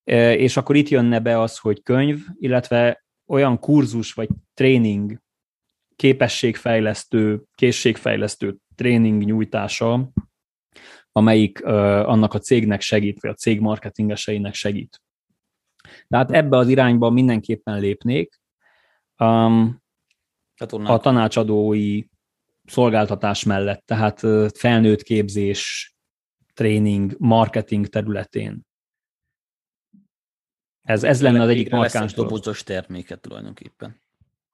E, és akkor itt jönne be az, hogy könyv, illetve olyan kurzus vagy tréning, képességfejlesztő, készségfejlesztő tréning nyújtása, amelyik uh, annak a cégnek segít, vagy a cég marketingeseinek segít. Tehát ebbe az irányba mindenképpen lépnék. Um, a tanácsadói szolgáltatás mellett, tehát felnőtt képzés, tréning, marketing területén. Ez, ez lenne az egyik markáns dobozos terméket tulajdonképpen.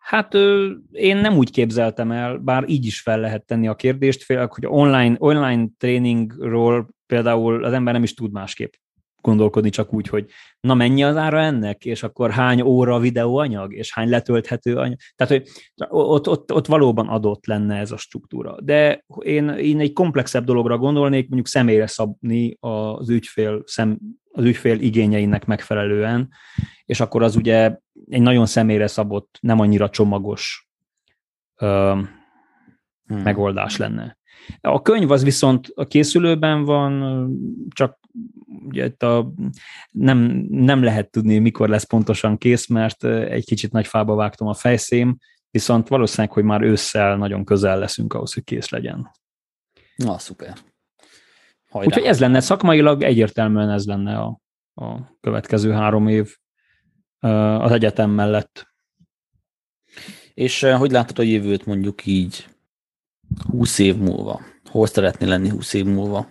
Hát én nem úgy képzeltem el, bár így is fel lehet tenni a kérdést, félek, hogy online, online tréningról például az ember nem is tud másképp gondolkodni, csak úgy, hogy na mennyi az ára ennek, és akkor hány óra videóanyag, és hány letölthető anyag. Tehát, hogy ott, ott, ott valóban adott lenne ez a struktúra. De én, én egy komplexebb dologra gondolnék, mondjuk személyre szabni az ügyfél, szem, az ügyfél igényeinek megfelelően, és akkor az ugye egy nagyon személyre szabott, nem annyira csomagos ö, hmm. megoldás lenne. A könyv az viszont a készülőben van, csak ugye itt a, nem, nem lehet tudni, mikor lesz pontosan kész, mert egy kicsit nagy fába vágtam a fejszém, viszont valószínűleg, hogy már ősszel nagyon közel leszünk ahhoz, hogy kész legyen. Na, szuper. Hajrá. Úgyhogy ez lenne szakmailag, egyértelműen ez lenne a, a következő három év az egyetem mellett. És hogy látod a jövőt mondjuk így 20 év múlva? Hol szeretnél lenni 20 év múlva?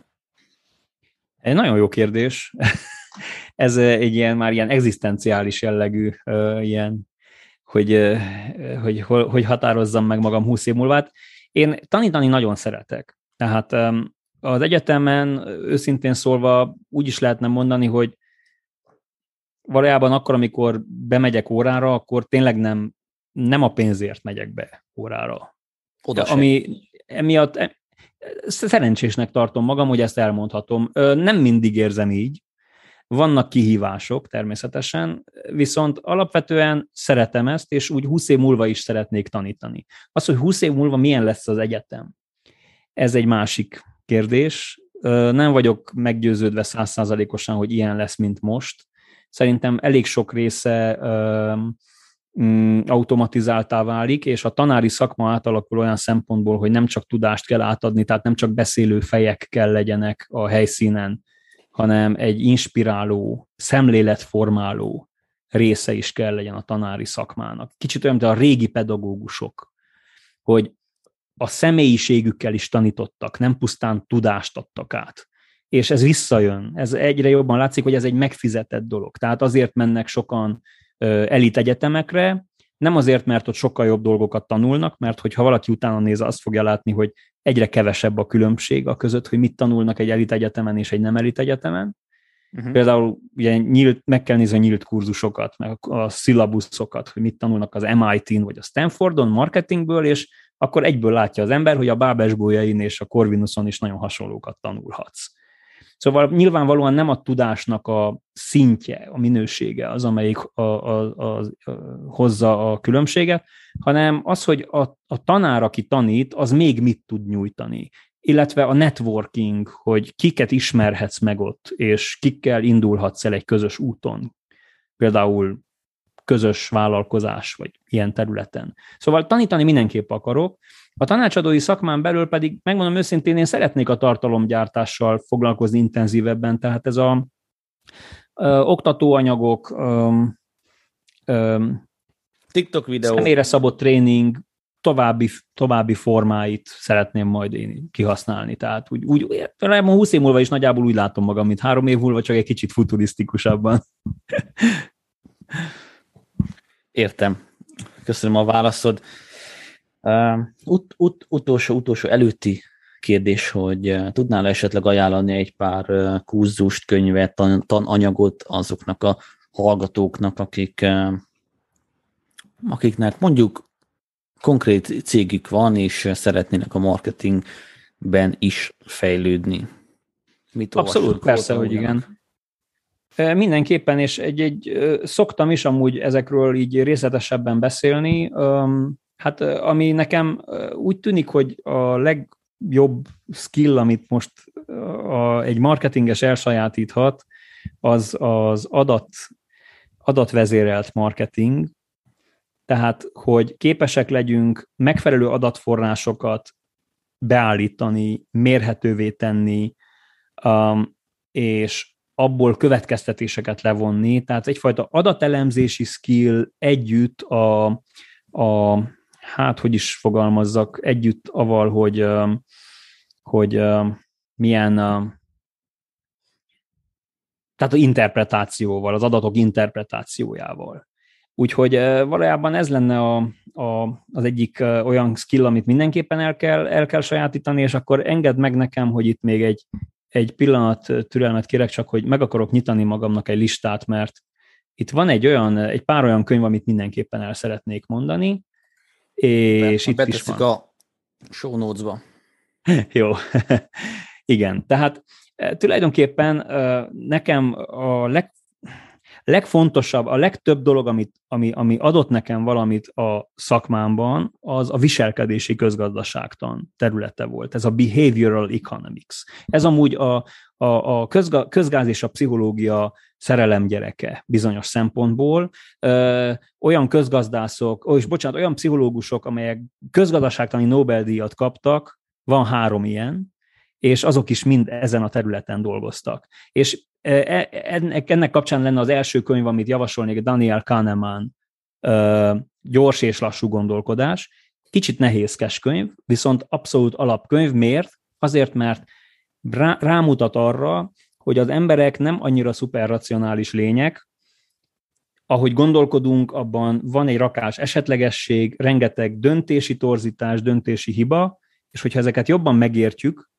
Egy nagyon jó kérdés. Ez egy ilyen már ilyen egzisztenciális jellegű ilyen, hogy, hogy, hogy határozzam meg magam 20 év múlva. Én tanítani nagyon szeretek. Tehát az egyetemen őszintén szólva úgy is lehetne mondani, hogy valójában akkor, amikor bemegyek órára, akkor tényleg nem, nem a pénzért megyek be órára. Oda ami emiatt e, szerencsésnek tartom magam, hogy ezt elmondhatom. Nem mindig érzem így, vannak kihívások természetesen, viszont alapvetően szeretem ezt, és úgy 20 év múlva is szeretnék tanítani. Az, hogy 20 év múlva milyen lesz az egyetem, ez egy másik kérdés. Nem vagyok meggyőződve százszázalékosan, hogy ilyen lesz, mint most. Szerintem elég sok része mm, automatizáltá válik, és a tanári szakma átalakul olyan szempontból, hogy nem csak tudást kell átadni, tehát nem csak beszélő fejek kell legyenek a helyszínen, hanem egy inspiráló, szemléletformáló része is kell legyen a tanári szakmának. Kicsit olyan, mint a régi pedagógusok, hogy a személyiségükkel is tanítottak, nem pusztán tudást adtak át. És ez visszajön. Ez egyre jobban látszik, hogy ez egy megfizetett dolog. Tehát azért mennek sokan elit egyetemekre, nem azért, mert ott sokkal jobb dolgokat tanulnak, mert hogyha valaki utána néz, azt fogja látni, hogy egyre kevesebb a különbség a között, hogy mit tanulnak egy elit egyetemen és egy nem elit egyetemen. Uh-huh. Például ugye nyílt, meg kell nézni a nyílt kurzusokat, meg a szilabuszokat, hogy mit tanulnak az MIT-n vagy a Stanfordon marketingből, és akkor egyből látja az ember, hogy a Bábesbólyain és a Corvinuson is nagyon hasonlókat tanulhatsz. Szóval nyilvánvalóan nem a tudásnak a szintje, a minősége az, amelyik a, a, a, a, hozza a különbséget, hanem az, hogy a, a tanár, aki tanít, az még mit tud nyújtani illetve a networking, hogy kiket ismerhetsz meg ott, és kikkel indulhatsz el egy közös úton. Például közös vállalkozás, vagy ilyen területen. Szóval tanítani mindenképp akarok. A tanácsadói szakmán belül pedig, megmondom őszintén, én szeretnék a tartalomgyártással foglalkozni intenzívebben, tehát ez a ö, oktatóanyagok, ö, ö, TikTok videó. Személyre szabott tréning, további, további formáit szeretném majd én kihasználni. Tehát úgy, úgy 20 év múlva is nagyjából úgy látom magam, mint három év múlva, csak egy kicsit futurisztikusabban. Értem. Köszönöm a válaszod. Uh, ut, ut, utolsó, utolsó előtti kérdés, hogy uh, tudnál esetleg ajánlani egy pár uh, kurzust, könyvet, tan, tananyagot azoknak a hallgatóknak, akik, akiknek mondjuk konkrét cégük van, és szeretnének a marketingben is fejlődni. Mit Abszolút, persze, hogy igen. Mindenképpen, és egy, egy, szoktam is amúgy ezekről így részletesebben beszélni. Hát ami nekem úgy tűnik, hogy a legjobb skill, amit most a, egy marketinges elsajátíthat, az az adat, adatvezérelt marketing, tehát, hogy képesek legyünk megfelelő adatforrásokat beállítani, mérhetővé tenni, és abból következtetéseket levonni. Tehát egyfajta adatelemzési skill együtt a, a hát hogy is fogalmazzak, együtt aval, hogy, hogy milyen tehát az interpretációval, az adatok interpretációjával. Úgyhogy valójában ez lenne a, a, az egyik olyan skill, amit mindenképpen el kell, el kell sajátítani, és akkor engedd meg nekem, hogy itt még egy, egy pillanat türelmet kérek, csak hogy meg akarok nyitani magamnak egy listát, mert itt van egy olyan, egy pár olyan könyv, amit mindenképpen el szeretnék mondani, és itt is van. a show notes-ba. Jó. Igen, tehát tulajdonképpen nekem a leg, legfontosabb, a legtöbb dolog, amit, ami, ami adott nekem valamit a szakmámban, az a viselkedési közgazdaságtan területe volt. Ez a behavioral economics. Ez amúgy a, a, a közga, közgáz és a pszichológia szerelem gyereke bizonyos szempontból. Ö, olyan közgazdászok, ó, és bocsánat, olyan pszichológusok, amelyek közgazdaságtani Nobel-díjat kaptak, van három ilyen, és azok is mind ezen a területen dolgoztak. És e, e, ennek, kapcsán lenne az első könyv, amit javasolnék, Daniel Kahneman, Gyors és lassú gondolkodás. Kicsit nehézkes könyv, viszont abszolút alapkönyv. Miért? Azért, mert rá, rámutat arra, hogy az emberek nem annyira szuperracionális lények, ahogy gondolkodunk, abban van egy rakás esetlegesség, rengeteg döntési torzítás, döntési hiba, és hogyha ezeket jobban megértjük,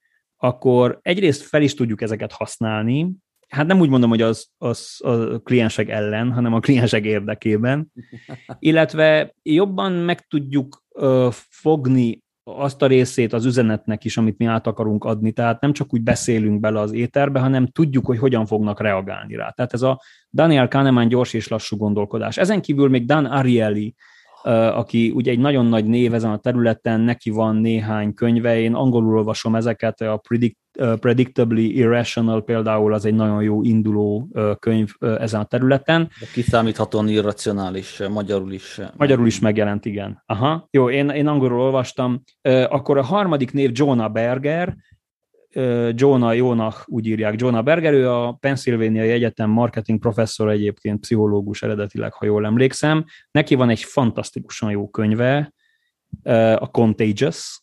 akkor egyrészt fel is tudjuk ezeket használni, hát nem úgy mondom, hogy az, az a kliensek ellen, hanem a kliensek érdekében, illetve jobban meg tudjuk ö, fogni azt a részét az üzenetnek is, amit mi át akarunk adni. Tehát nem csak úgy beszélünk bele az éterbe, hanem tudjuk, hogy hogyan fognak reagálni rá. Tehát ez a Daniel Kahneman gyors és lassú gondolkodás. Ezen kívül még Dan Ariely aki ugye egy nagyon nagy név ezen a területen, neki van néhány könyve, én angolul olvasom ezeket, a Predict, Predictably Irrational például az egy nagyon jó induló könyv ezen a területen. De kiszámíthatóan irracionális, magyarul is. Magyarul is megjelent, igen. Aha, jó, én, én angolul olvastam. Akkor a harmadik név Jonah Berger, Jonah Jónak úgy írják, Jonah Berger, ő a Pennsylvania Egyetem marketing professzor egyébként, pszichológus eredetileg, ha jól emlékszem. Neki van egy fantasztikusan jó könyve, a Contagious,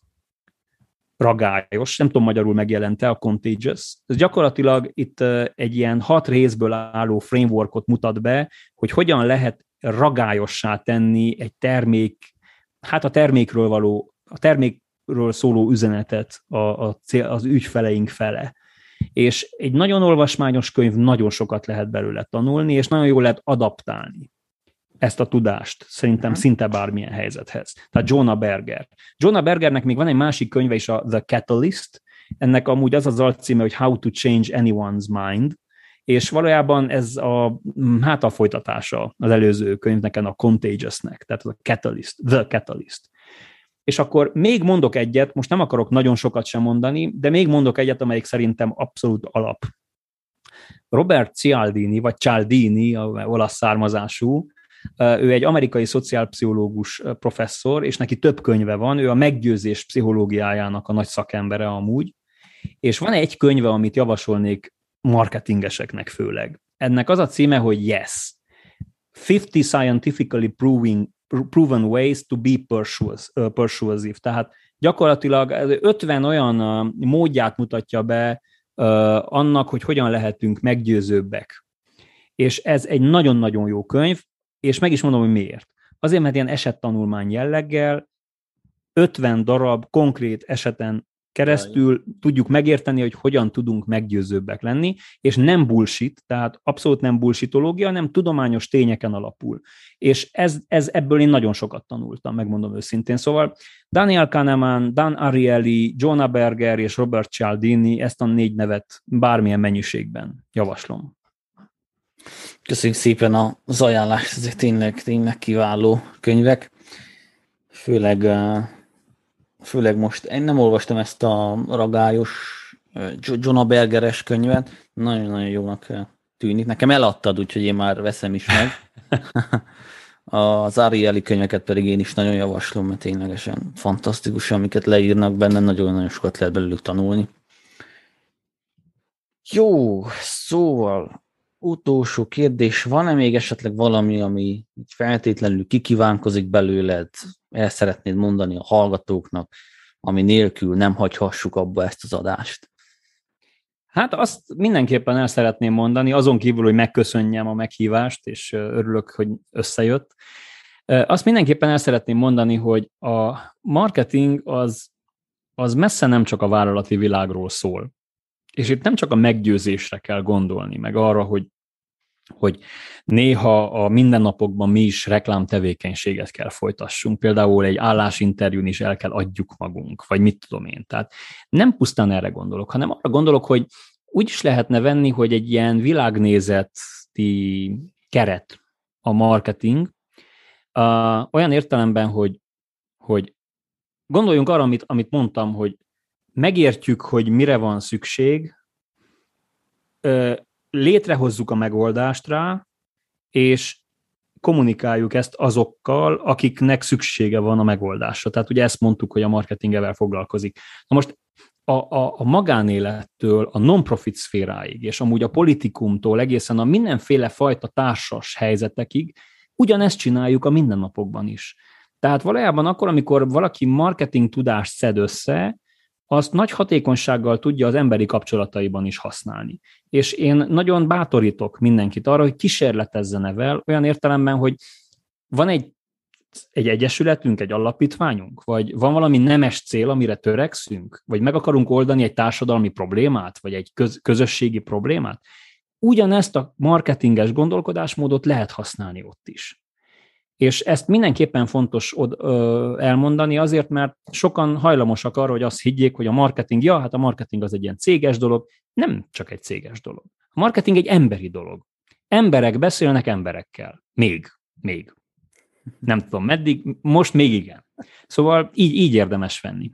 ragályos, nem tudom magyarul megjelente a Contagious. Ez gyakorlatilag itt egy ilyen hat részből álló frameworkot mutat be, hogy hogyan lehet ragályossá tenni egy termék, hát a termékről való, a termék ről szóló üzenetet a, a cél, az ügyfeleink fele. És egy nagyon olvasmányos könyv, nagyon sokat lehet belőle tanulni, és nagyon jól lehet adaptálni. ezt a tudást, szerintem uh-huh. szinte bármilyen helyzethez. Tehát Jonah Berger. Jonah Bergernek még van egy másik könyve is, a The Catalyst, ennek amúgy az az alcíme, hogy How to Change Anyone's Mind, és valójában ez a hát a folytatása az előző könyvnek, a Contagiousnek, tehát a Catalyst, The Catalyst. És akkor még mondok egyet, most nem akarok nagyon sokat sem mondani, de még mondok egyet, amelyik szerintem abszolút alap. Robert Cialdini, vagy Cialdini, olasz származású, ő egy amerikai szociálpszichológus professzor, és neki több könyve van, ő a meggyőzés pszichológiájának a nagy szakembere amúgy, és van egy könyve, amit javasolnék marketingeseknek főleg. Ennek az a címe, hogy Yes. 50 scientifically proving, proven ways to be persuasive. Tehát gyakorlatilag 50 olyan módját mutatja be annak, hogy hogyan lehetünk meggyőzőbbek. És ez egy nagyon-nagyon jó könyv, és meg is mondom, hogy miért. Azért, mert ilyen esettanulmány jelleggel 50 darab konkrét eseten keresztül tudjuk megérteni, hogy hogyan tudunk meggyőzőbbek lenni, és nem bullshit, tehát abszolút nem bullshitológia, hanem tudományos tényeken alapul. És ez, ez ebből én nagyon sokat tanultam, megmondom őszintén. Szóval Daniel Kahneman, Dan Ariely, Jonah Berger és Robert Cialdini, ezt a négy nevet bármilyen mennyiségben javaslom. Köszönjük szépen az ajánlást, ezek tényleg, tényleg kiváló könyvek. Főleg, főleg most, én nem olvastam ezt a ragályos John Bergeres könyvet, nagyon-nagyon jónak tűnik. Nekem eladtad, úgyhogy én már veszem is meg. Az Arieli könyveket pedig én is nagyon javaslom, mert ténylegesen fantasztikus, amiket leírnak benne, nagyon-nagyon sokat lehet belőlük tanulni. Jó, szóval utolsó kérdés, van-e még esetleg valami, ami feltétlenül kikívánkozik belőled, el szeretnéd mondani a hallgatóknak, ami nélkül nem hagyhassuk abba ezt az adást? Hát azt mindenképpen el szeretném mondani, azon kívül, hogy megköszönjem a meghívást, és örülök, hogy összejött. Azt mindenképpen el szeretném mondani, hogy a marketing az, az messze nem csak a vállalati világról szól. És itt nem csak a meggyőzésre kell gondolni, meg arra, hogy, hogy néha a mindennapokban mi is reklámtevékenységet kell folytassunk. Például egy állásinterjún is el kell adjuk magunk, vagy mit tudom én. Tehát nem pusztán erre gondolok, hanem arra gondolok, hogy úgy is lehetne venni, hogy egy ilyen világnézeti keret a marketing, uh, olyan értelemben, hogy, hogy gondoljunk arra, amit, amit mondtam, hogy megértjük, hogy mire van szükség, létrehozzuk a megoldást rá, és kommunikáljuk ezt azokkal, akiknek szüksége van a megoldásra. Tehát ugye ezt mondtuk, hogy a marketingevel foglalkozik. Na most a, a, a magánélettől a non-profit szféráig, és amúgy a politikumtól egészen a mindenféle fajta társas helyzetekig, ugyanezt csináljuk a mindennapokban is. Tehát valójában akkor, amikor valaki marketing tudást szed össze, azt nagy hatékonysággal tudja az emberi kapcsolataiban is használni. És én nagyon bátorítok mindenkit arra, hogy kísérletezzen evel, olyan értelemben, hogy van egy, egy egyesületünk, egy alapítványunk, vagy van valami nemes cél, amire törekszünk, vagy meg akarunk oldani egy társadalmi problémát, vagy egy köz, közösségi problémát, ugyanezt a marketinges gondolkodásmódot lehet használni ott is. És ezt mindenképpen fontos elmondani azért, mert sokan hajlamosak arra, hogy azt higgyék, hogy a marketing, ja, hát a marketing az egy ilyen céges dolog. Nem csak egy céges dolog. A marketing egy emberi dolog. Emberek beszélnek emberekkel. Még. Még. Nem tudom meddig, most még igen. Szóval így, így érdemes venni.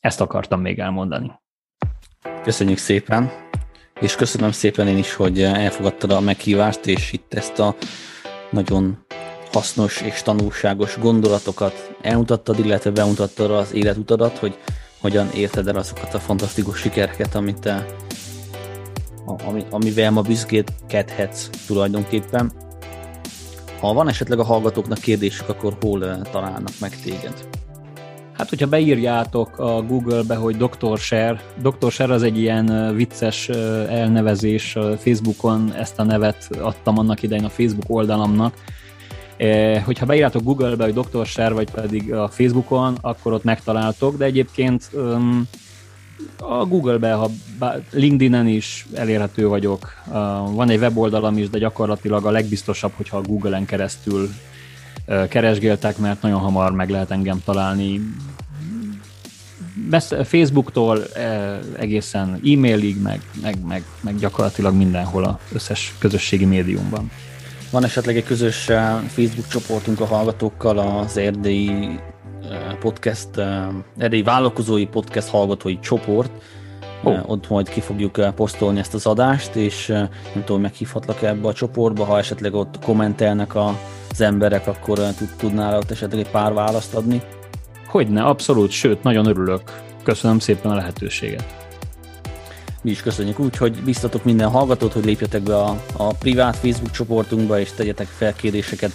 Ezt akartam még elmondani. Köszönjük szépen, és köszönöm szépen én is, hogy elfogadtad a meghívást, és itt ezt a nagyon hasznos és tanulságos gondolatokat elmutattad, illetve bemutattad az életutadat, hogy hogyan érted el azokat a fantasztikus sikereket, amit te, ami, amivel ma büszkékedhetsz tulajdonképpen. Ha van esetleg a hallgatóknak kérdésük, akkor hol eh, találnak meg téged? Hát, hogyha beírjátok a Google-be, hogy Dr. Share, Dr. Share az egy ilyen eh, vicces eh, elnevezés, Facebookon ezt a nevet adtam annak idején a Facebook oldalamnak, hogyha beírjátok Google-be, hogy Dr. Sher, vagy pedig a Facebookon, akkor ott megtaláltok, de egyébként A Google-be, ha LinkedIn-en is elérhető vagyok. Van egy weboldalam is, de gyakorlatilag a legbiztosabb, hogyha a Google-en keresztül keresgéltek, mert nagyon hamar meg lehet engem találni. Facebooktól egészen e-mailig, meg, meg, meg, meg gyakorlatilag mindenhol az összes közösségi médiumban. Van esetleg egy közös Facebook csoportunk a hallgatókkal, az erdélyi podcast, erdélyi vállalkozói podcast hallgatói csoport, Oh. Ott majd ki fogjuk posztolni ezt az adást, és nem tudom, meghívhatlak ebbe a csoportba, ha esetleg ott kommentelnek az emberek, akkor tudnál ott esetleg egy pár választ adni. Hogyne, abszolút, sőt, nagyon örülök. Köszönöm szépen a lehetőséget. Mi is köszönjük úgy, hogy biztatok minden hallgatót, hogy lépjetek be a, a privát Facebook csoportunkba, és tegyetek fel kérdéseket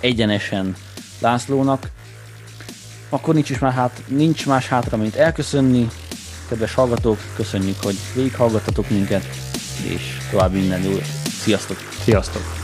egyenesen Lászlónak. Akkor nincs, is már hát, nincs más hátra, mint elköszönni. Kedves hallgatók, köszönjük, hogy végighallgattatok minket, és további minden jó. Sziasztok! Sziasztok!